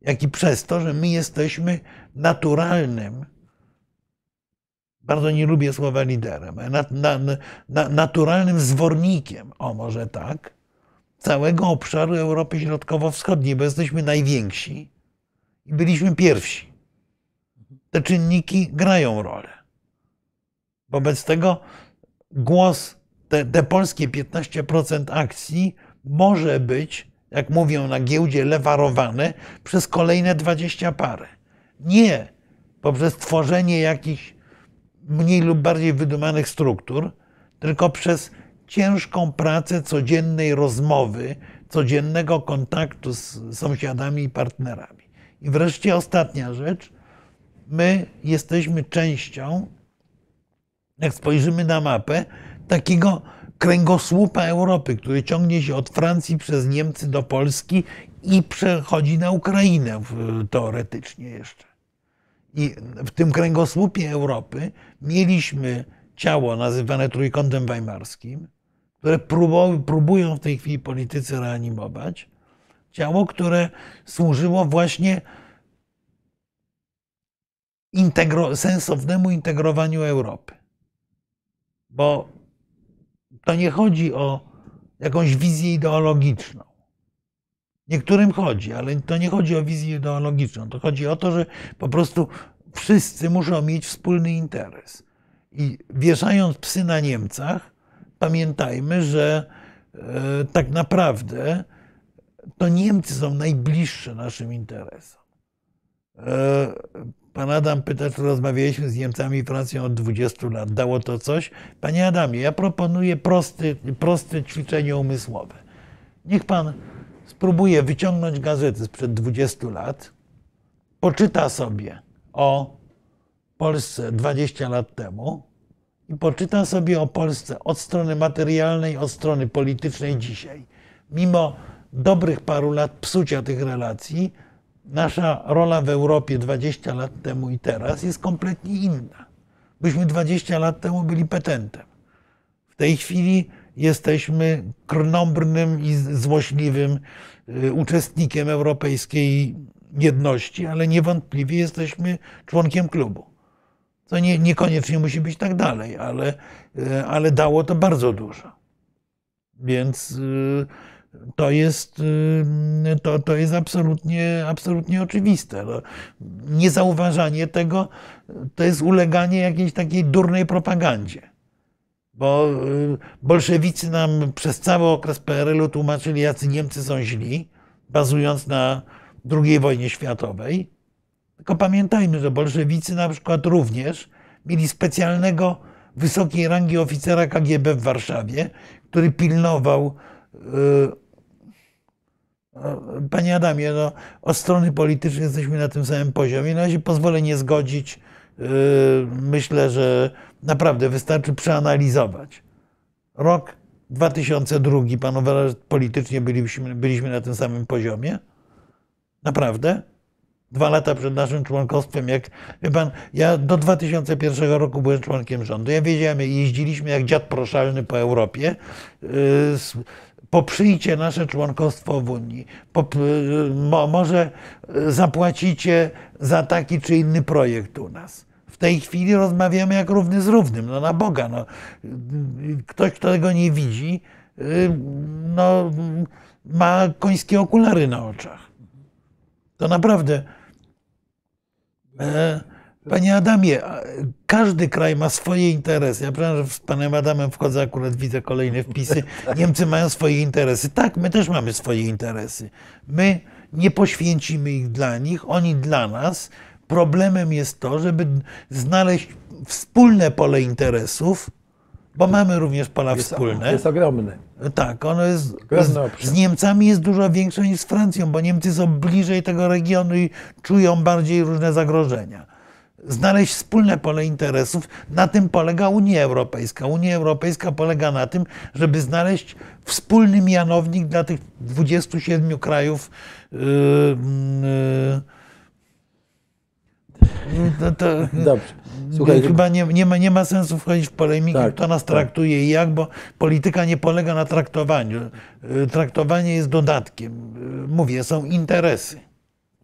jak i przez to, że my jesteśmy naturalnym, bardzo nie lubię słowa liderem, na, na, na, naturalnym zwornikiem, o może tak, całego obszaru Europy Środkowo-Wschodniej, bo jesteśmy najwięksi i byliśmy pierwsi. Te czynniki grają rolę. Wobec tego głos, te, te polskie 15% akcji może być, jak mówią na giełdzie, lewarowane przez kolejne 20 parę. Nie poprzez tworzenie jakichś mniej lub bardziej wydumanych struktur, tylko przez ciężką pracę codziennej rozmowy, codziennego kontaktu z sąsiadami i partnerami. I wreszcie ostatnia rzecz. My jesteśmy częścią, jak spojrzymy na mapę, takiego kręgosłupa Europy, który ciągnie się od Francji przez Niemcy do Polski i przechodzi na Ukrainę teoretycznie jeszcze. I w tym kręgosłupie Europy mieliśmy ciało nazywane trójkątem weimarskim, które próbują w tej chwili politycy reanimować. Ciało, które służyło właśnie integro, sensownemu integrowaniu Europy. Bo to nie chodzi o jakąś wizję ideologiczną. Niektórym chodzi, ale to nie chodzi o wizję ideologiczną. To chodzi o to, że po prostu wszyscy muszą mieć wspólny interes. I wieszając psy na Niemcach, pamiętajmy, że e, tak naprawdę to Niemcy są najbliższe naszym interesom. E, pan Adam pyta, czy rozmawialiśmy z Niemcami i Francją od 20 lat. Dało to coś? Panie Adamie, ja proponuję prosty, proste ćwiczenie umysłowe. Niech pan spróbuje wyciągnąć gazety sprzed 20 lat, poczyta sobie o Polsce 20 lat temu i poczyta sobie o Polsce od strony materialnej, od strony politycznej dzisiaj. Mimo dobrych paru lat psucia tych relacji, nasza rola w Europie 20 lat temu i teraz jest kompletnie inna. Byśmy 20 lat temu byli petentem. W tej chwili jesteśmy krnąbrnym i złośliwym y, uczestnikiem europejskiej jedności, ale niewątpliwie jesteśmy członkiem klubu. Co nie, niekoniecznie musi być tak dalej, ale, y, ale dało to bardzo dużo. Więc y, to jest, to, to jest absolutnie, absolutnie oczywiste. No, niezauważanie tego to jest uleganie jakiejś takiej durnej propagandzie bo y, bolszewicy nam przez cały okres PRL-u tłumaczyli, jacy Niemcy są źli, bazując na II wojnie światowej. Tylko pamiętajmy, że bolszewicy na przykład również mieli specjalnego wysokiej rangi oficera KGB w Warszawie, który pilnował. Y, panie Adamie, no, od strony politycznej jesteśmy na tym samym poziomie. Na razie pozwolę nie zgodzić myślę, że naprawdę wystarczy przeanalizować. Rok 2002, pan uważa, że politycznie byliśmy, byliśmy na tym samym poziomie? Naprawdę? Dwa lata przed naszym członkostwem, jak wie pan, ja do 2001 roku byłem członkiem rządu. Ja wiedziałem, jeździliśmy jak dziad proszalny po Europie. Yy, poprzyjcie nasze członkostwo w Unii. Mo, może zapłacicie za taki czy inny projekt u nas. W tej chwili rozmawiamy jak równy z równym. No na Boga. No. Ktoś, kto tego nie widzi, no, ma końskie okulary na oczach. To naprawdę. E, Panie Adamie, każdy kraj ma swoje interesy. Ja przepraszam, że z panem Adamem wchodzę, akurat widzę kolejne wpisy. Niemcy mają swoje interesy. Tak, my też mamy swoje interesy. My nie poświęcimy ich dla nich, oni dla nas. Problemem jest to, żeby znaleźć wspólne pole interesów, bo mamy również pola jest, wspólne. Jest ogromne. Tak, ono jest. Z, z, Niemcami jest dużo większe niż z Francją, bo Niemcy są bliżej tego regionu i czują bardziej różne zagrożenia. znaleźć wspólne pole interesów. Na tym polega Unia Europejska. Unia Europejska polega na tym, żeby znaleźć wspólny mianownik dla tych 27 krajów. Yy, yy, to, to, Dobrze. Słuchaj, chyba nie, nie, ma, nie ma sensu wchodzić w polemikę, Tak, kto nas tak. traktuje i jak, bo polityka nie polega na traktowaniu. Y, Traktowanie jest dodatkiem. Y, Mówię, są interesy.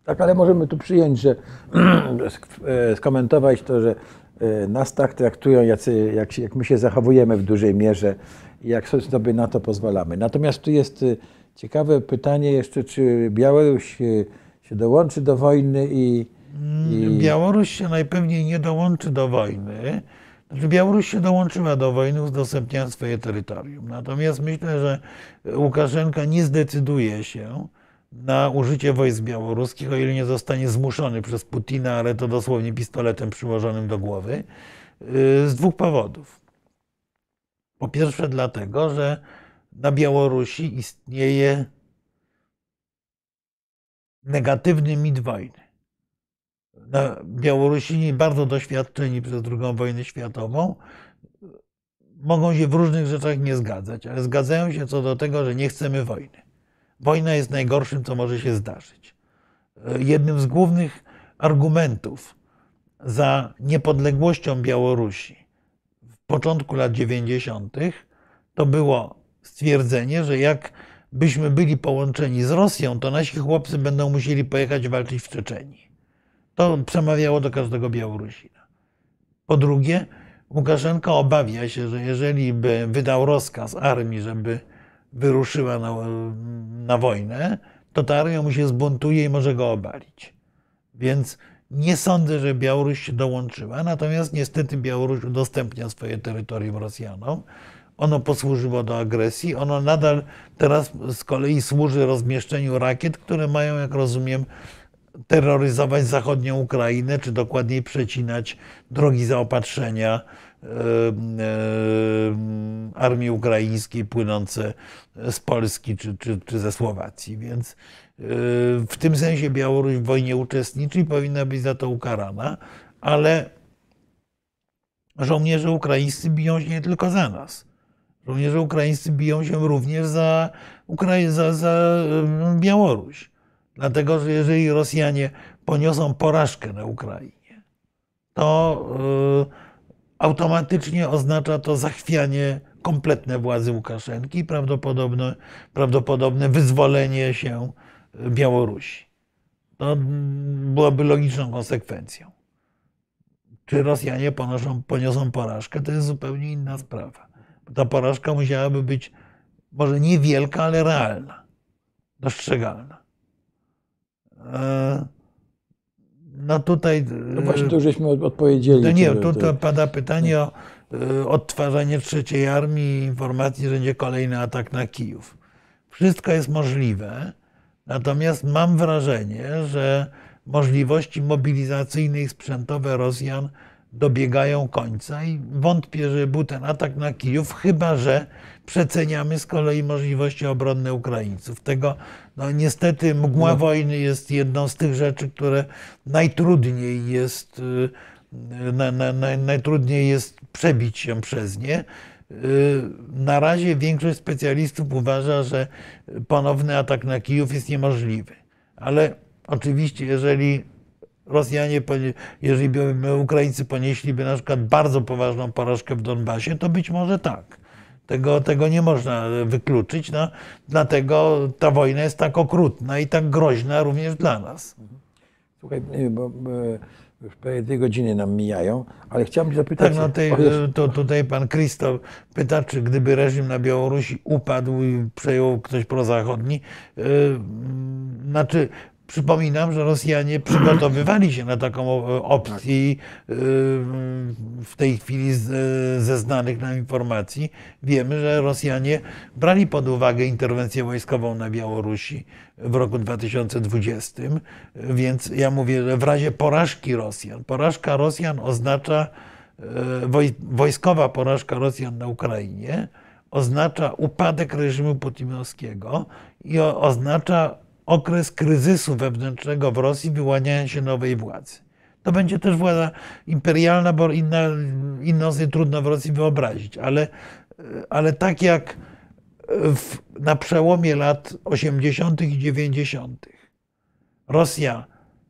Tak, ale możemy tu przyjąć, że e, skomentować to, że e, nas tak traktują, jacy, jak, jak my się zachowujemy w dużej mierze i jak so- sobie na to pozwalamy. Natomiast tu jest e, ciekawe pytanie jeszcze, czy Białoruś się dołączy do wojny i, i Białoruś się najpewniej nie dołączy do wojny. Znaczy Białoruś się dołączyła do wojny, udostępniając swoje terytorium. Natomiast myślę, że Łukaszenka nie zdecyduje się na użycie wojsk białoruskich, o ile nie zostanie zmuszony przez Putina, ale to dosłownie pistoletem przyłożonym do głowy, yy, z dwóch powodów. Po pierwsze, dlatego, że na Białorusi istnieje negatywny mit wojny Białorusini bardzo doświadczeni przez II wojnę światową mogą się w różnych rzeczach nie zgadzać, ale zgadzają się co do tego, że nie chcemy wojny. Wojna jest najgorszym, co może się zdarzyć. Jednym z głównych argumentów za niepodległością Białorusi w początku lat 90. to było stwierdzenie, że jak byśmy byli połączeni z Rosją, to nasi chłopcy będą musieli pojechać walczyć w Czeczenii. To przemawiało do każdego Białorusina. Po drugie, Łukaszenka obawia się, że jeżeli by wydał rozkaz armii, żeby wyruszyła na, na wojnę, to ta armia mu się zbuntuje i może go obalić. Więc nie sądzę, że Białoruś się dołączyła, natomiast niestety Białoruś udostępnia swoje terytorium Rosjanom. Ono posłużyło do agresji, ono nadal teraz z kolei służy rozmieszczeniu rakiet, które mają, jak rozumiem, terroryzować zachodnią Ukrainę, czy dokładniej przecinać drogi zaopatrzenia e, e, armii ukraińskiej płynące z Polski czy, czy, czy ze Słowacji. Więc e, w tym sensie Białoruś w wojnie uczestniczy i powinna być za to ukarana, ale żołnierze ukraińscy biją się nie tylko za nas. Żołnierze ukraińscy biją się również za, za, za Białoruś. Dlatego, że jeżeli Rosjanie poniosą porażkę na Ukrainie, to y, automatycznie oznacza to zachwianie kompletne władzy Łukaszenki i prawdopodobne, prawdopodobne wyzwolenie się Białorusi. To mm, byłoby logiczną konsekwencją. Czy Rosjanie ponoszą, poniosą porażkę, to jest zupełnie inna sprawa. Ta porażka musiałaby być może niewielka, ale realna, dostrzegalna. E, No tutaj. no właśnie tu żeśmy od- odpowiedzieli. No nie, to- tu to- to pada pytanie o e, odtwarzanie trzeciej armii i informacji, że będzie kolejny atak na Kijów. Wszystko jest możliwe, natomiast mam wrażenie, że możliwości mobilizacyjne i sprzętowe Rosjan dobiegają końca i wątpię, że był ten atak na Kijów, chyba że przeceniamy z kolei możliwości obronne Ukraińców. Tego no, niestety mgła No. wojny jest jedną z tych rzeczy, które najtrudniej jest, y, na, na, na, najtrudniej jest przebić się przez nie. Y, Na razie większość specjalistów uważa, że ponowny atak na Kijów jest niemożliwy. Ale oczywiście, jeżeli Rosjanie, jeżeli Ukraińcy ponieśliby na przykład bardzo poważną porażkę w Donbasie, to być może tak. Tego, tego nie można wykluczyć, no, dlatego ta wojna jest tak okrutna i tak groźna również dla nas. Słuchaj, bo już prawie dwie godziny nam mijają, ale chciałbym zapytać. Tak, no tej, to tutaj pan Krzysztof pyta, czy gdyby reżim na Białorusi upadł i przejął ktoś prozachodni, yy, znaczy przypominam, że Rosjanie przygotowywali się na taką o- opcję i yy, w tej chwili z, ze znanych nam informacji. Wiemy, że Rosjanie brali pod uwagę interwencję wojskową na Białorusi w roku 2020, więc ja mówię, że w razie porażki Rosjan, porażka Rosjan oznacza e, woj- wojskowa porażka Rosjan na Ukrainie oznacza upadek reżimu putinowskiego i oznacza okres kryzysu wewnętrznego w Rosji, wyłaniania się nowej władzy. To będzie też władza imperialna, bo inna, inną sobie trudno w Rosji wyobrazić. Ale, ale tak jak w, na przełomie lat 80. i 90. Rosja,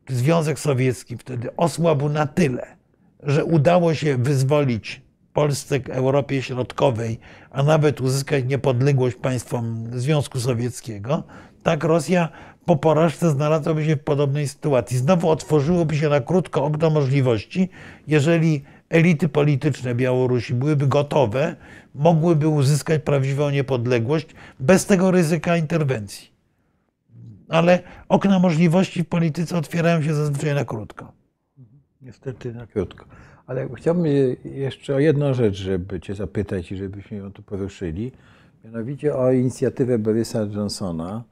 Związek Sowiecki wtedy osłabł na tyle, że udało się wyzwolić Polsce, Europie Środkowej, a nawet uzyskać niepodległość państwom Związku Sowieckiego, tak Rosja po porażce znalazłaby się w podobnej sytuacji. Znowu otworzyłoby się na krótko okno możliwości, jeżeli elity polityczne Białorusi byłyby gotowe, mogłyby uzyskać prawdziwą niepodległość bez tego ryzyka interwencji. Ale okna możliwości w polityce otwierają się zazwyczaj na krótko. Niestety na krótko. Ale chciałbym jeszcze o jedną rzecz, żeby Cię zapytać i żebyśmy ją tu poruszyli. Mianowicie o inicjatywę Borysa Johnsona,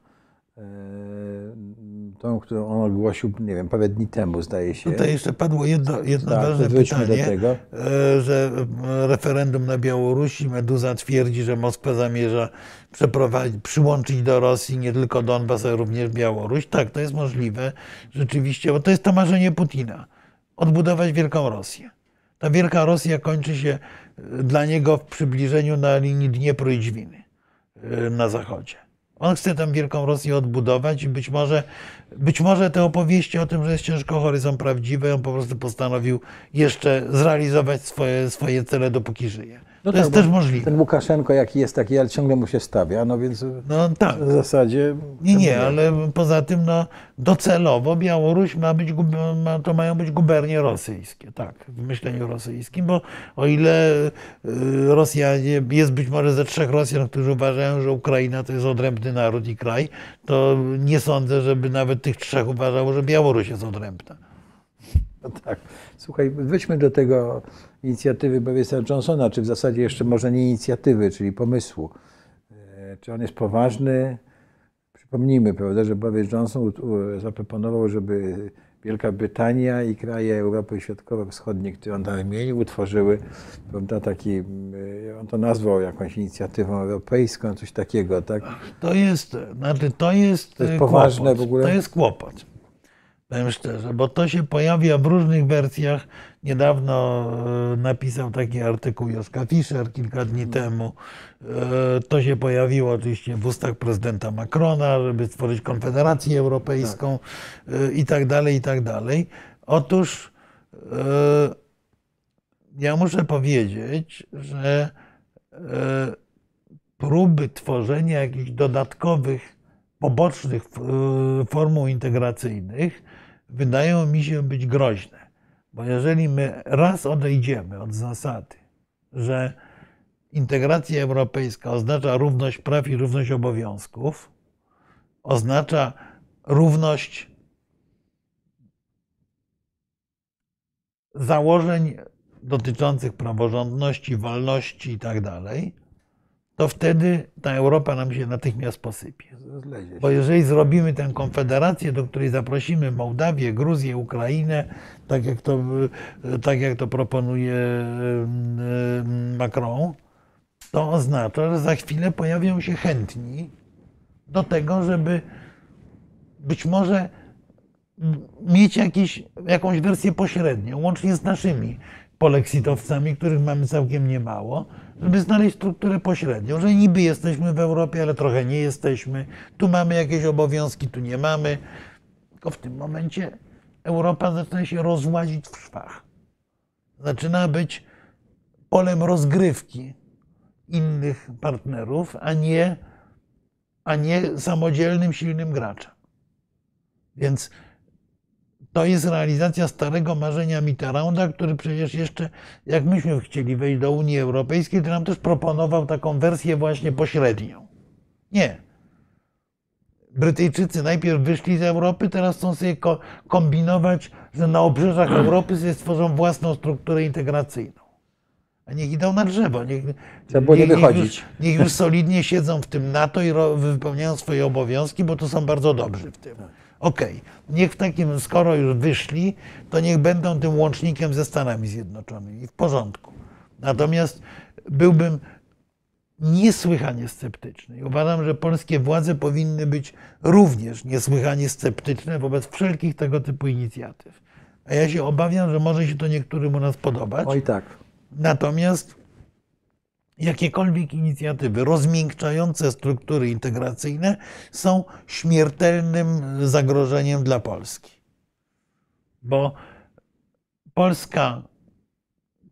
tą, którą on ogłosił, nie wiem, parę dni temu, zdaje się. Tutaj jeszcze padło jedno, jedno Tak, ważne pytanie, e, że referendum na Białorusi, Meduza twierdzi, że Moskwa zamierza przeprowadzić, przyłączyć do Rosji nie tylko Donbas, ale również Białoruś. Tak, to jest możliwe rzeczywiście, bo to jest to marzenie Putina. Odbudować Wielką Rosję. Ta Wielka Rosja kończy się dla niego w przybliżeniu na linii Dniepru i Dźwiny na zachodzie. On chce tę Wielką Rosję odbudować i być może, być może te opowieści o tym, że jest ciężkochory są prawdziwe, on po prostu postanowił jeszcze zrealizować swoje, swoje cele, dopóki żyje. No to tak, jest też możliwe. Ten Łukaszenko jaki jest taki, ale ciągle mu się stawia, no więc No tak. w zasadzie... Nie, nie, ale poza tym no, docelowo Białoruś ma być, ma, to mają być gubernie rosyjskie, tak, w myśleniu rosyjskim, bo o ile y, Rosjanie, jest być może ze trzech Rosjan, którzy uważają, że Ukraina to jest odrębny naród i kraj, to nie sądzę, żeby nawet tych trzech uważało, że Białoruś jest odrębna. No tak. Słuchaj, wróćmy do tego inicjatywy Borysa Johnsona, czy w zasadzie jeszcze może nie inicjatywy, czyli pomysłu. E, Czy on jest poważny? Przypomnijmy, prawda, że Boris Johnson zaproponował, żeby Wielka Brytania i kraje Europy Środkowo-Wschodniej, które on tam wymienił, utworzyły prawda, taki, mm, on to nazwał jakąś inicjatywą europejską, coś takiego, tak? To jest, znaczy to jest, To jest y, poważne kłopot. w ogóle? To jest kłopot. Powiem szczerze, bo to się pojawia w różnych wersjach. Niedawno y, napisał taki artykuł Joszka Fischer kilka dni temu. Y, To się pojawiło oczywiście w ustach prezydenta Macrona, żeby stworzyć Konfederację Europejską y, i tak dalej, i tak dalej. Otóż ja muszę powiedzieć, że próby tworzenia jakichś dodatkowych, pobocznych formuł integracyjnych wydają mi się być groźne. Bo jeżeli my raz odejdziemy od zasady, że integracja europejska oznacza równość praw i równość obowiązków, oznacza równość założeń dotyczących praworządności, wolności i tak to wtedy ta Europa nam się natychmiast posypie. Bo jeżeli zrobimy tę konfederację, do której zaprosimy Mołdawię, Gruzję, Ukrainę, tak jak to, tak jak to proponuje Macron, to oznacza, że za chwilę pojawią się chętni do tego, żeby być może mieć jakiś, jakąś wersję pośrednią, łącznie z naszymi poleksitowcami, których mamy całkiem niemało, żeby znaleźć strukturę pośrednią, że niby jesteśmy w Europie, ale trochę nie jesteśmy. Tu mamy jakieś obowiązki, tu nie mamy. Tylko w tym momencie Europa zaczyna się rozłazić w szwach. Zaczyna być polem rozgrywki innych partnerów, a nie, a nie samodzielnym, silnym graczem. Więc to jest realizacja starego marzenia Mitterranda, który przecież jeszcze, jak myśmy chcieli wejść do Unii Europejskiej, to nam też proponował taką wersję właśnie pośrednią. Nie. Brytyjczycy najpierw wyszli z Europy, teraz chcą sobie ko- kombinować, że na obrzeżach Europy sobie stworzą własną strukturę integracyjną. A niech idą na drzewo. Niech, Trzeba było nie niech, wychodzić. Już, niech już solidnie siedzą w tym NATO i wypełniają swoje obowiązki, bo to są bardzo dobrzy w tym. Okej, niech w takim, skoro już wyszli, to niech będą tym łącznikiem ze Stanami Zjednoczonymi. W porządku. Natomiast byłbym niesłychanie sceptyczny. I uważam, że polskie władze powinny być również niesłychanie sceptyczne wobec wszelkich tego typu inicjatyw. A ja się obawiam, że może się to niektórym u nas podobać. Oj tak. Natomiast jakiekolwiek inicjatywy rozmiękczające struktury integracyjne są śmiertelnym zagrożeniem dla Polski. Bo Polska,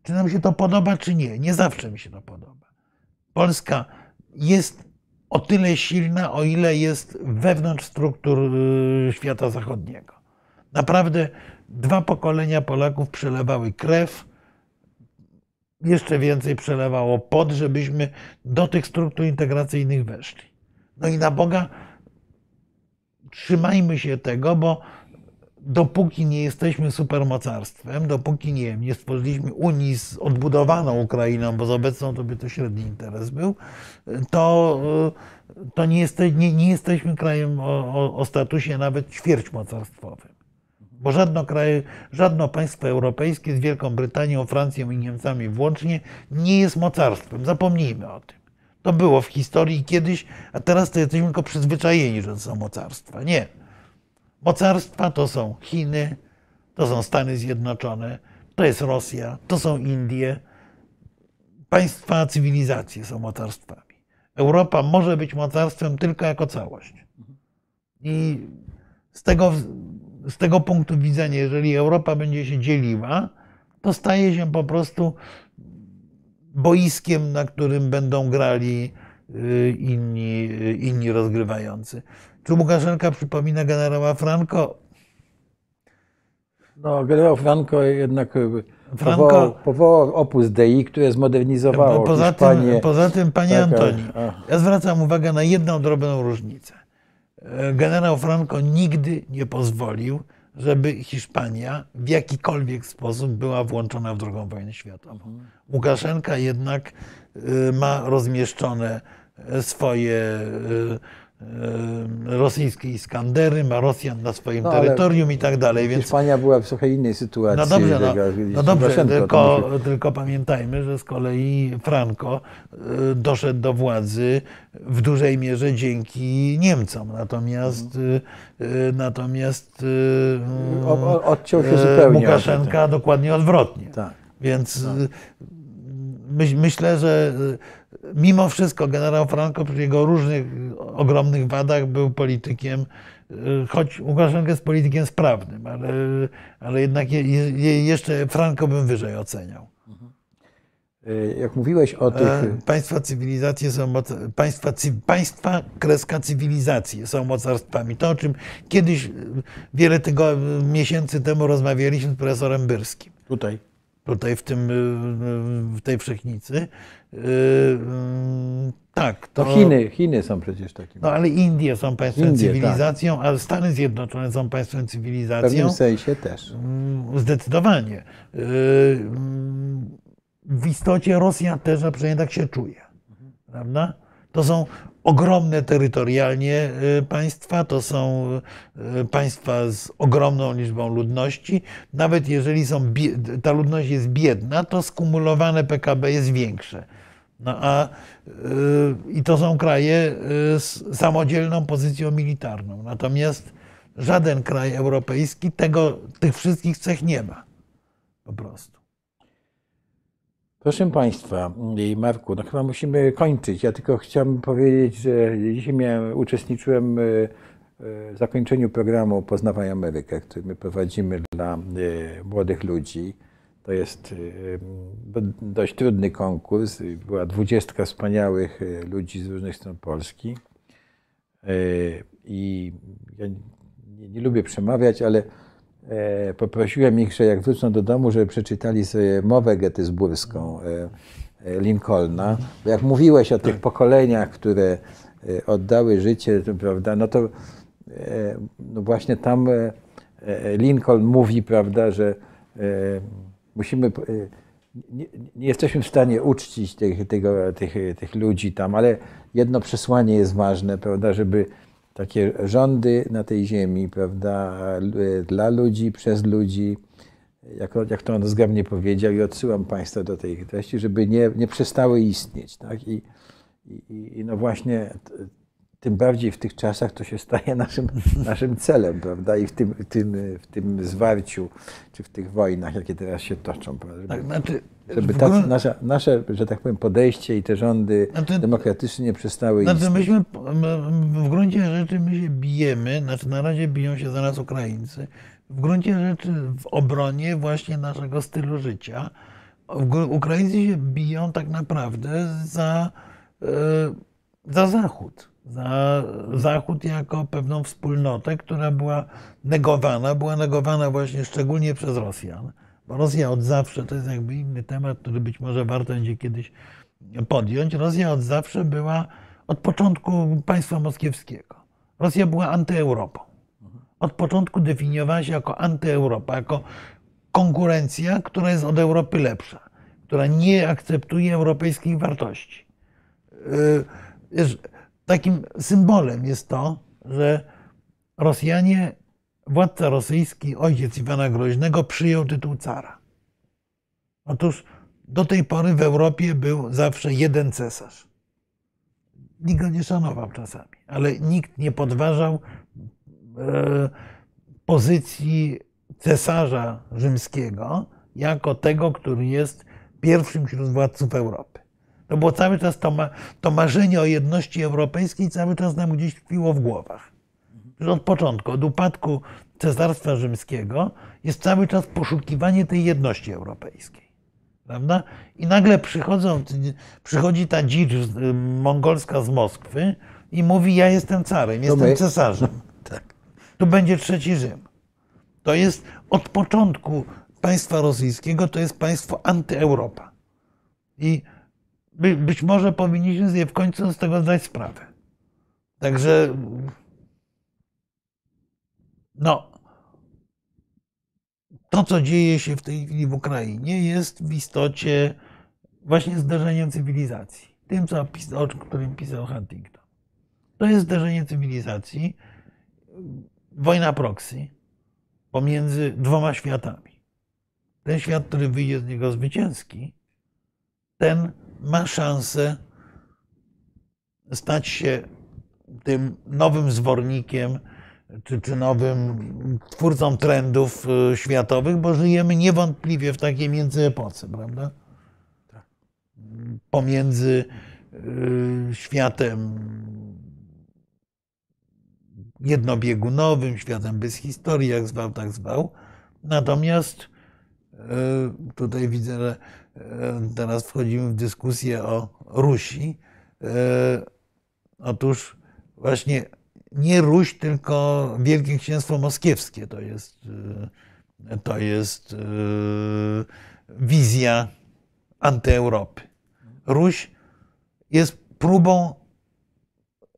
czy nam się to podoba, czy nie, nie zawsze mi się to podoba. Polska jest o tyle silna, o ile jest wewnątrz struktur y, świata zachodniego. Naprawdę dwa pokolenia Polaków przelewały krew, jeszcze więcej przelewało pod, żebyśmy do tych struktur integracyjnych weszli. No i na Boga trzymajmy się tego, bo dopóki nie jesteśmy supermocarstwem, dopóki nie, nie stworzyliśmy Unii z odbudowaną Ukrainą, bo z obecną to by to średni interes był, to, to nie, jeste, nie, nie jesteśmy krajem o, o, o statusie nawet ćwierćmocarstwowym. Bo żadno, kraj, żadno państwo europejskie z Wielką Brytanią, Francją i Niemcami włącznie nie jest mocarstwem. Zapomnijmy o tym. To było w historii kiedyś, a teraz to jesteśmy tylko przyzwyczajeni, że to są mocarstwa. Nie. Mocarstwa to są Chiny, to są Stany Zjednoczone, to jest Rosja, to są Indie. Państwa cywilizacje są mocarstwami. Europa może być mocarstwem tylko jako całość. I z tego, z tego punktu widzenia, jeżeli Europa będzie się dzieliła, to staje się po prostu boiskiem, na którym będą grali y, inni, y, inni rozgrywający. Czy Łukaszenka przypomina generała Franco? No, generał Franco jednak e, Franco- powołał, powołał Opus Dei, które zmodernizowało Poza Hiszpanię. tym, poza tym, panie Taka- Antoni, a. ja zwracam uwagę na jedną drobną różnicę. E, Generał Franco nigdy nie pozwolił, żeby Hiszpania w jakikolwiek sposób była włączona w II wojnę światową. Łukaszenka jednak y, ma rozmieszczone e, swoje rosyjskie Iskandery, ma Rosjan na swoim No, terytorium i tak dalej, więc Hiszpania była w trochę innej sytuacji. no dobrze, no, no dobrze tylko, tylko pamiętajmy, że z kolei Franco y, doszedł do władzy w dużej mierze dzięki Niemcom. Natomiast, y, y, natomiast y, O- odciął się zupełnie Łukaszenka dokładnie odwrotnie. Tak. Więc myś, myślę, że mimo wszystko generał Franco przy jego różnych y, ogromnych wadach był politykiem, y, choć Łukaszenka jest politykiem sprawnym, ale, ale jednak je, je, jeszcze Franco bym wyżej oceniał. E, Jak mówiłeś o tych. E, Państwa cywilizacje są moc, państwa, cy, państwa kreska cywilizacje są mocarstwami. To, o czym kiedyś y, wiele tygo, miesięcy temu rozmawialiśmy z profesorem Byrskim. Tutaj. tutaj w, tym, y, w tej wszechnicy. Y, y, Tak, To to. Chiny, Chiny są przecież takim. No ale Indie są państwem Indie, tak. cywilizacją, a Stany Zjednoczone są państwem W cywilizacją. pewnym sensie też. Mm, Zdecydowanie. Y, mm, W istocie Rosja też, a przynajmniej tak się czuje. Prawda? To są ogromne terytorialnie y, państwa, to są y, państwa z ogromną liczbą ludności. Nawet jeżeli są, ta ludność jest biedna, to skumulowane PKB jest większe. No a, y, I to są kraje y, z samodzielną pozycją militarną. Natomiast żaden kraj europejski tego, tych wszystkich cech nie ma. Po prostu. Proszę Państwa, i Marku, no chyba musimy kończyć. Ja tylko chciałbym powiedzieć, że dzisiaj miałem, uczestniczyłem w zakończeniu programu Poznawaj Amerykę, który my prowadzimy dla młodych ludzi. To jest e, dość trudny konkurs. Była dwudziestka wspaniałych e, ludzi z różnych stron Polski. E, I ja nie, nie lubię przemawiać, ale e, poprosiłem ich, że jak wrócą do domu, żeby przeczytali sobie mowę getysburską e, e, Lincolna. Bo jak mówiłeś o tych pokoleniach, które oddały życie, prawda, no to no właśnie tam Lincoln mówi, prawda, że musimy, e, nie, nie jesteśmy w stanie uczcić tych, tego, tych, tych ludzi tam, ale jedno przesłanie jest ważne, prawda, żeby takie rządy na tej ziemi, prawda, l- dla ludzi, przez ludzi, jak, jak to on zgrabnie powiedział i odsyłam Państwa do tej treści, żeby nie, nie przestały istnieć. Tak? I, i, I no właśnie tym bardziej w tych czasach to się staje naszym, naszym celem, prawda? I w tym, w, tym, w tym zwarciu, czy w tych wojnach, jakie teraz się toczą, prawda? Żeby, Tak, znaczy, żeby w tacy, grun- nasze, że tak powiem, podejście i te rządy Znaczy- demokratyczne nie przestały Znaczy istnieć. myśmy, w gruncie rzeczy my się bijemy, znaczy na razie biją się za nas Ukraińcy, w gruncie rzeczy w obronie właśnie naszego stylu życia. Ukraińcy się biją tak naprawdę za, e, za Zachód. Za Zachód jako pewną wspólnotę, która była negowana, była negowana właśnie szczególnie przez Rosjan. Bo Rosja od zawsze, to jest jakby inny temat, który być może warto będzie kiedyś podjąć. Rosja od zawsze była od początku państwa moskiewskiego. Rosja była antyeuropą. Od początku definiowała się jako antyeuropa, jako konkurencja, która jest od Europy lepsza, która nie akceptuje europejskich wartości. Yy, Takim symbolem jest to, że Rosjanie, władca rosyjski, ojciec Iwana Groźnego, przyjął tytuł cara. Otóż do tej pory w Europie był zawsze jeden cesarz. Nikt go nie szanował czasami, ale nikt nie podważał e, pozycji cesarza rzymskiego jako tego, który jest pierwszym wśród władców Europy. To było cały czas to, ma, to marzenie o jedności europejskiej cały czas nam gdzieś tkwiło w głowach. Od początku, od upadku Cesarstwa Rzymskiego jest cały czas poszukiwanie tej jedności europejskiej. Prawda? I nagle przychodzą, przychodzi ta dzicz mongolska z Moskwy i mówi: Ja jestem carem, jestem cesarzem. Tak. Tu będzie trzeci Rzym. To jest od początku państwa rosyjskiego, to jest państwo antyeuropa. I by, być może powinniśmy sobie w końcu z tego zdać sprawę. Także, no, to, co dzieje się w tej chwili w Ukrainie, jest w istocie właśnie zderzeniem cywilizacji. Tym, co, o którym pisał Huntington. To jest zderzenie cywilizacji, wojna proxy pomiędzy dwoma światami. Ten świat, który wyjdzie z niego zwycięski, ten ma szansę stać się tym nowym zwornikiem, czy, czy nowym twórcą trendów y, światowych, bo żyjemy niewątpliwie w takiej międzyepoce, prawda? Pomiędzy y, światem jednobiegunowym, światem bez historii, jak zwał, tak zwał. Natomiast y, tutaj widzę, że teraz wchodzimy w dyskusję o Rusi. Y, Otóż właśnie nie Ruś, tylko Wielkie Księstwo Moskiewskie to jest, y, to jest wizja antyeuropy. Ruś jest próbą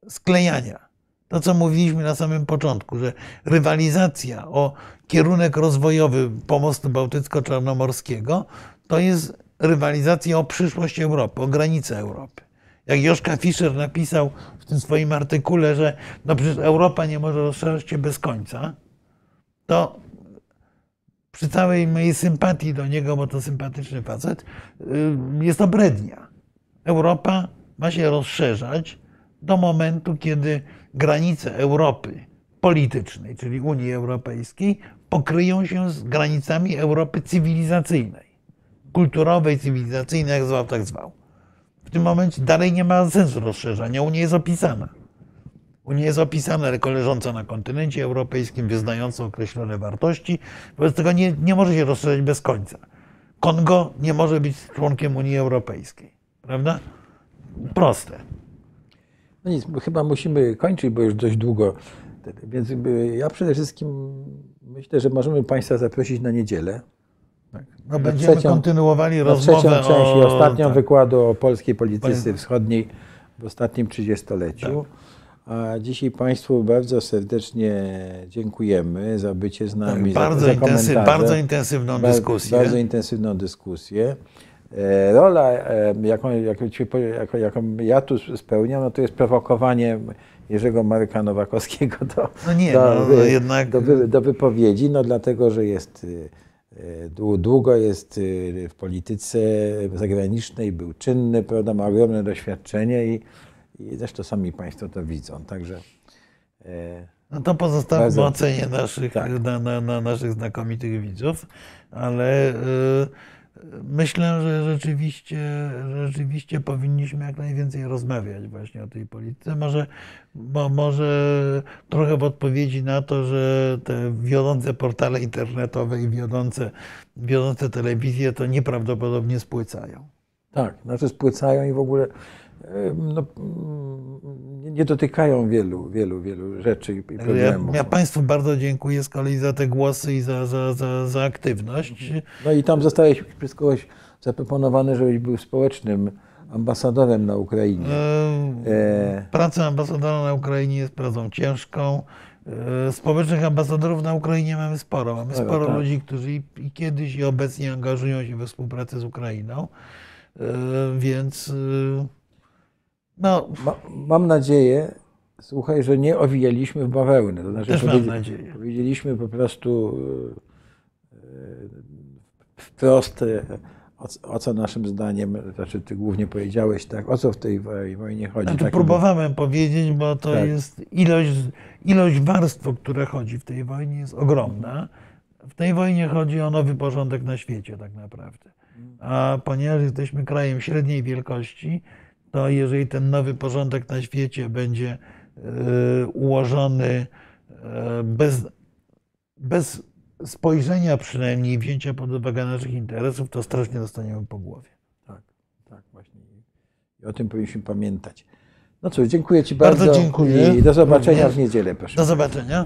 sklejania. To, co mówiliśmy na samym początku, że rywalizacja o kierunek rozwojowy pomostu bałtycko-czarnomorskiego to jest rywalizacja o przyszłość Europy, o granice Europy. Jak Joszka Fischer napisał w tym swoim artykule, że no przecież Europa nie może rozszerzać się bez końca, to przy całej mojej sympatii do niego, bo to sympatyczny facet, y, jest to brednia. Europa ma się rozszerzać do momentu, kiedy granice Europy politycznej, czyli Unii Europejskiej, pokryją się z granicami Europy cywilizacyjnej, kulturowej, cywilizacyjnej, jak zwał, tak zwał. W tym momencie dalej nie ma sensu rozszerzania. Unia jest opisana. Unia jest opisana leżąca na kontynencie europejskim, wyznająca określone wartości. Wobec tego nie, nie może się rozszerzać bez końca. Kongo nie może być członkiem Unii Europejskiej. Prawda? Proste. No nic, chyba musimy kończyć, bo już dość długo. Więc ja przede wszystkim myślę, że możemy Państwa zaprosić na niedzielę. No, będziemy trzecią- kontynuowali rozmowę trzecią część i o... ostatnią tak. wykładu o polskiej polityce Panie- wschodniej w ostatnim trzydziestoleciu. Tak. A dzisiaj Państwu bardzo serdecznie dziękujemy za bycie z nami, Tak, bardzo, za, za intensy, komentarze. bardzo intensywną dyskusję. Bardzo intensywną dyskusję. E, Rola, e, jaką, jaką, ja tu spełniam, no to jest prowokowanie Jerzego Marka Nowakowskiego do, No nie, do, no, jednak- do, wy- do wypowiedzi, no dlatego, że jest y, długo jest y, w polityce zagranicznej, był czynny, prawda, ma ogromne doświadczenie i, I zresztą sami Państwo to widzą. Także e, No to pozostawmy Bardzo- ocenie naszych, Tak. na, na, na naszych znakomitych widzów, ale y, myślę, że rzeczywiście, rzeczywiście powinniśmy jak najwięcej rozmawiać właśnie o tej polityce. Może, bo, może trochę w odpowiedzi na to, że te wiodące portale internetowe i wiodące, wiodące telewizje to nieprawdopodobnie spłycają. tak, znaczy spłycają i w ogóle no, mm, nie- dotykają wielu, wielu, wielu rzeczy i i Ja, problemów. ja Państwu bardzo dziękuję z kolei za te głosy i za, za, za, za aktywność. No i tam zostałeś przez kogoś zaproponowany, żebyś był społecznym ambasadorem na Ukrainie. E, Praca ambasadora na Ukrainie jest pracą ciężką. E, Społecznych ambasadorów na Ukrainie mamy sporo. Mamy Sporo, sporo tak. ludzi, którzy i- i kiedyś i obecnie angażują się we współpracę z Ukrainą. E, Więc e, no, ma, mam nadzieję, słuchaj, że nie owijaliśmy w bawełnę. To znaczy też mam nadzieję. Powiedzieliśmy po prostu e, e, wprost, e, o, co naszym zdaniem, znaczy ty głównie powiedziałeś, tak, o co w tej wo- wojnie chodzi. Znaczy, Tak, próbowałem powiedzieć, bo to Tak. jest ilość, ilość warstw, o które chodzi w tej wojnie jest ogromna. W tej wojnie chodzi o nowy porządek na świecie tak naprawdę. A ponieważ jesteśmy krajem średniej wielkości, to jeżeli ten nowy porządek na świecie będzie e, ułożony e, bez, bez spojrzenia przynajmniej, wzięcia pod uwagę naszych interesów, to strasznie dostaniemy po głowie. tak, tak, właśnie. I o tym powinniśmy pamiętać. No cóż, dziękuję Ci Bardzo bardzo. dziękuję. I do zobaczenia Również. w niedzielę, proszę. Do zobaczenia.